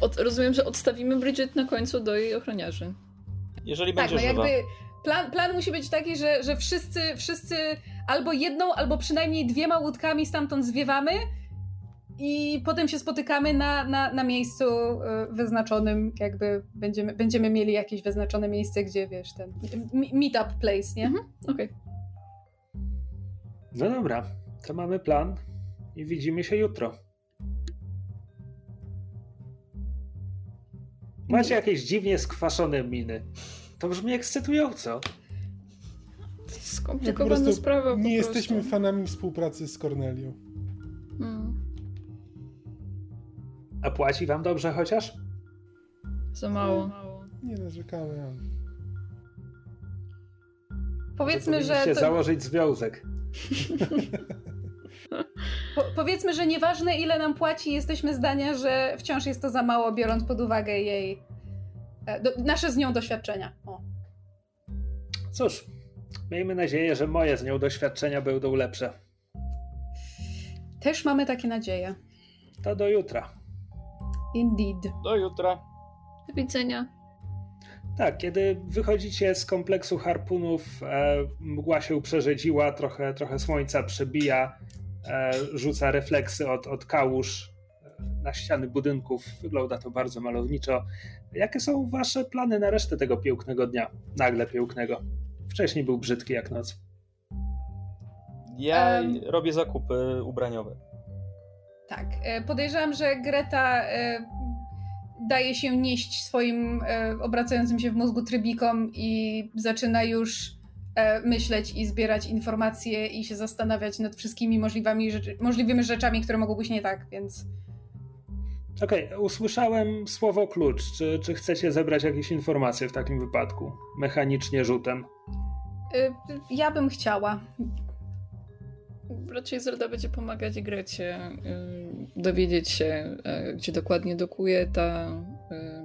od, rozumiem, że odstawimy Bridget na końcu do jej ochroniarzy. Jeżeli tak, będzie no jakby plan, plan musi być taki, że, że wszyscy, wszyscy albo jedną, albo przynajmniej dwiema łódkami stamtąd zwiewamy i potem się spotykamy na, na, na miejscu e, wyznaczonym, jakby będziemy, będziemy mieli jakieś wyznaczone miejsce, gdzie wiesz, ten meetup place, nie? Mhm, Okej. Okay. No dobra, to mamy plan i widzimy się jutro. Macie jakieś dziwnie skwaszone miny. To brzmi ekscytująco. Skomplikowana ja sprawa. nie jesteśmy fanami współpracy z Cornelią. Hmm. A płaci wam dobrze chociaż? Za mało. Nie narzekamy, ale... Powiedzmy, że. To... założyć związek. Po, powiedzmy, że nieważne ile nam płaci, jesteśmy zdania, że wciąż jest to za mało, biorąc pod uwagę jej e, do, nasze z nią doświadczenia. O. Cóż, miejmy nadzieję, że moje z nią doświadczenia będą lepsze. Też mamy takie nadzieje. To do jutra. Indeed. Do jutra. Do widzenia. Tak, kiedy wychodzicie z kompleksu harpunów, e, mgła się przerzedziła, trochę, trochę słońca przebija, rzuca refleksy od, od kałuż e, na ściany budynków. Wygląda to bardzo malowniczo. Jakie są wasze plany na resztę tego pięknego dnia? Nagle pięknego. Wcześniej był brzydki jak noc. Ja Em. robię zakupy ubraniowe. Tak. E, Podejrzewam, że Greta e, daje się nieść swoim e, obracającym się w mózgu trybikom i zaczyna już e, myśleć i zbierać informacje i się zastanawiać nad wszystkimi możliwymi, rzeczy, możliwymi rzeczami, które mogą być nie tak, więc Okej, usłyszałem słowo klucz. Czy, czy chcecie zebrać jakieś informacje w takim wypadku? Mechanicznie rzutem. e, ja bym chciała. Raczej Zelda będzie pomagać Grecie y, dowiedzieć się, y, gdzie dokładnie dokuje ta, y,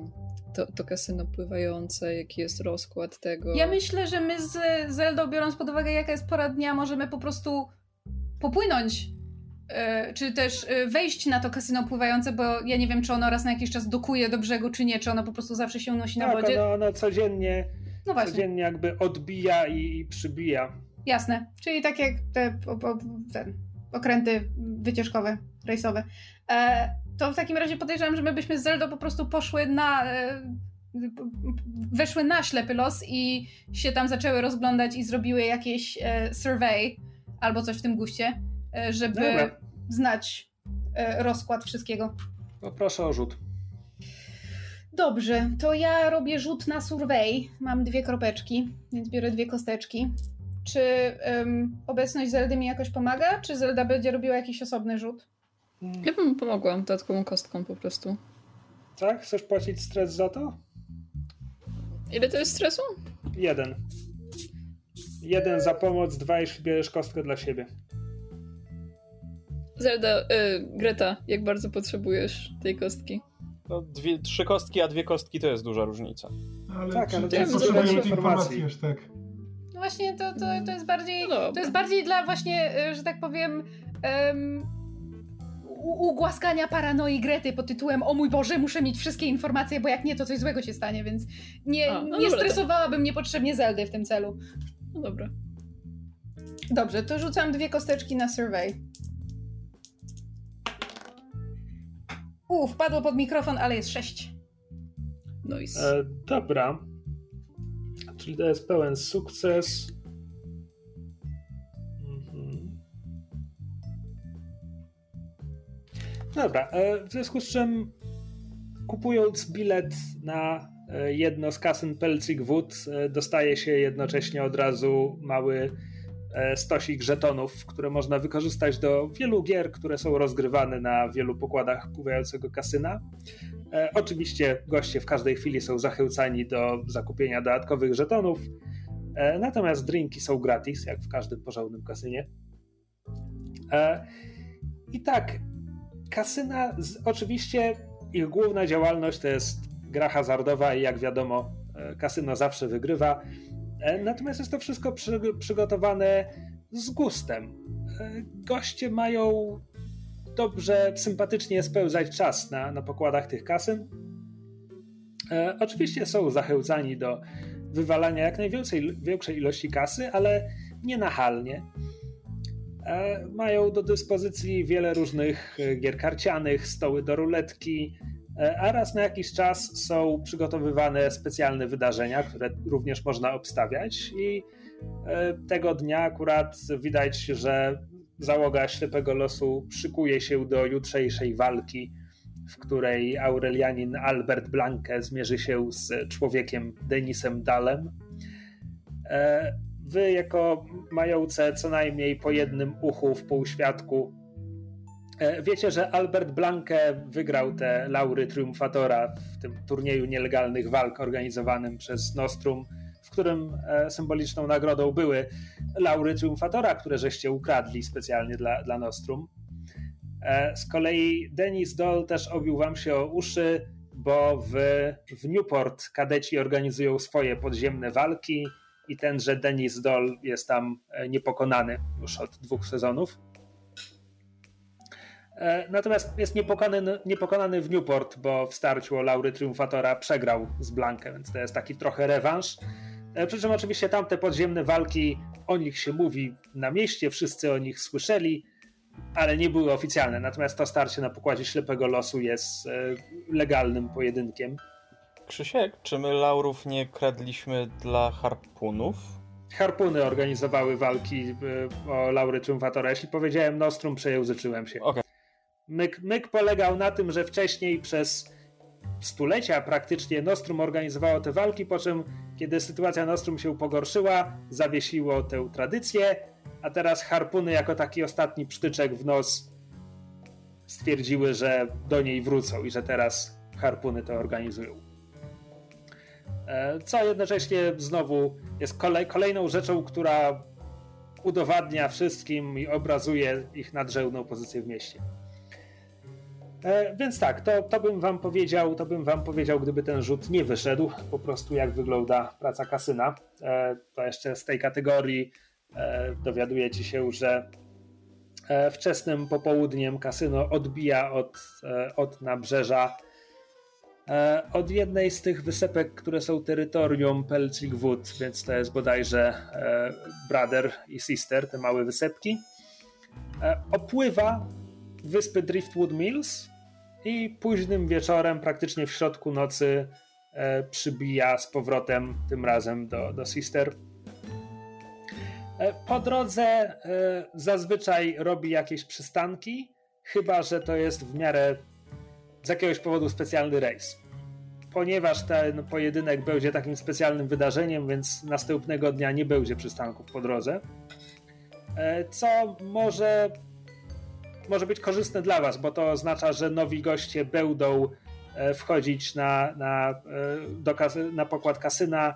to, to kasyno pływające, jaki jest rozkład tego. Ja myślę, że my z Zeldą, biorąc pod uwagę, jaka jest pora dnia, możemy po prostu popłynąć. e, Czy też e, wejść na to kasyno pływające, bo ja nie wiem, czy ono raz na jakiś czas dokuje do brzegu, czy nie, czy ono po prostu zawsze się unosi na tak, wodzie. ono, ono codziennie, No właśnie, codziennie jakby odbija i, i przybija. jasne. Czyli tak jak te, o, o, te okręty wycieczkowe, rejsowe. E, to w takim razie podejrzewam, że my byśmy z Zeldą po prostu poszły na. E, weszły na ślepy los i się tam zaczęły rozglądać i zrobiły jakieś e, survey albo coś w tym guście, e, żeby Dobra. znać rozkład wszystkiego. Poproszę o rzut. Dobrze, to ja robię rzut na survey. Mam dwie kropeczki, więc biorę dwie kosteczki. Czy em, obecność Zeldy mi jakoś pomaga, czy Zelda będzie robiła jakiś osobny rzut? Ja bym pomogła dodatkową kostką po prostu. Tak? Chcesz płacić stres za to? Ile to jest stresu? Jeden. Jeden za pomoc, dwa jeśli bierzesz kostkę dla siebie. Zelda, y, Greta, jak bardzo potrzebujesz tej kostki? No, dwie, trzy kostki, a dwie kostki to jest duża różnica. Ale Tak, ale to jest tej informacji. aż tak. No właśnie, to, to, to jest bardziej. No. To jest bardziej dla właśnie, e, że tak powiem. em, u- ugłaskania paranoi Grety pod tytułem O mój Boże, muszę mieć wszystkie informacje, bo jak nie, to coś złego się stanie, więc nie, A, no nie dobra, to- stresowałabym niepotrzebnie Zeldy w tym celu. No dobra. Dobrze, to rzucam dwie kosteczki na survey. U, wpadło pod mikrofon, ale jest sześć. Nice. E, dobra. Czyli to jest pełen sukces. Dobra, e, w związku z czym kupując bilet na e, jedno z kasyn Pelcik Wód e, dostaje się jednocześnie od razu mały stosik żetonów, które można wykorzystać do wielu gier, które są rozgrywane na wielu pokładach pływającego kasyna. Oczywiście goście w każdej chwili są zachęcani do zakupienia dodatkowych żetonów, natomiast drinki są gratis, jak w każdym porządnym kasynie. I tak, kasyna, oczywiście ich główna działalność to jest gra hazardowa i jak wiadomo, e, kasyno zawsze wygrywa. E, Natomiast jest to wszystko przy, przygotowane z gustem. E, Goście mają dobrze, sympatycznie spełzać czas na, na pokładach tych kasyn. Oczywiście są zachęcani do wywalania jak najwięcej większej ilości kasy, ale nie nachalnie. E, mają do dyspozycji wiele różnych e, gier karcianych, stoły do ruletki, e, a raz na jakiś czas są przygotowywane specjalne wydarzenia, które również można obstawiać i tego dnia akurat widać, że załoga ślepego losu szykuje się do jutrzejszej walki, w której Aurelianin Albert Blanke zmierzy się z człowiekiem Denisem Dalem. Wy, jako mające co najmniej po jednym uchu w półświadku, e, wiecie, że Albert Blanke wygrał te laury triumfatora w tym turnieju nielegalnych walk organizowanym przez Nostrum, w którym e, symboliczną nagrodą były laury triumfatora, które żeście ukradli specjalnie dla, dla Nostrum. E, z kolei Denis Doll też obił wam się o uszy, bo w, w Newport kadeci organizują swoje podziemne walki i tenże Denis Doll jest tam e, niepokonany już od dwóch sezonów. E, natomiast jest niepokonany, niepokonany w Newport, bo w starciu o Laury Triumfatora przegrał z Blankę, więc to jest taki trochę rewanż. E, przy czym oczywiście tamte podziemne walki, o nich się mówi na mieście, wszyscy o nich słyszeli, ale nie były oficjalne. Natomiast to starcie na pokładzie ślepego losu jest legalnym pojedynkiem. Krzysiek, czy my laurów nie kradliśmy dla harpunów? Harpuny organizowały walki e, o laury triumfatora. Jeśli powiedziałem Nostrum, przejęzyczyłem się. Okay. Myk, myk polegał na tym, że wcześniej przez stulecia praktycznie Nostrum organizowało te walki, po czym kiedy sytuacja Nostrum się pogorszyła, zawiesiło tę tradycję, a teraz harpuny jako taki ostatni psztyczek w nos stwierdziły, że do niej wrócą i że teraz harpuny to organizują. E, co jednocześnie znowu jest kolej, kolejną rzeczą, która udowadnia wszystkim i obrazuje ich nadrzędną pozycję w mieście. E, więc tak, to, to bym wam powiedział, to bym wam powiedział, gdyby ten rzut nie wyszedł, po prostu jak wygląda praca kasyna. E, to jeszcze z tej kategorii dowiadujecie się, że wczesnym popołudniem kasyno odbija od, od nabrzeża od jednej z tych wysepek, które są terytorium Pelcik Wood, więc to jest bodajże e, Brother i Sister, te małe wysepki, e, opływa wyspy Driftwood Mills i późnym wieczorem, praktycznie w środku nocy, przybija z powrotem, tym razem do, do Sister. Po drodze zazwyczaj robi jakieś przystanki, chyba że to jest w miarę z jakiegoś powodu specjalny rejs. Ponieważ ten pojedynek będzie takim specjalnym wydarzeniem, więc następnego dnia nie będzie przystanków po drodze. E, co może, może być korzystne dla Was, bo to oznacza, że nowi goście będą e, wchodzić na, na, e, do, na pokład kasyna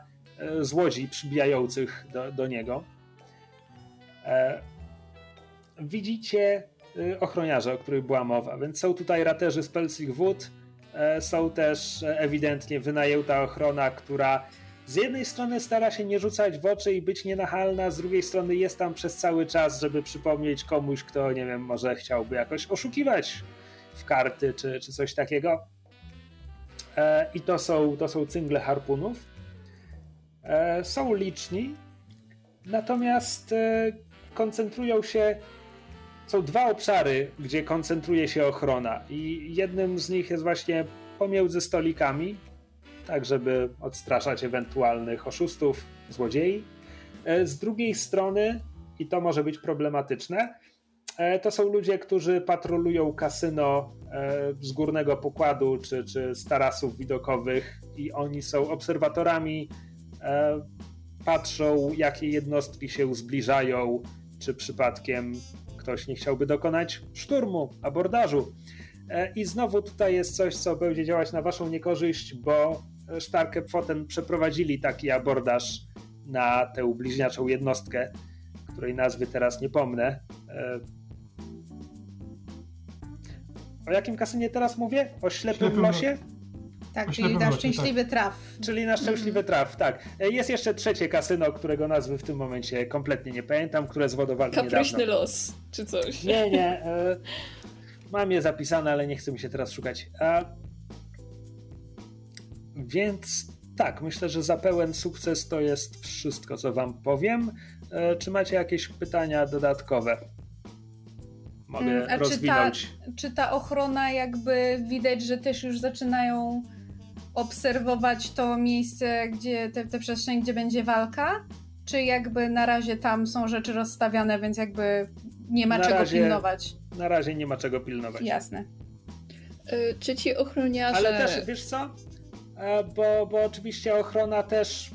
z łodzi przybijających do, do niego. Widzicie ochroniarze, o których była mowa. Więc są tutaj raterzy z Pelcich Wood, e, są też e, ewidentnie wynajęta ochrona, która z jednej strony stara się nie rzucać w oczy i być nienachalna, z drugiej strony jest tam przez cały czas, żeby przypomnieć komuś, kto, nie wiem, może chciałby jakoś oszukiwać w karty czy, czy coś takiego. E, I to są, to są cyngle harpunów. Są liczni, natomiast koncentrują się są dwa obszary, gdzie koncentruje się ochrona, i jednym z nich jest właśnie pomiędzy stolikami, tak żeby odstraszać ewentualnych oszustów, złodziei. E, z drugiej strony, i to może być problematyczne, e, to są ludzie, którzy patrolują kasyno e, z górnego pokładu czy, czy z tarasów widokowych, i oni są obserwatorami, patrzą, jakie jednostki się zbliżają, czy przypadkiem ktoś nie chciałby dokonać szturmu, abordażu. E, I znowu tutaj jest coś, co będzie działać na waszą niekorzyść, bo Starke Pfoten przeprowadzili taki abordaż na tę bliźniaczą jednostkę, której nazwy teraz nie pomnę. E, o jakim kasynie teraz mówię? O ślepym, ślepym losie? Tak, czyli na szczęśliwy tak. traf. Czyli na szczęśliwy traf, tak. E, jest jeszcze trzecie kasyno, którego nazwy w tym momencie kompletnie nie pamiętam, które zwodowali Kapryśny niedawno. los, czy coś. Nie, nie. E, mam je zapisane, ale nie chcę mi się teraz szukać. A... Więc tak, myślę, że za pełen sukces to jest wszystko, co wam powiem. E, czy macie jakieś pytania dodatkowe? Mogę hmm, A rozwinąć. Czy ta, czy ta ochrona jakby widać, że też już zaczynają obserwować to miejsce, gdzie te, te przestrzeń, gdzie będzie walka? Czy jakby na razie tam są rzeczy rozstawiane, więc jakby nie ma na czego razie, pilnować? Na razie nie ma czego pilnować. Jasne. Yy, czy ci ochroniarze... Ale też, wiesz co? E, bo, bo oczywiście ochrona też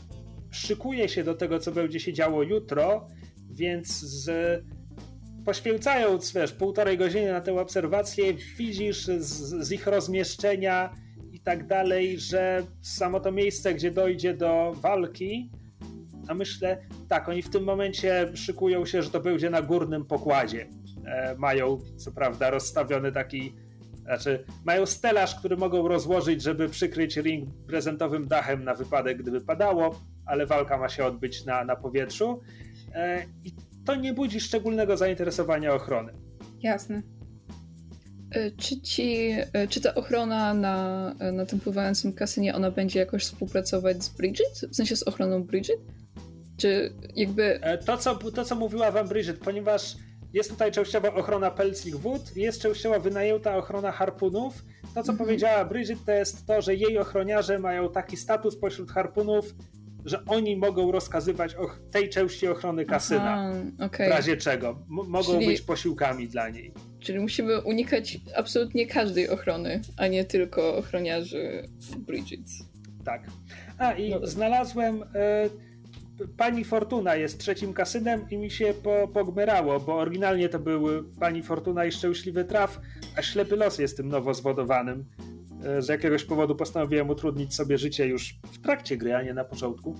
szykuje się do tego, co będzie się działo jutro, więc z, poświęcając, wiesz, półtorej godziny na tę obserwację, widzisz z, z ich rozmieszczenia tak dalej, że samo to miejsce, gdzie dojdzie do walki, a myślę, tak, oni w tym momencie szykują się, że to będzie na górnym pokładzie. E, mają, co prawda, rozstawiony taki, znaczy, mają stelaż, który mogą rozłożyć, żeby przykryć ring prezentowym dachem na wypadek, gdyby padało, ale walka ma się odbyć na, na powietrzu. E, I to nie budzi szczególnego zainteresowania ochrony. Jasne. E, czy, ci, e, czy ta ochrona na, na tym pływającym kasynie, ona będzie jakoś współpracować z Bridget? W sensie z ochroną Bridget? Czy jakby... To, co, to, co mówiła wam Bridget, ponieważ jest tutaj częściowa ochrona Pelcich Wód, jest częściowa wynajęta ochrona harpunów. To, co mhm. powiedziała Bridget, to jest to, że jej ochroniarze mają taki status pośród harpunów, że oni mogą rozkazywać o tej części ochrony kasyna. Aha, okay. W razie czego. M mogą Czyli... być posiłkami dla niej. Czyli musimy unikać absolutnie każdej ochrony, a nie tylko ochroniarzy Bridget. Tak. A i no. znalazłem. Y Pani Fortuna jest trzecim kasynem i mi się po, pogmerało, bo oryginalnie to były Pani Fortuna i Szczęśliwy Traf, a Ślepy Los jest tym nowo zwodowanym. E, z jakiegoś powodu postanowiłem utrudnić sobie życie już w trakcie gry, a nie na początku.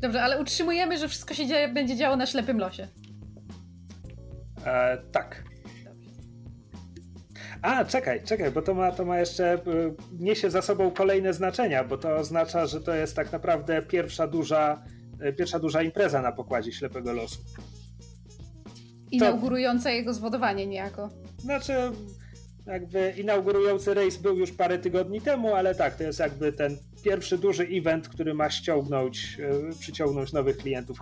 Dobrze, ale utrzymujemy, że wszystko się dzieje, będzie działo na Ślepym Losie. E, tak. A, czekaj, czekaj, bo to ma, to ma jeszcze, y, niesie za sobą kolejne znaczenia, bo to oznacza, że to jest tak naprawdę pierwsza duża, y, pierwsza duża impreza na pokładzie Ślepego Losu. Inaugurująca to, jego zwodowanie niejako. Znaczy, jakby inaugurujący rejs był już parę tygodni temu, ale tak, to jest jakby ten pierwszy duży event, który ma ściągnąć, y, przyciągnąć nowych klientów.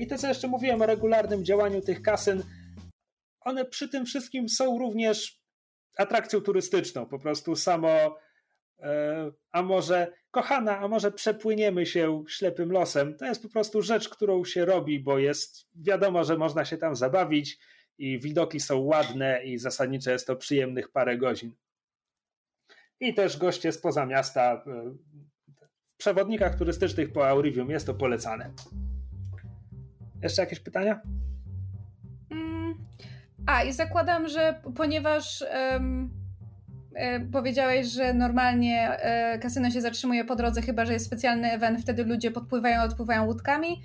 I to, co jeszcze mówiłem o regularnym działaniu tych kasyn, one przy tym wszystkim są również atrakcją turystyczną, po prostu samo e, a może kochana, a może przepłyniemy się ślepym losem. To jest po prostu rzecz, którą się robi, bo jest wiadomo, że można się tam zabawić i widoki są ładne i zasadniczo jest to przyjemnych parę godzin. I też goście spoza miasta e, w przewodnikach turystycznych po Aurivium jest to polecane. Jeszcze jakieś pytania? A i zakładam, że ponieważ um, e, powiedziałeś, że normalnie e, kasyno się zatrzymuje po drodze, chyba że jest specjalny event, wtedy ludzie podpływają, odpływają łódkami.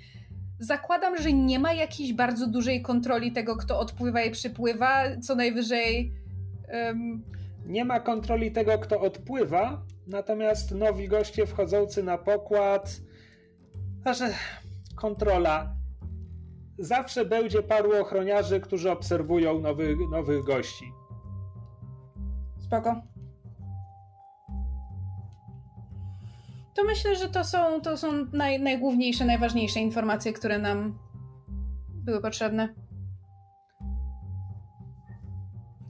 Zakładam, że nie ma jakiejś bardzo dużej kontroli tego, kto odpływa i przypływa. Co najwyżej. Um... Nie ma kontroli tego, kto odpływa, natomiast nowi goście wchodzący na pokład. Znaczy, kontrola zawsze będzie paru ochroniarzy, którzy obserwują nowych, nowych gości. Spoko. To myślę, że to są, to są naj, najgłówniejsze, najważniejsze informacje, które nam były potrzebne.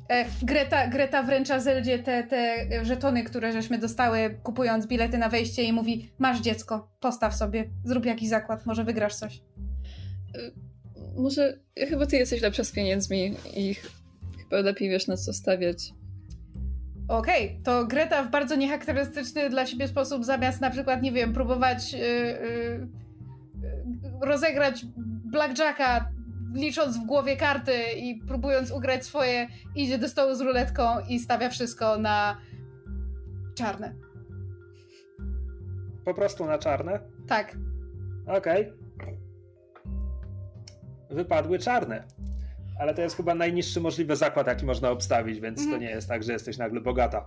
E, Greta, Greta wręcza Zeldzie te, te żetony, które żeśmy dostały, kupując bilety na wejście i mówi masz dziecko, postaw sobie, zrób jakiś zakład, może wygrasz coś. E, może chyba ty jesteś lepsza z pieniędzmi i chyba lepiej wiesz na co stawiać. Okej, okay, to Greta w bardzo niecharakterystyczny dla siebie sposób, zamiast na przykład, nie wiem, próbować yy, yy, rozegrać blackjacka, licząc w głowie karty i próbując ugrać swoje, idzie do stołu z ruletką i stawia wszystko na czarne. Po prostu na czarne? Tak. Okej. Okay wypadły czarne. Ale to jest chyba najniższy możliwy zakład, jaki można obstawić, więc mm. to mhm. nie jest tak, że jesteś nagle bogata.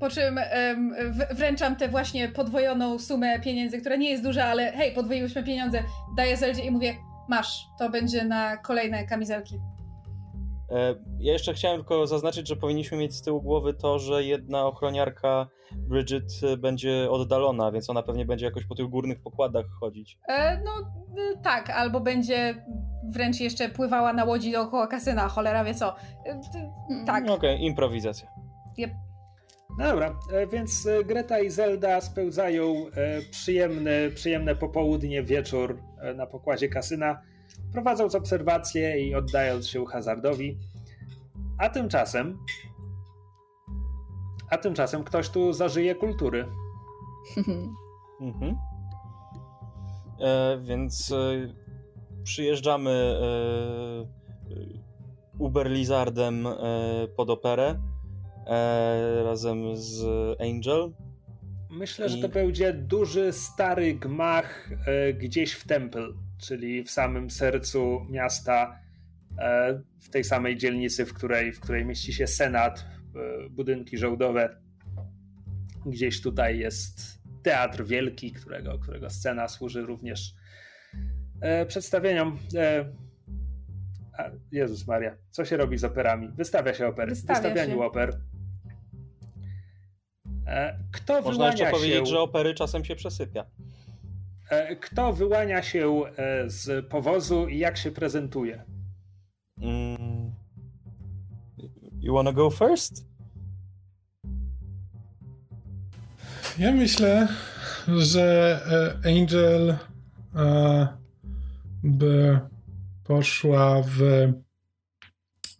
Po czym um, wręczam tę właśnie podwojoną sumę pieniędzy, która nie jest duża, ale hej, podwoiłyśmy pieniądze, daję Zeldzie i mówię, masz, to będzie na kolejne kamizelki. E, ja jeszcze chciałem tylko zaznaczyć, że powinniśmy mieć z tyłu głowy to, że jedna ochroniarka Bridget będzie oddalona, więc ona pewnie będzie jakoś po tych górnych pokładach chodzić. E, no e, tak, albo będzie wręcz jeszcze pływała na łodzi dookoła kasyna, cholera wie co. E, tak. Okej, okay, improwizacja. Yep. Dobra, e, więc Greta i Zelda spełzają przyjemny, przyjemne popołudnie, wieczór na pokładzie kasyna prowadząc obserwacje i oddając się hazardowi. A tymczasem. A tymczasem ktoś tu zażyje kultury. mhm. E, więc e, przyjeżdżamy e, Uber Lizardem e, pod operę e, razem z Angel. Myślę, I... że to będzie duży, stary gmach e, gdzieś w Temple, czyli w samym sercu miasta, e, w tej samej dzielnicy, w której, w której mieści się Senat, e, budynki żołdowe. Gdzieś tutaj jest teatr wielki, którego, którego scena służy również e, przedstawieniom. E, Jezus Maria, co się robi z operami? Wystawia się opery. Wystawia Wystawianiu się. oper. E, kto Można jeszcze się... powiedzieć, że opery czasem się przesypia. E, kto wyłania się e, z powozu i jak się prezentuje? Mm. You wanna go first? Ja myślę, że Angel by poszła w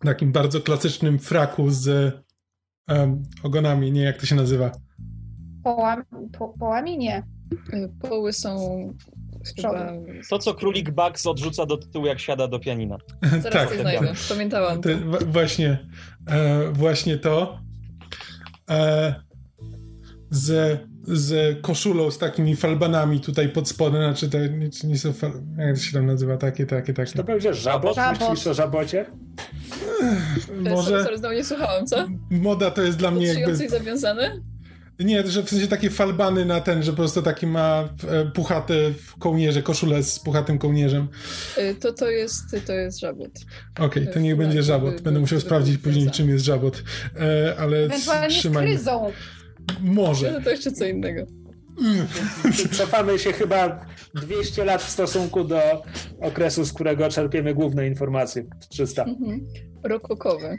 takim bardzo klasycznym fraku z um, ogonami, nie jak to się nazywa. Połami, po, połami nie. Poły są. To, co królik Bugs odrzuca do tyłu, jak siada do pianina. Zaraz tak, to znajdę. Pamiętałam. To, właśnie, e, właśnie to. E, z z koszulą z takimi falbanami tutaj pod spodem, znaczy to nie, nie są fal... jak to się tam nazywa, takie, takie, takie. Czy to będzie żabot? żabot. Myślisz o żabocie? Może... Sorry, znowu nie słuchałam, co? Moda to jest dla mnie jakby... coś zawiązane? Nie, że w sensie takie falbany na ten, że po prostu taki ma e, puchate kołnierze, koszulę z puchatym kołnierzem. Y, to to jest, to jest żabot. Okej, okay, to niech będzie żabot. Będę musiał sprawdzić później, czym jest żabot. E, ale Ewentualnie trzymaj... z kryzą. Może. No to jeszcze co innego. Cofamy się chyba 200 lat w stosunku do okresu, z którego czerpiemy główne informacje. 300. Mhm. Rokokowe.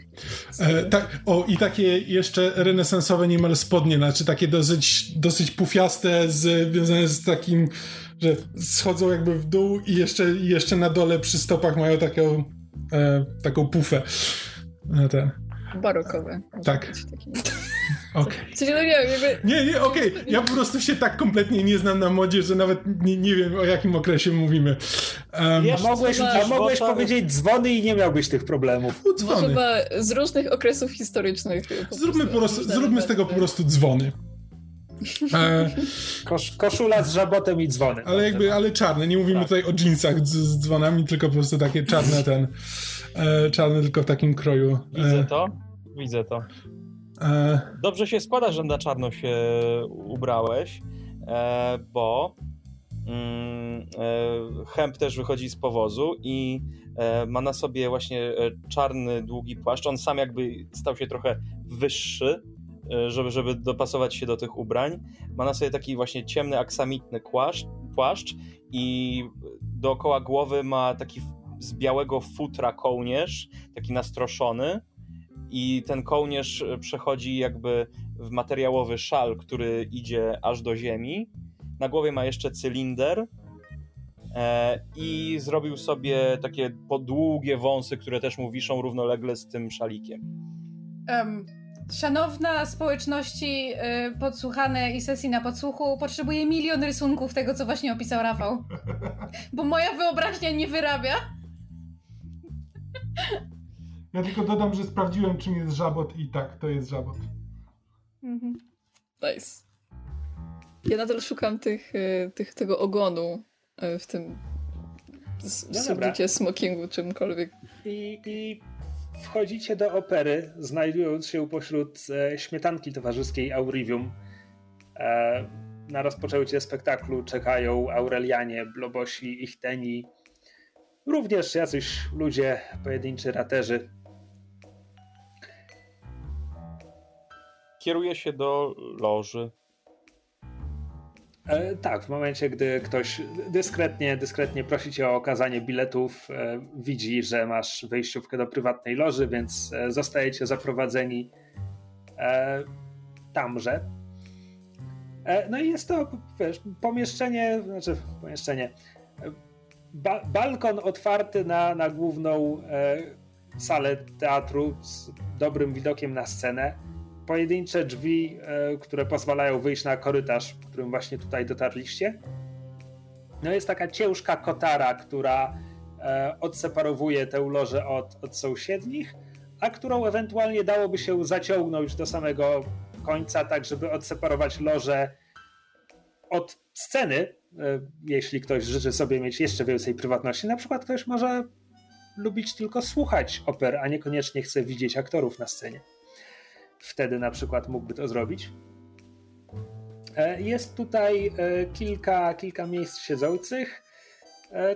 E, tak, o, i takie jeszcze renesansowe niemal spodnie, znaczy takie dosyć, dosyć pufiaste, związane z takim, że schodzą jakby w dół i jeszcze, jeszcze na dole przy stopach mają taką, e, taką pufę. E, ten. Barokowe. Tak. Okej. Okay. no nie, jakby... nie, nie, okej. Okay. Ja po prostu się tak kompletnie nie znam na modzie, że nawet nie, nie wiem o jakim okresie mówimy. Um, a mogłeś, a mogłeś powiedzieć dzwony i nie miałbyś tych problemów. No, dzwony. Chyba z różnych okresów historycznych. Po zróbmy, po prostu, zróbmy z tego po prostu dzwony. E, Kosz, koszula z żabotem i dzwonem. Ale jakby, ale czarne. Nie mówimy tak. tutaj o jeansach z, z, dzwonami, tylko po prostu takie czarne ten. E, czarny tylko w takim kroju. E, Widzę to. Widzę to. E... Dobrze się składa, że na czarno się ubrałeś, e, bo mm, e, Hemp też wychodzi z powozu i e, ma na sobie właśnie czarny, długi płaszcz. On sam jakby stał się trochę wyższy, żeby, żeby dopasować się do tych ubrań. Ma na sobie taki właśnie ciemny, aksamitny płaszcz, płaszcz i dookoła głowy ma taki z białego futra kołnierz, taki nastroszony i ten kołnierz e, przechodzi jakby w materiałowy szal, który idzie aż do ziemi. Na głowie ma jeszcze cylinder e, i zrobił sobie takie podługie wąsy, które też mu wiszą równolegle z tym szalikiem. Um, szanowna społeczności y, podsłuchane i sesji na podsłuchu, potrzebuję milion rysunków tego, co właśnie opisał Rafał. Bo moja wyobraźnia nie wyrabia. Ja tylko dodam, że sprawdziłem, czym jest żabot i tak, to jest żabot. Mhm. Nice. Ja nadal szukam tych, e, tych, tego ogonu e, w tym no smokingu, czymkolwiek. I, I wchodzicie do opery, znajdując się pośród e, śmietanki towarzyskiej Aurivium. E, na rozpoczęcie spektaklu czekają Aurelianie, Blobosi, Ichteni, również jacyś ludzie, pojedynczy raterzy. Kieruje się do loży. E, tak, w momencie, gdy ktoś dyskretnie, dyskretnie prosi cię o okazanie biletów, e, widzi, że masz wejściówkę do prywatnej loży, więc e, zostajecie zaprowadzeni e, tamże. E, no i jest to wiesz, pomieszczenie, znaczy pomieszczenie, ba balkon otwarty na, na główną e, salę teatru z dobrym widokiem na scenę. Pojedyncze drzwi, e, które pozwalają wyjść na korytarz, którym właśnie tutaj dotarliście. No jest taka ciężka kotara, która e, odseparowuje tę lożę od, od sąsiednich, a którą ewentualnie dałoby się zaciągnąć do samego końca, tak żeby odseparować lożę od sceny, e, jeśli ktoś życzy sobie mieć jeszcze więcej prywatności. Na przykład ktoś może lubić tylko słuchać oper, a niekoniecznie chce widzieć aktorów na scenie. Wtedy na przykład mógłby to zrobić. E, jest tutaj e, kilka, kilka miejsc siedzących.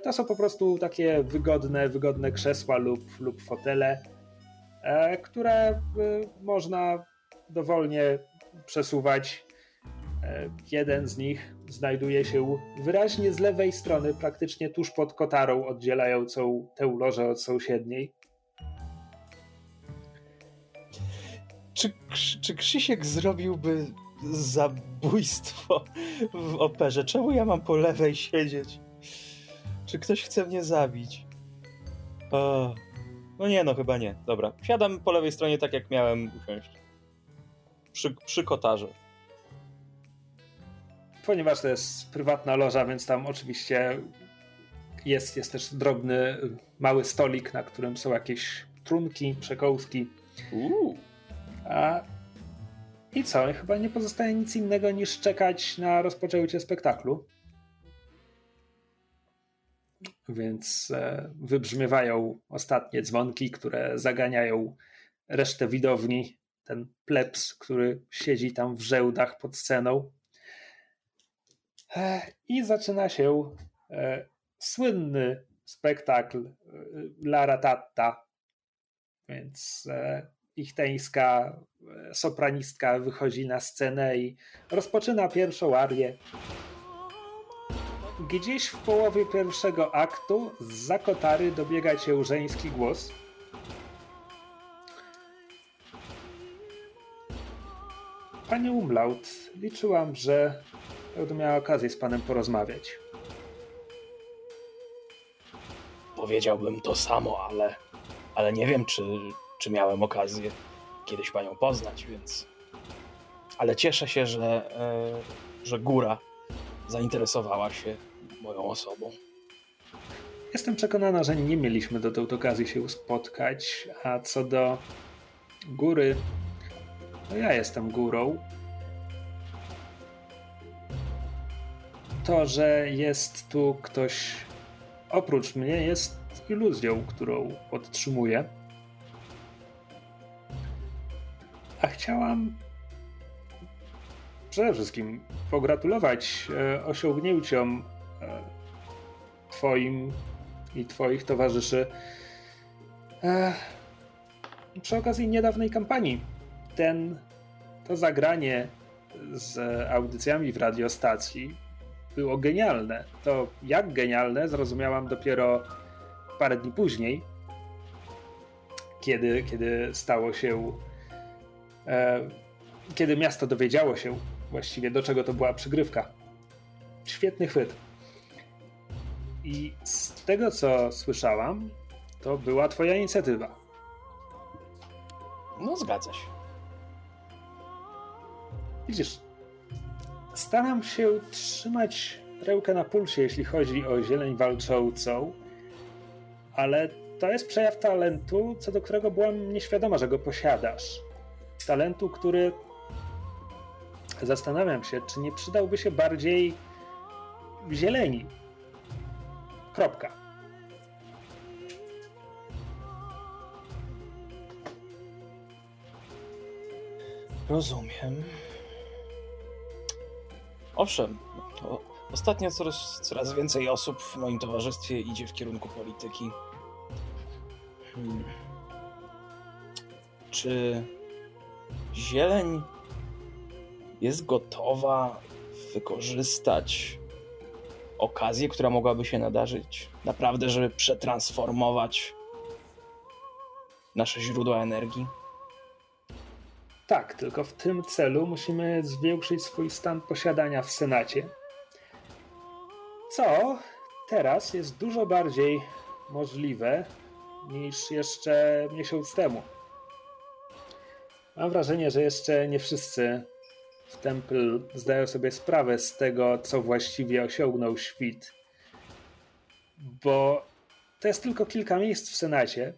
To są po prostu takie wygodne, wygodne krzesła lub, lub fotele, które można dowolnie przesuwać. Jeden z nich znajduje się wyraźnie z lewej strony, praktycznie tuż pod kotarą oddzielającą tę lożę od sąsiedniej. Czy, czy Krzysiek zrobiłby zabójstwo w operze? Czemu ja mam po lewej siedzieć? Czy ktoś chce mnie zabić? O, no nie, no chyba nie. Dobra, siadam po lewej stronie tak jak miałem usiąść. Przy, przy kotarze ponieważ to jest prywatna loża, więc tam oczywiście jest, jest też drobny, mały stolik, na którym są jakieś trunki, przekołski. A... I co? Chyba nie pozostaje nic innego niż czekać na rozpoczęcie spektaklu. Więc e, wybrzmiewają ostatnie dzwonki, które zaganiają resztę widowni. Ten plebs, który siedzi tam w żełdach pod sceną. E, I zaczyna się e, słynny spektakl e, Lara Tatta. Więc ichteńska sopranistka wychodzi na scenę i rozpoczyna pierwszą arię. Gdzieś w połowie pierwszego aktu z zakotary dobiega cię żeński głos. Panie Umlaut, liczyłam, że Będę miała okazję z panem porozmawiać. Powiedziałbym to samo, ale, ale nie wiem, czy, czy miałem okazję kiedyś panią poznać, więc. Ale cieszę się, że, e, że góra zainteresowała się moją osobą. Jestem przekonana, że nie mieliśmy dotąd okazji się spotkać, a co do góry, no ja jestem górą, to, że jest tu ktoś oprócz mnie, jest iluzją, którą podtrzymuję. A chciałam przede wszystkim pogratulować e, osiągnięciom e, Twoim i Twoich towarzyszy e, przy okazji niedawnej kampanii. Ten, to zagranie z audycjami w radiostacji było genialne. To jak genialne zrozumiałam dopiero parę dni później, kiedy, kiedy stało się. E, kiedy miasto dowiedziało się właściwie, do czego to była przygrywka. Świetny chwyt. I z tego, co słyszałam, to była Twoja inicjatywa. No, zgadza się. Widzisz, staram się trzymać rękę na pulsie, jeśli chodzi o zieleń walczącą, ale to jest przejaw talentu, co do którego byłam nieświadoma, że go posiadasz. Talentu, który zastanawiam się, czy nie przydałby się bardziej zieleni. Kropka. Rozumiem. Owszem, ostatnio coraz, coraz więcej osób w moim towarzystwie idzie w kierunku polityki. Hmm. Czy zieleń jest gotowa wykorzystać okazję, która mogłaby się nadarzyć? Naprawdę, żeby przetransformować nasze źródła energii? Tak, tylko w tym celu musimy zwiększyć swój stan posiadania w Senacie. Co teraz jest dużo bardziej możliwe niż jeszcze miesiąc temu. Mam wrażenie, że jeszcze nie wszyscy w Temple zdają sobie sprawę z tego, co właściwie osiągnął świt. Bo to jest tylko kilka miejsc w Senacie,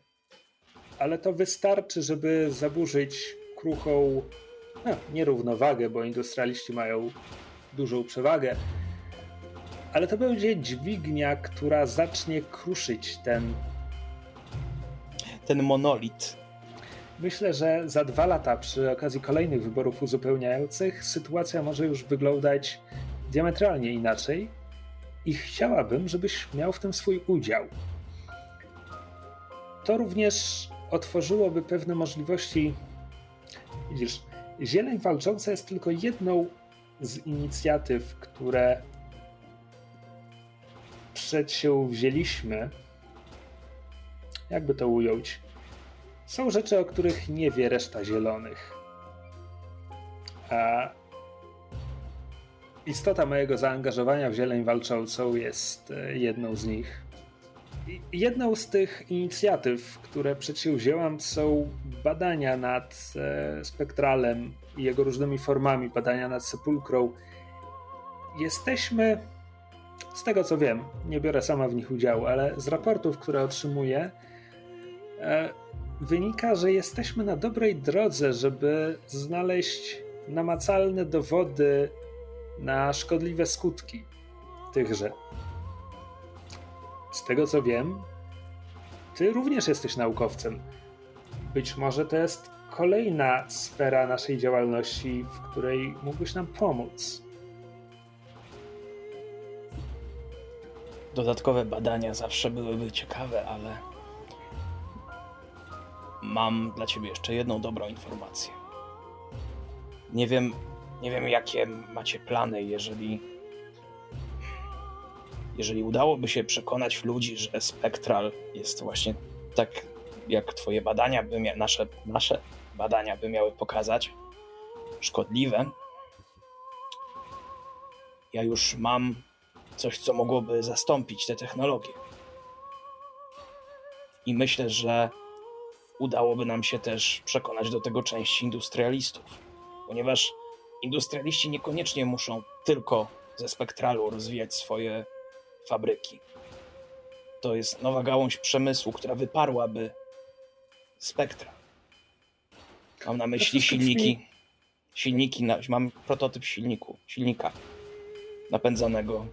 ale to wystarczy, żeby zaburzyć kruchą no, nierównowagę, bo industrialiści mają dużą przewagę. Ale to będzie dźwignia, która zacznie kruszyć ten. Ten monolit. Myślę, że za dwa lata, przy okazji kolejnych wyborów uzupełniających, sytuacja może już wyglądać diametralnie inaczej i chciałabym, żebyś miał w tym swój udział. To również otworzyłoby pewne możliwości. Widzisz, Zieleń Walcząca jest tylko jedną z inicjatyw, które przedsięwzięliśmy. Jakby to ująć? Są rzeczy, o których nie wie reszta zielonych. A istota mojego zaangażowania w Zieleń Walczącą jest e, jedną z nich. Jedną z tych inicjatyw, które przedsięwzięłam, są badania nad e, spektralem i jego różnymi formami, badania nad sepulkrą. Jesteśmy, z tego co wiem, nie biorę sama w nich udziału, ale z raportów, które otrzymuję, e, wynika, że jesteśmy na dobrej drodze, żeby znaleźć namacalne dowody na szkodliwe skutki tychże. Z tego co wiem, ty również jesteś naukowcem. Być może to jest kolejna sfera naszej działalności, w której mógłbyś nam pomóc. Dodatkowe badania zawsze byłyby ciekawe, ale mam dla ciebie jeszcze jedną dobrą informację. Nie wiem, nie wiem jakie macie plany, jeżeli jeżeli udałoby się przekonać ludzi, że spektral jest właśnie tak, jak twoje badania by mia- nasze, nasze badania by miały pokazać, szkodliwe, ja już mam coś, co mogłoby zastąpić te technologie. I myślę, że udałoby nam się też przekonać do tego części industrialistów, ponieważ industrialiści niekoniecznie muszą tylko ze spektralu rozwijać swoje fabryki. To jest nowa gałąź przemysłu, która wyparłaby spektra. Mam na myśli silniki. Silniki, na, mam prototyp silniku, silnika napędzanego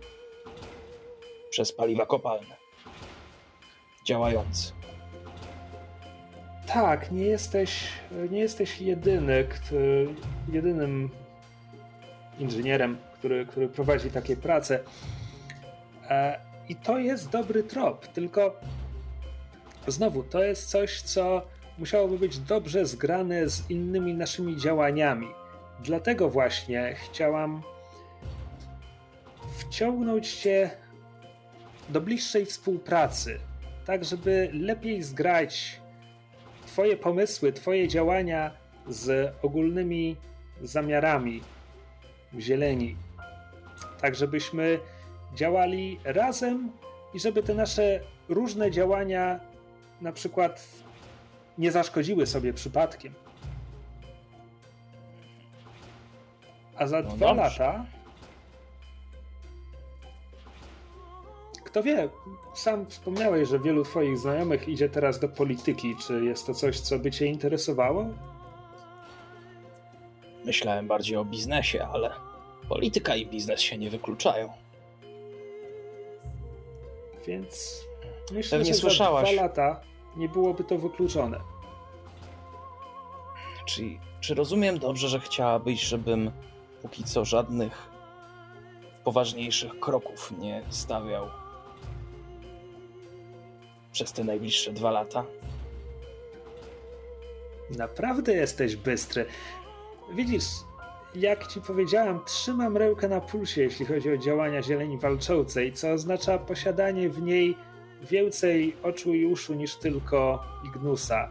przez paliwa kopalne. Działający. Tak, nie jesteś, nie jesteś jedyny, jedynym inżynierem, który, który prowadzi takie prace. E, I to jest dobry trop, tylko znowu to jest coś, co musiałoby być dobrze zgrane z innymi naszymi działaniami. Dlatego właśnie chciałam wciągnąć cię do bliższej współpracy, tak żeby lepiej zgrać Twoje pomysły, Twoje działania z ogólnymi zamiarami zieleni. Tak, żebyśmy działali razem i żeby te nasze różne działania na przykład nie zaszkodziły sobie przypadkiem. A za No dwa dobrze. lata. Kto wie, sam wspomniałeś, że wielu Twoich znajomych idzie teraz do polityki. Czy jest to coś, co by Cię interesowało? Myślałem bardziej o biznesie, ale polityka i biznes się nie wykluczają. Więc myślę, Pewnie że słyszałaś. za dwa lata nie byłoby to wykluczone. Czy, czy rozumiem dobrze, że chciałabyś, żebym póki co żadnych poważniejszych kroków nie stawiał przez te najbliższe dwa lata? Naprawdę jesteś bystry. Widzisz, jak ci powiedziałam, trzymam rękę na pulsie, jeśli chodzi o działania zieleni walczącej, co oznacza posiadanie w niej więcej oczu i uszu niż tylko Ignusa.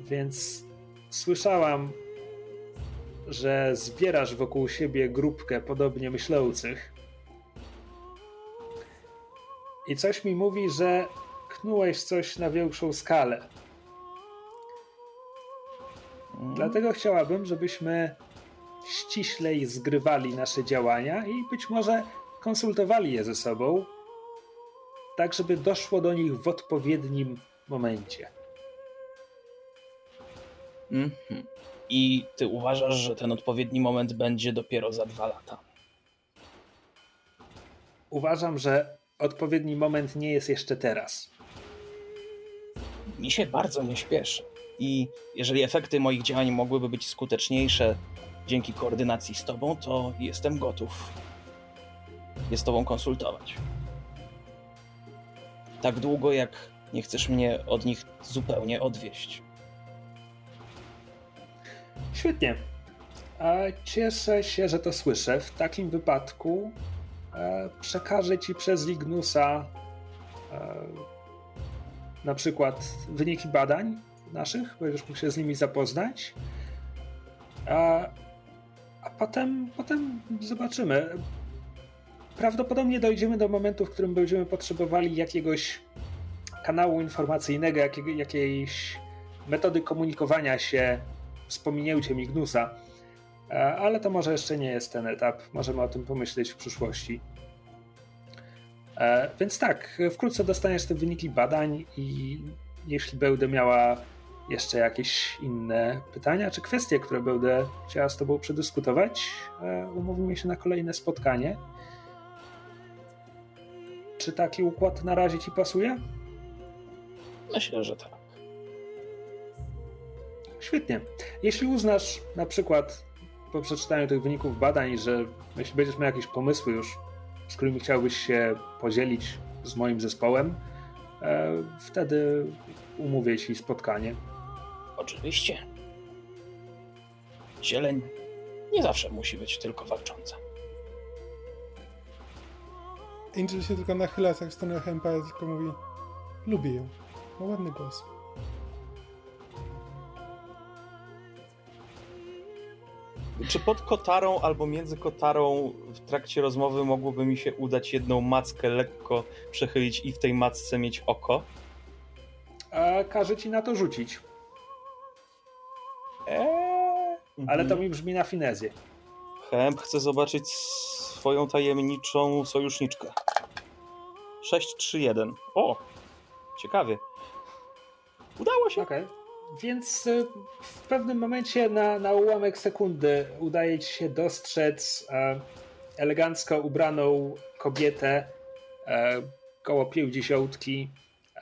Więc słyszałam, że zbierasz wokół siebie grupkę podobnie myślących. I coś mi mówi, że knułeś coś na większą skalę. Dlatego chciałabym, żebyśmy ściślej zgrywali nasze działania i być może konsultowali je ze sobą, tak żeby doszło do nich w odpowiednim momencie. Mhm. I ty uważasz, że ten odpowiedni moment będzie dopiero za dwa lata? uważam, że odpowiedni moment nie jest jeszcze teraz. Mi się bardzo nie śpieszy. I jeżeli efekty moich działań mogłyby być skuteczniejsze dzięki koordynacji z tobą, to jestem gotów je z tobą konsultować. Tak długo, jak nie chcesz mnie od nich zupełnie odwieść. Świetnie. Cieszę się, że to słyszę. W takim wypadku e, przekażę ci przez Lignusa e, na przykład wyniki badań naszych, będziesz mógł się z nimi zapoznać. A, potem, potem zobaczymy. Prawdopodobnie dojdziemy do momentu, w którym będziemy potrzebowali jakiegoś kanału informacyjnego, jakiej, jakiejś metody komunikowania się z pominięciem Ignusa. E, ale to może jeszcze nie jest ten etap. Możemy o tym pomyśleć w przyszłości. E, więc tak, wkrótce dostaniesz te wyniki badań i jeśli będę miała jeszcze jakieś inne pytania czy kwestie, które będę chciała z Tobą przedyskutować, e, umówimy się na kolejne spotkanie. Czy taki układ na razie Ci pasuje? Myślę, że tak. Świetnie. Jeśli uznasz na przykład po przeczytaniu tych wyników badań, że jeśli będziesz miał jakieś pomysły już, z którymi chciałbyś się podzielić z moim zespołem, e, wtedy umówię ci spotkanie. Oczywiście. Zieleń nie zawsze musi być tylko walcząca. Angel się tylko nachyla tak w stronę Hempa, tylko mówi lubię ją. Ma ładny głos. Czy pod kotarą albo między kotarą w trakcie rozmowy mogłoby mi się udać jedną mackę lekko przechylić i w tej macce mieć oko? A każe ci na to rzucić. Ale to mi brzmi na finezję. Hemp chce zobaczyć swoją tajemniczą sojuszniczkę. 6-3-1. O! Ciekawie. Udało się. Okay. Więc y, w pewnym momencie na, na ułamek sekundy udaje ci się dostrzec e, elegancko ubraną kobietę e, koło pięćdziesiątki.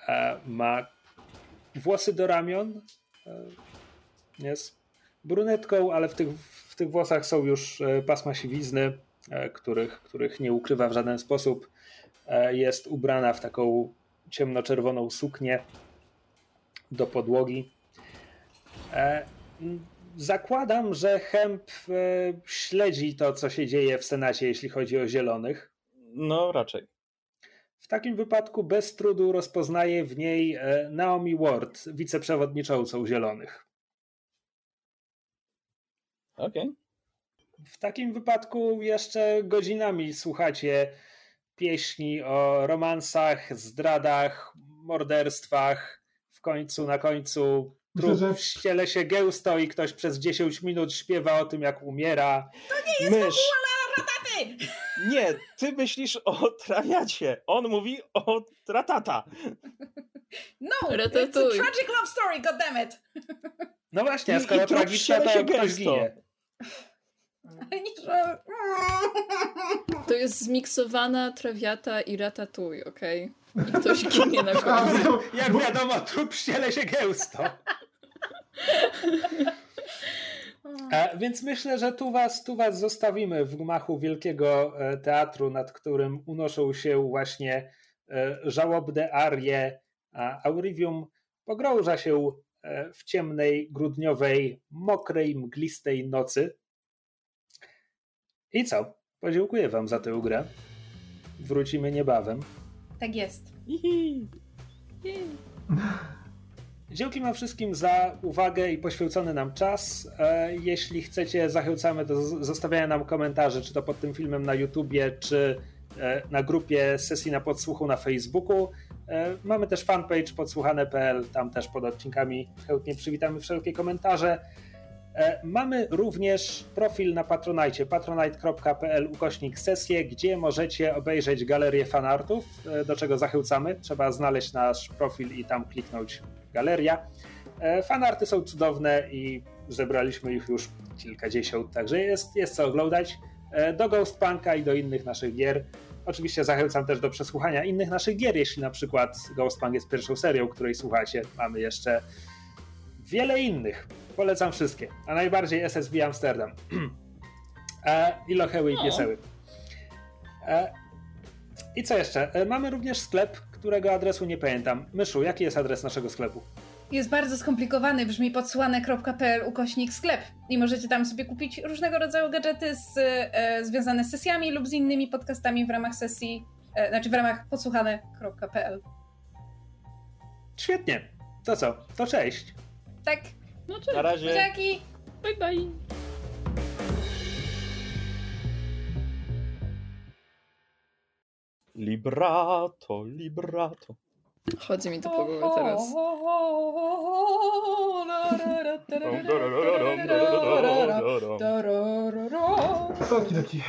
E, ma włosy do ramion. E, jest brunetką, ale w tych, w tych włosach są już e, pasma siwizny, e, których, których nie ukrywa w żaden sposób. Jest ubrana w taką ciemnoczerwoną suknię do podłogi. Zakładam, że Hemp śledzi to, co się dzieje w Senacie, jeśli chodzi o zielonych. No, raczej. W takim wypadku bez trudu rozpoznaje w niej Naomi Ward, wiceprzewodniczącą Zielonych. Okej. Okay. W takim wypadku jeszcze godzinami słuchacie pieśni o romansach, zdradach, morderstwach. W końcu, na końcu trup że... ściele się gęsto i ktoś przez 10 minut śpiewa o tym, jak umiera. To nie jest Mysz. rataty! Nie, ty myślisz o trawiacie. On mówi o tratata. No, Ratatuj. it's a tragic love story, goddammit. No właśnie, a skoro tragiczna, to ktoś ginie. To jest zmiksowana trawiata i ratatuj, okej? Okay? I ktoś ginie na końcu. Jak wiadomo, trup ściele się gęsto. A, więc myślę, że tu was, tu was zostawimy w gmachu Wielkiego e, Teatru, nad którym unoszą się właśnie e, żałobne arie, a Aurivium pogrąża się e, w ciemnej, grudniowej, mokrej, mglistej nocy. I co? Podziękuję wam za tę grę. Wrócimy niebawem. Tak jest. Dzięki wam wszystkim za uwagę i poświęcony nam czas. E, jeśli chcecie, zachęcamy do zostawiania nam komentarzy, czy to pod tym filmem na YouTubie, czy e, na grupie sesji na podsłuchu na Facebooku. E, mamy też fanpage podsłuchane.pl, tam też pod odcinkami chętnie przywitamy wszelkie komentarze. E, mamy również profil na Patronite, patronite.pl ukośnik sesje, gdzie możecie obejrzeć galerię fanartów, e, do czego zachęcamy. Trzeba znaleźć nasz profil i tam kliknąć galeria. E, fanarty są cudowne i zebraliśmy ich już kilkadziesiąt, także jest, jest co oglądać. Do Ghostpunka i do innych naszych gier Oczywiście zachęcam też do przesłuchania innych naszych gier, jeśli na przykład Ghostpunk jest pierwszą serią, której słuchacie. Mamy jeszcze wiele innych. Polecam wszystkie, a najbardziej SSV Amsterdam. e, I Locheły i Pieseły. E, I co jeszcze? E, mamy również sklep, którego adresu nie pamiętam. Myszu, jaki jest adres naszego sklepu? Jest bardzo skomplikowany, brzmi podsłane.pl ukośnik sklep i możecie tam sobie kupić różnego rodzaju gadżety z, e, związane z sesjami lub z innymi podcastami w ramach sesji, e, znaczy w ramach podsłuchane.pl. Świetnie. To co? To cześć. Tak. No cześć. Na razie. Dzięki. Bye bye. Librato, librato. Chodzi mi to po głowie teraz. Oki doki.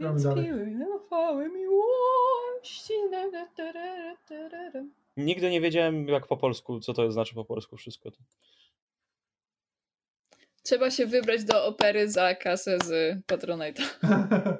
Więc miłości. Tarara, tarara. Nigdy nie wiedziałem, jak po polsku, co to znaczy po polsku wszystko. to. Trzeba się wybrać do opery za kasę z Patronite'a.